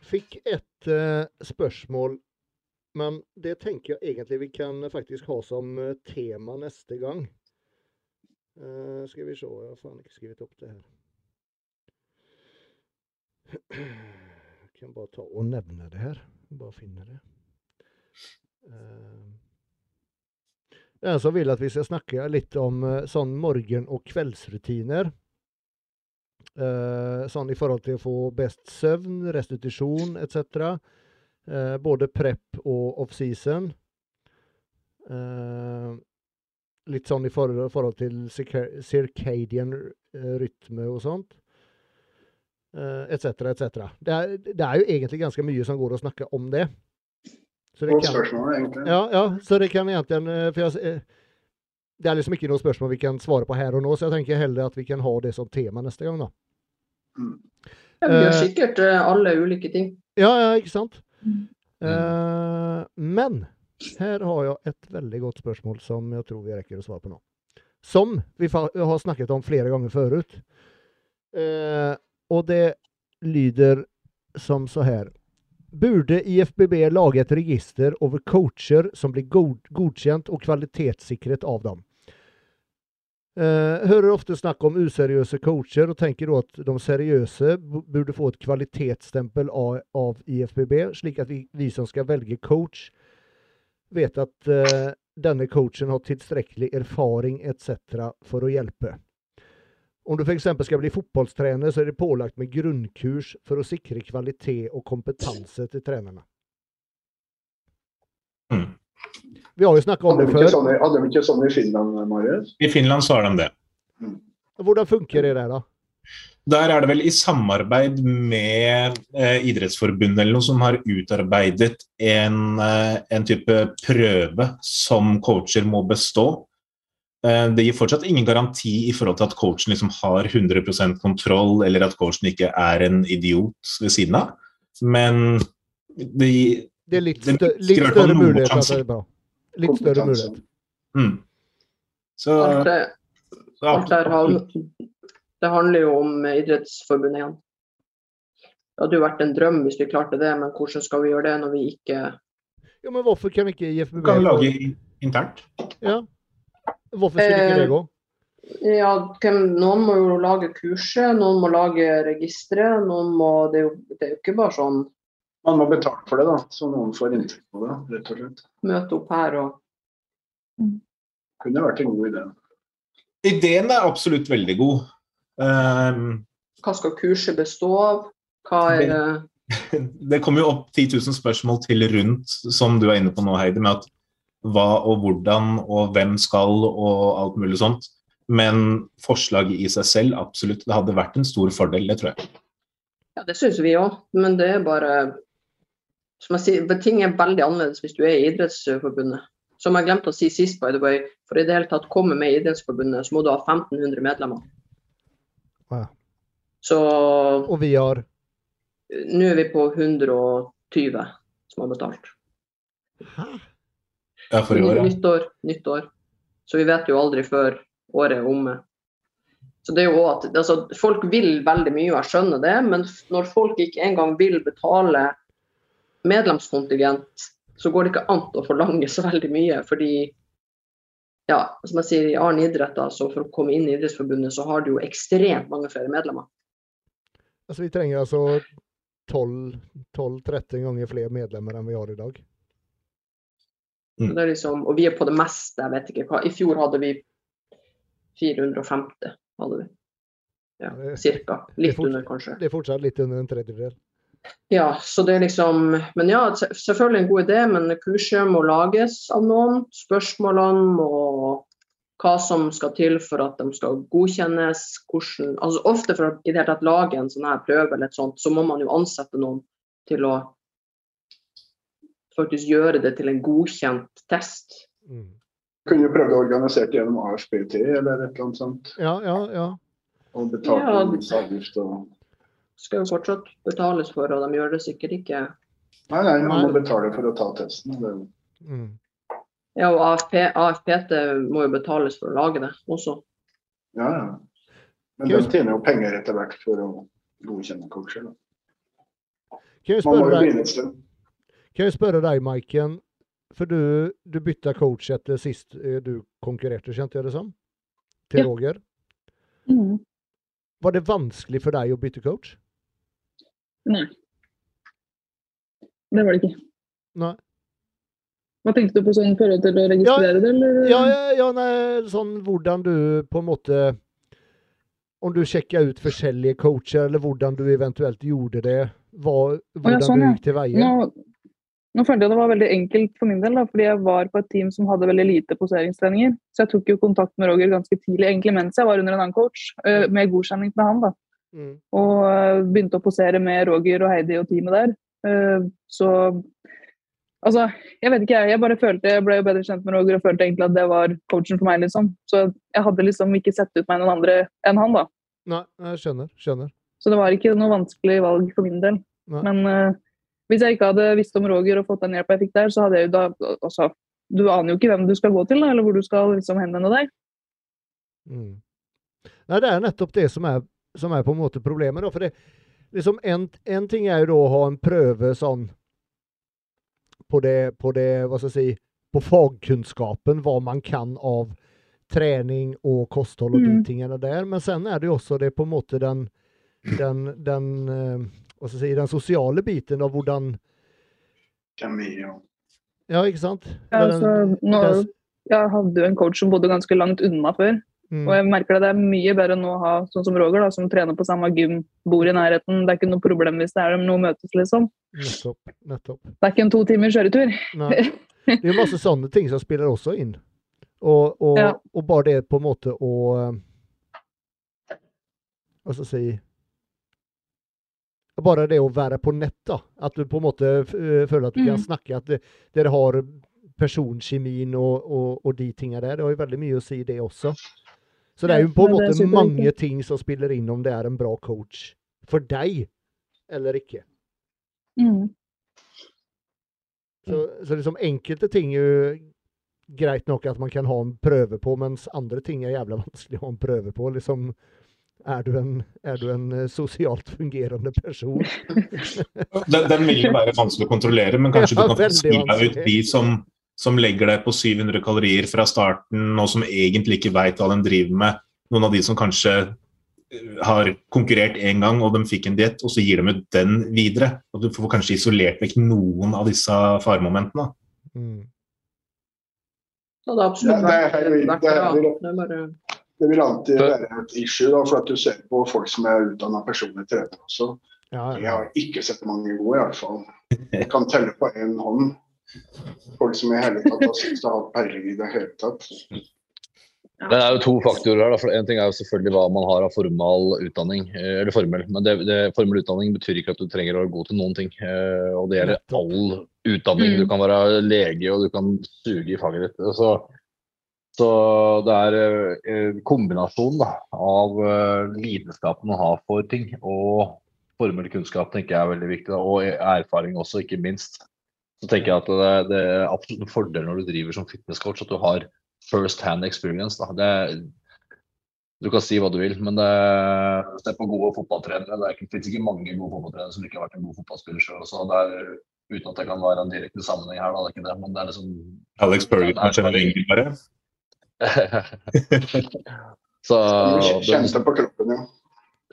Fikk et uh, spørsmål, men det tenker jeg egentlig vi kan faktisk ha som eh, tema neste gang. Uh, skal vi se, jeg har faen ikke skrevet opp det her. Jeg kan bare ta og nevne det her. Bare finne det. Eh, Det er en som vil at vi skal snakke litt om eh, sånn morgen- og kveldsrutiner. Eh, sånn i forhold til å få best søvn, restitusjon etc. Eh, både prep og offseason. Eh, litt sånn i forhold, forhold til circadian eh, rytme og sånt. Eh, etc., etc. Det, det er jo egentlig ganske mye som går å snakke om det. Så det Godt kan, spørsmål, egentlig. ja, ja, så det kan egentligen eh, for jeg, eh, Det er liksom ikke noe spørsmål vi kan svare på her og nå, så jeg tenker heller at vi kan ha det som tema neste gang. da. Mm. Ja, vi gjør Eh, sikkert alle ulike ting. Ja, ja, ikke sant? Mm. Uh, men her har jeg et veldig godt spørsmål som jeg tror vi rekker å svare på nå. Som vi har snakket om flere ganger før. Uh, og det lyder som så her. Burde IFBB lage et register over coacher som blir god godkjent og kvalitetssikret av dem? Eh, hører ofte snakk om useriøse coacher, og tenker da at de seriøse burde få et kvalitetsstempel av, av IFBB, slik at vi, vi som skal velge coach, vet at eh, denne coachen har tilstrekkelig erfaring etc. for å hjelpe. Om du f.eks. skal bli fotballtrener, så er det pålagt med grunnkurs for å sikre kvalitet og kompetanse til trenerne. Mm. Vi har jo snakka om det før. sånn hadde de ikke sånn i Finland, Marius? I Finland så har de det. Hvordan funker det der, da? Der er det vel i samarbeid med eh, Idrettsforbundet eller noe som har utarbeidet en, eh, en type prøve som coacher må bestå. Eh, det gir fortsatt ingen garanti i forhold til at coachen liksom har 100% kontroll, eller at coachen ikke er en idiot ved siden av. Men det gir Det er litt, Det stø litt større mulighet. at det er bra. Litt større mulighet. mm. Så, Alt det, så alt det, her handler, det handler jo om Idrettsforbundet igjen. Det hadde jo vært en drøm hvis vi klarte det, men hvordan skal vi gjøre det når vi ikke Ja, men hvorfor kan ikke du IFBB kan lage internt. Ja. Hvorfor skulle ikke det Eh, gå? Ja, hvem, noen må jo lage kurset, noen må lage registeret. Det er, jo, det er jo ikke bare sånn Man må betale for det, da, så noen får inntekt på det, rett og slett. møte opp her og Kunne vært en god idé. Ideen er absolutt veldig god. Um, Hva skal kurset bestå av? Hva er det det kommer jo opp 10 000 spørsmål til rundt, som du er inne på nå, Heidi, med at hva og hvordan og hvem skal og alt mulig sånt. Men forslaget i seg selv, absolutt. Det hadde vært en stor fordel, det tror jeg. Ja, det syns vi òg, men det er bare som jeg sier, Ting er veldig annerledes hvis du er i Idrettsforbundet. Som jeg glemte å si sist, by the way, for i det hele tatt komme med i Idrettsforbundet, så må du ha 1500 medlemmer. Ja. Så Og vi har nå er vi på 120 som har betalt. Hæ? Ja, for i år, ja. Nytt år, nytt år. Så vi vet jo aldri før året er omme. Så det er jo at altså, Folk vil veldig mye, og jeg skjønner det, men når folk ikke engang vil betale medlemskontingent, så går det ikke an å forlange så veldig mye. Fordi, ja, som jeg sier, i annen idrett, altså, så for å komme inn i Idrettsforbundet, så har du jo ekstremt mange flere medlemmer. Altså, vi trenger altså 12-13 ganger flere medlemmer enn vi har i dag. Mm. Det liksom, og vi er på det meste, jeg vet ikke hva. I fjor hadde vi 450, hadde vi. Ja, cirka. Litt fort- under, kanskje. Det er fortsatt litt under en tredjedel. Ja, så det er liksom Men ja, selvfølgelig en god idé, men kurset må lages av noen. Spørsmålene må hva som skal til for at de skal godkjennes. Hvordan, altså Ofte for å i det hele tatt lage en sånn her prøve, eller et sånt, så må man jo ansette noen til å faktisk gjøre det til en godkjent test. Mm. Kunne jo prøvd å organisere det gjennom ASPT eller et eller annet sånt. Ja, ja, ja. Og betalt Ja, avgift og Skal jo fortsatt betales for, og de gjør det sikkert ikke. Nei, nei, man må betale for å ta testen. Det Mm. Ja, og AFP, AFPT må jo betales for å lage det også. Ja, ja. Men de tjener jo penger etter hvert for å godkjenne coacher. Da. Man må jo begynne et sted. Kan jeg spørre deg, Maiken, for du, du bytta coach etter sist eh, du konkurrerte, kjente jeg det som? Til Ja. Roger. Mm. Var det vanskelig for deg å bytte coach? Nei. Det var det ikke. Nei. Hva tenkte du på sånn forhold til å registrere det, eller? Ja, ja, ja nei, sånn hvordan du på en måte Om du sjekka ut forskjellige coacher, eller hvordan du eventuelt gjorde det. Hva, hvordan sånn, du gikk til veie. Nå, nå følte jeg det var veldig enkelt for min del, da, fordi jeg var på et team som hadde veldig lite poseringstreninger. Så jeg tok jo kontakt med Roger ganske tidlig, egentlig mens jeg var under en annen coach, eh, med godkjenning med han. da. Mm. Og begynte å posere med Roger og Heidi og teamet der. Så altså, jeg vet ikke, jeg. Jeg bare følte, jeg ble jo bedre kjent med Roger og følte egentlig at det var coachen for meg, liksom. Så jeg hadde liksom ikke sett ut meg noen andre enn han, da. Nei, jeg skjønner. Skjønner. Så det var ikke noe vanskelig valg for min del. Nei. Men hvis jeg ikke hadde visst om Roger og fått den hjelpa jeg fikk der, så hadde jeg jo da altså, Du aner jo ikke hvem du skal gå til, da, eller hvor du skal liksom henvende deg. Mm. Nei, det er nettopp det som er, som er på en måte problemet. Da. For det, liksom en, en ting er jo da å ha en prøve sånn på det, på det hva skal jeg si, på fagkunnskapen, hva man kan av trening og kosthold og de Mm. tingene der. Men sen er det jo også det på en måte den, den, den, hva skal jeg si, den sosiale biten av hvordan Kjemi og Ja, ikke sant? Ja, altså, nå, jeg hadde jo en coach som bodde ganske langt unna før. mm, Og jeg merker det, det er mye bedre nå å ha sånn som Roger, da, som trener på samme gym, bor i nærheten. Det er ikke noe problem hvis det er noe møtes, liksom. nettopp. Nettopp. Det er ikke en to timer kjøretur. Nei. Det er jo masse sånne ting som spiller også inn. Og, og, Ja. og bare det på en måte å eh, Hva skal jeg si Bare det å være på nett, da. At du på en måte føler at du kan Mm. snakke. At det, dere har personkjemien og, og, og de tinga der. Det har jo veldig mye å si, det også. Så det er jo på en måte mange ting som spiller inn om det er en bra coach for deg eller ikke. Mm. Så, så liksom enkelte ting er jo greit nok at man kan ha en prøve på, mens andre ting er jævla vanskelig å ha en prøve på. Liksom, er du en, er du en eh, sosialt fungerende person? Den, den vil jo være vanskelig å kontrollere, men kanskje Ja, du kan spille skrive ut de som, som legger deg på 700 kalorier fra starten, og som egentlig ikke veit hva de driver med. Noen av de som kanskje eh, har konkurrert én gang, og de fikk en diett, og så gir de ut den videre. Og du får kanskje isolert vekk noen av disse faremomentene. Mm. Så det er absolutt Ja, det er- vært, vært det er-. Det er Det vil alltid være et issue, da, for at du ser på folk som er utdanna personlig trener også. Ja, Jeg har ikke sett mange gode, i hvert fall. Jeg kan telle på én hånd folk som i hele tatt har syntes det har hatt peiling i det hele tatt. Det er jo to faktorer her. for En ting er jo selvfølgelig hva man har av formal utdanning. eh, eller formel, Men det, det, formel utdanning betyr ikke at du trenger å være god til noen ting. eh, Og det gjelder all utdanning. Du Mm. kan være lege og du kan suge i faget ditt. Så, så det er eh, en da, av eh, lidenskapen man har for ting og formell kunnskap tenker jeg er veldig viktig. Da, og erfaring også, ikke minst. Så tenker jeg at det, det er absolutt en fordel når du driver som fitnesscoach at du har first hand experience. Da. Det, Du kan si hva du vil, men det, se på gode fotballtrenere. Det ikke, finnes ikke mange gode fotballtrenere som ikke har vært en god fotballspiller sjøl. Uten at det kan være en direkte sammenheng her, da, det er ikke det. Men det er liksom Alex Berger kanskje er bare. Så Du kjente på kroppen, ja.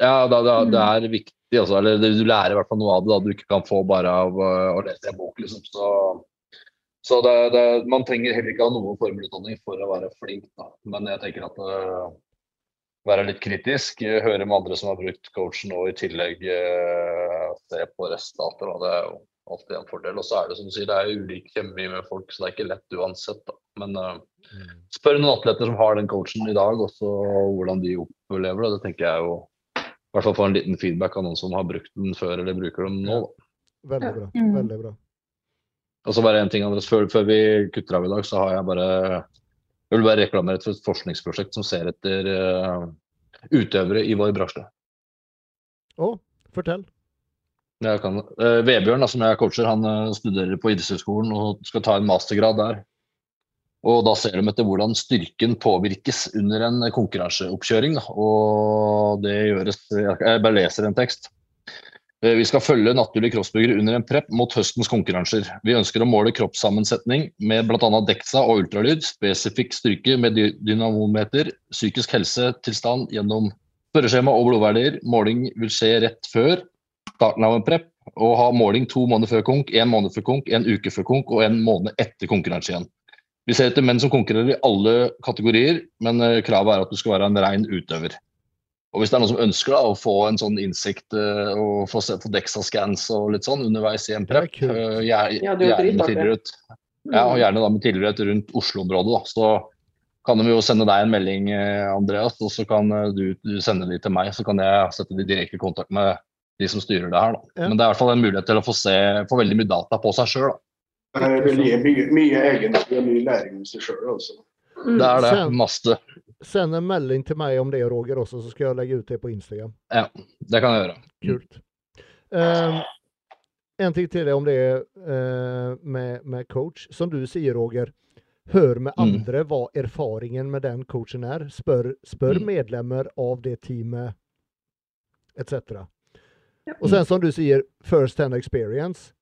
Ja, da, da, det er viktig. Også, eller du lærer i hvert fall noe av det da, du ikke kan få bare av uh, å lese en bok. Liksom. Så, så det, det, man trenger heller ikke ha noen formelutdanning for å være flink. Da. Men jeg tenker at uh, være litt kritisk, høre med andre som har brukt coachen og i tillegg uh, se på resultater. Da. Det er jo alltid en fordel. Og så er det som du sier, det er ulik kjemi med folk, så det er ikke lett uansett. Da. Men spør noen atleter som har den coachen i dag, også hvordan de opplever det. Det tenker jeg jo i hvert fall få en liten feedback av noen som har brukt den før eller bruker den nå. Da. Veldig bra. Mm. Veldig bra. Og så bare en ting, Andres. Før, før vi kutter av i dag, så har jeg bare Jeg vil bare reklamere for et forskningsprosjekt som ser etter uh, utøvere i vår bransje. Å, fortell. Jeg kan, uh, Vebjørn, da, som jeg er coacher, han uh, studerer på idrettshøyskolen og skal ta en mastergrad der. Og da ser de etter hvordan styrken påvirkes under en konkurranseoppkjøring. Og det gjøres Jeg bare leser en tekst. Eh, Vi skal følge naturlige crossbyggere under en prep mot høstens konkurranser. Vi ønsker å måle kroppssammensetning med bl.a. DEXA og ultralyd, spesifikk styrke med dynamometer, psykisk helsetilstand gjennom spørreskjema og blodverdier. Måling vil skje rett før starten av en prep, og ha måling to måneder før konk, én måned før konk, en uke før konk og en måned etter konkurranse igjen. Vi ser etter menn som konkurrerer i alle kategorier, men eh, kravet er at du skal være en rein utøver. Og Hvis det er noen som ønsker da, å få en sånn innsikt eh, og få se på DEXA-scans og litt sånn underveis i en prep, eh, Ja, er jo gjerne med tilhørighet ja, og gjerne da med tilhørighet rundt Oslo-området, da, så kan de jo sende deg en melding, Andreas, og så kan du, du sende de til meg. Så kan jeg sette de direkte i kontakt med de som styrer det her. Da. Ja. Men det er i hvert fall en mulighet til å få se få veldig mye data på seg sjøl. Det vil gi mye, mye og mye læring om seg sjøl. Altså. Mm. Det er det. Sen- Masse. Send en melding til meg om det, Roger, også, så skal jeg legge ut det på Instagram. Ja, det kan jeg gjøre. Kult. Um, en ting til om det uh, med, med coach. Som du sier, Roger. Hør med Mm. andre hva erfaringen med den coachen er. Spør, spør Mm. medlemmer av det teamet, etc. Og sen som du sier, first hand experience.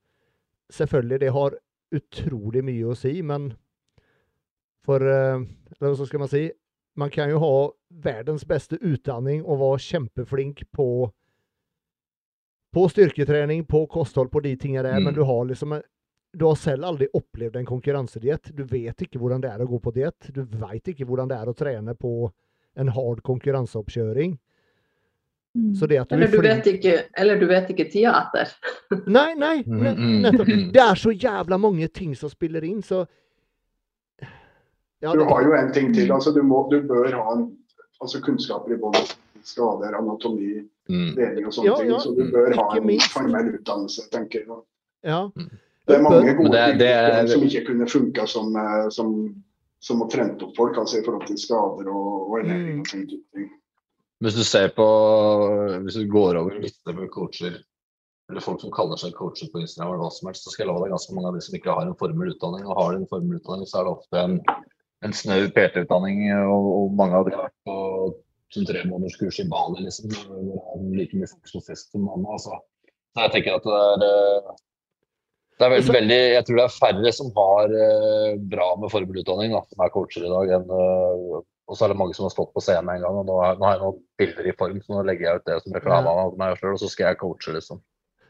Selvfølgelig, det har utrolig mye å si, men for eh, Eller hva skal man si? Man kan jo ha verdens beste utdanning og være kjempeflink på på styrketrening, på kosthold, på de tingene der, Mm. men du har liksom du har selv aldri opplevd en konkurransediett. Du vet ikke hvordan det er å gå på diett. Du veit ikke hvordan det er å trene på en hard konkurranseoppkjøring. Mm. Så det at du Eller er du, vet ikke, eller du vet ikke tida etter. Nei, nei! Mm, mm, Nettopp. mm. Det er så jævla mange ting som spiller inn, så ja, Du har jo en ting til. Altså, du, må, du bør ha en, altså, kunnskaper i både skader, anatomi, Mm. deling og sånne Ja, ting. ja, Så du bør ha en formell utdannelse, tenker jeg. ja. Det er mange gode det det er- ting som ikke kunne funka som, eh, som, som å trent opp folk, altså i forhold til skader og, og ernæring Mm. og sånne ting. Hvis du ser på Hvis du går over lista med coacher, eller folk som kaller seg coacher på Instagram, eller hva som helst, så skal jeg love deg ganske mange av de som ikke har en formelutdanning. Og har en formelutdanning, så er det ofte en, en snau PT-utdanning, og, og mange av de har vært på sånn tre måneders kurs i Bali, liksom. hvor det er Like mye fokus på fest som mamma. Altså. Så jeg tenker at det er det er veldig, veldig, jeg tror det er færre som har eh, bra med formelutdanning, da, som er coacher i dag, enn eh, og så er det mange som har stått på scenen en gang. og Nå, nå har jeg noen bilder i form, så nå legger jeg ut det som reklame av meg selv, og så skal jeg coache, liksom.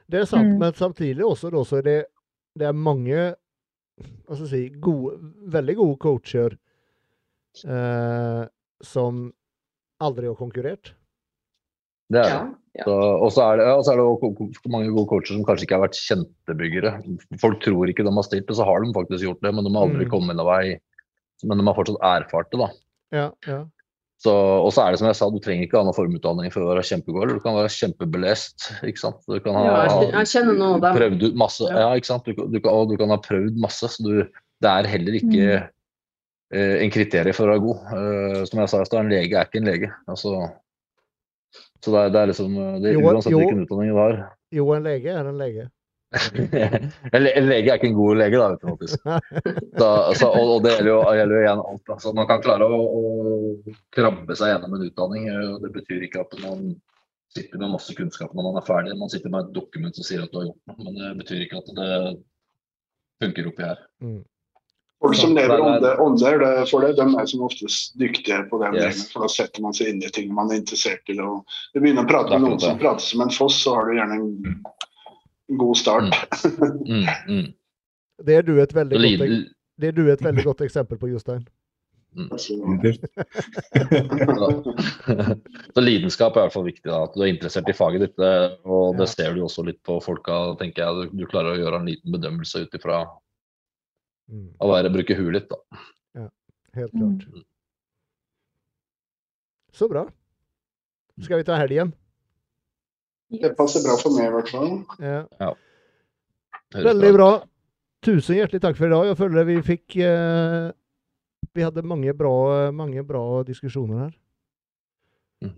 Det er sant, Mm. men samtidig også da, så er det, det er mange hva skal jeg si, gode, veldig gode coacher eh, som aldri har konkurrert. Det er det. Ja, ja. Så, og så er det, er det også mange gode coacher som kanskje ikke har vært kjentebyggere. Folk tror ikke de har stilt, og så har de faktisk gjort det, men de har aldri Mm. kommet noen vei. Men de har fortsatt erfart det, da. Ja, ja. Så, og så er det som jeg sa, du trenger ikke ha noen formutdanning for å være kjempegod. Du kan være kjempebelest. ikke sant? Du kan ha Ja, jeg- kjenner noen av dem. prøvd ut masse. Ja. Ja, ikke sant? Du, kan- du kan, og du kan ha prøvd masse. så du, Det er heller ikke eh, en kriterium for å være god. Eh, som jeg sa i stad, en lege er ikke en lege. altså så det er, det er liksom det, er Uansett jo. hvilken utdanning du har. Jo, en lege er en lege. En lege er ikke en god lege, da, vet du, faktisk. Så, så, og, og det gjelder jo, gjelder jo igjen alt. Altså, man kan klare å, å krabbe seg gjennom en utdanning. og Det betyr ikke at man sitter med masse kunnskap når man er ferdig. Man sitter med et dokument som sier at du har gjort noe, men det betyr ikke at det funker oppi her. Mm. Folk som lever er- ånder det, for det, de er som oftest dyktige på det. Yes. For da setter man seg inn i ting man er interessert i. Og du begynner å prate med noen som prater som en foss, så har du gjerne en en god start. Mm, mm. Det er du et veldig godt, det er du et veldig godt eksempel på, Jostein. Så, så lidenskap er i hvert fall viktig. da, At du er interessert i faget ditt. Og det Ja. ser du også litt på folka. tenker jeg. Du, du klarer å gjøre en liten bedømmelse ut ifra Mm. å være, bruke huet litt. da. Helt Mm. klart. Så bra. Skal vi ta helg igjen? Det passer bra for meg i hvert fall. Ja. Veldig bra. Tusen hjertelig takk for i dag. Jeg føler vi fikk eh, Vi hadde mange bra, mange bra diskusjoner her. Mm.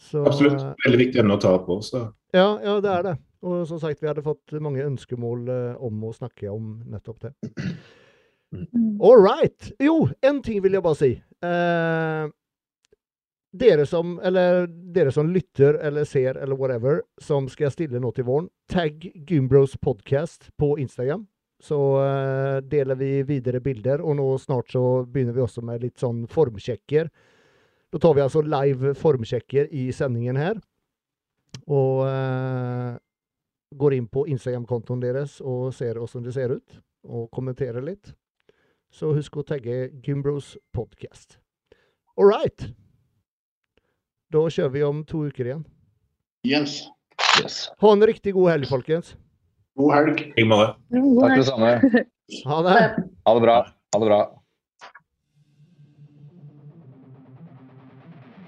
Så, Absolutt. Veldig viktig emne å ta på. Så. Ja, ja, det er det. Og som sagt, vi hadde fått mange ønskemål eh, om å snakke om nettopp det. Mm. All right. Jo, en ting vil jeg bare si. Eh, dere som, eller dere som lytter eller ser eller whatever, som skal stille nå til våren, tagg Gymbros podcast på Instagram. Så uh, deler vi videre bilder, og nå snart så begynner vi også med litt sånn formsjekker. Da tar vi altså live formsjekker i sendingen her. Og uh, går inn på Instagram-kontoen deres og ser åssen det ser ut, og kommenterer litt. Så husk å tagge Gymbros podcast. All right. Da kjører vi om to uker igjen. Yes. Yes. Ha en riktig god helg, folkens. God helg. I like måte. Takk det samme. Ha det. Ha det bra. Ha det bra.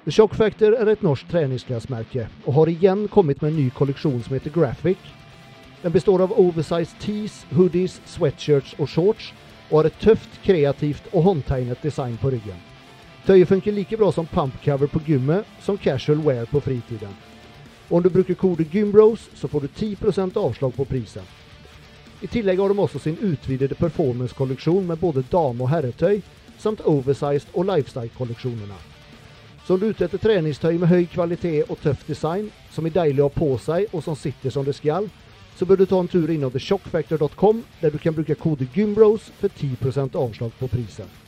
The Shock Factor er et norsk treningsklesmerke og har igjen kommet med en ny kolleksjon som heter Graphic. Den består av oversized tees, hoodies, sweatshirts og shorts, og har et tøft, kreativt og håndtegnet design på ryggen. Tøyet funker like bra som pumpcover på gymmet som casual wear på fritiden. Og om du bruker kode GYMBROS så får du 10% avslag på prisen. I tillegg har de også sin utvidede performance-kolleksjon med både dame- og herretøy, samt oversized og lifestyle-kolleksjonene. Så om du er ute etter treningstøy med høy kvalitet og tøff design, som er deilig å ha på seg og som sitter som det skal, så bør du ta en tur innom theshockfactor.com, der du kan bruke kode GYMBROS for 10% avslag på prisen.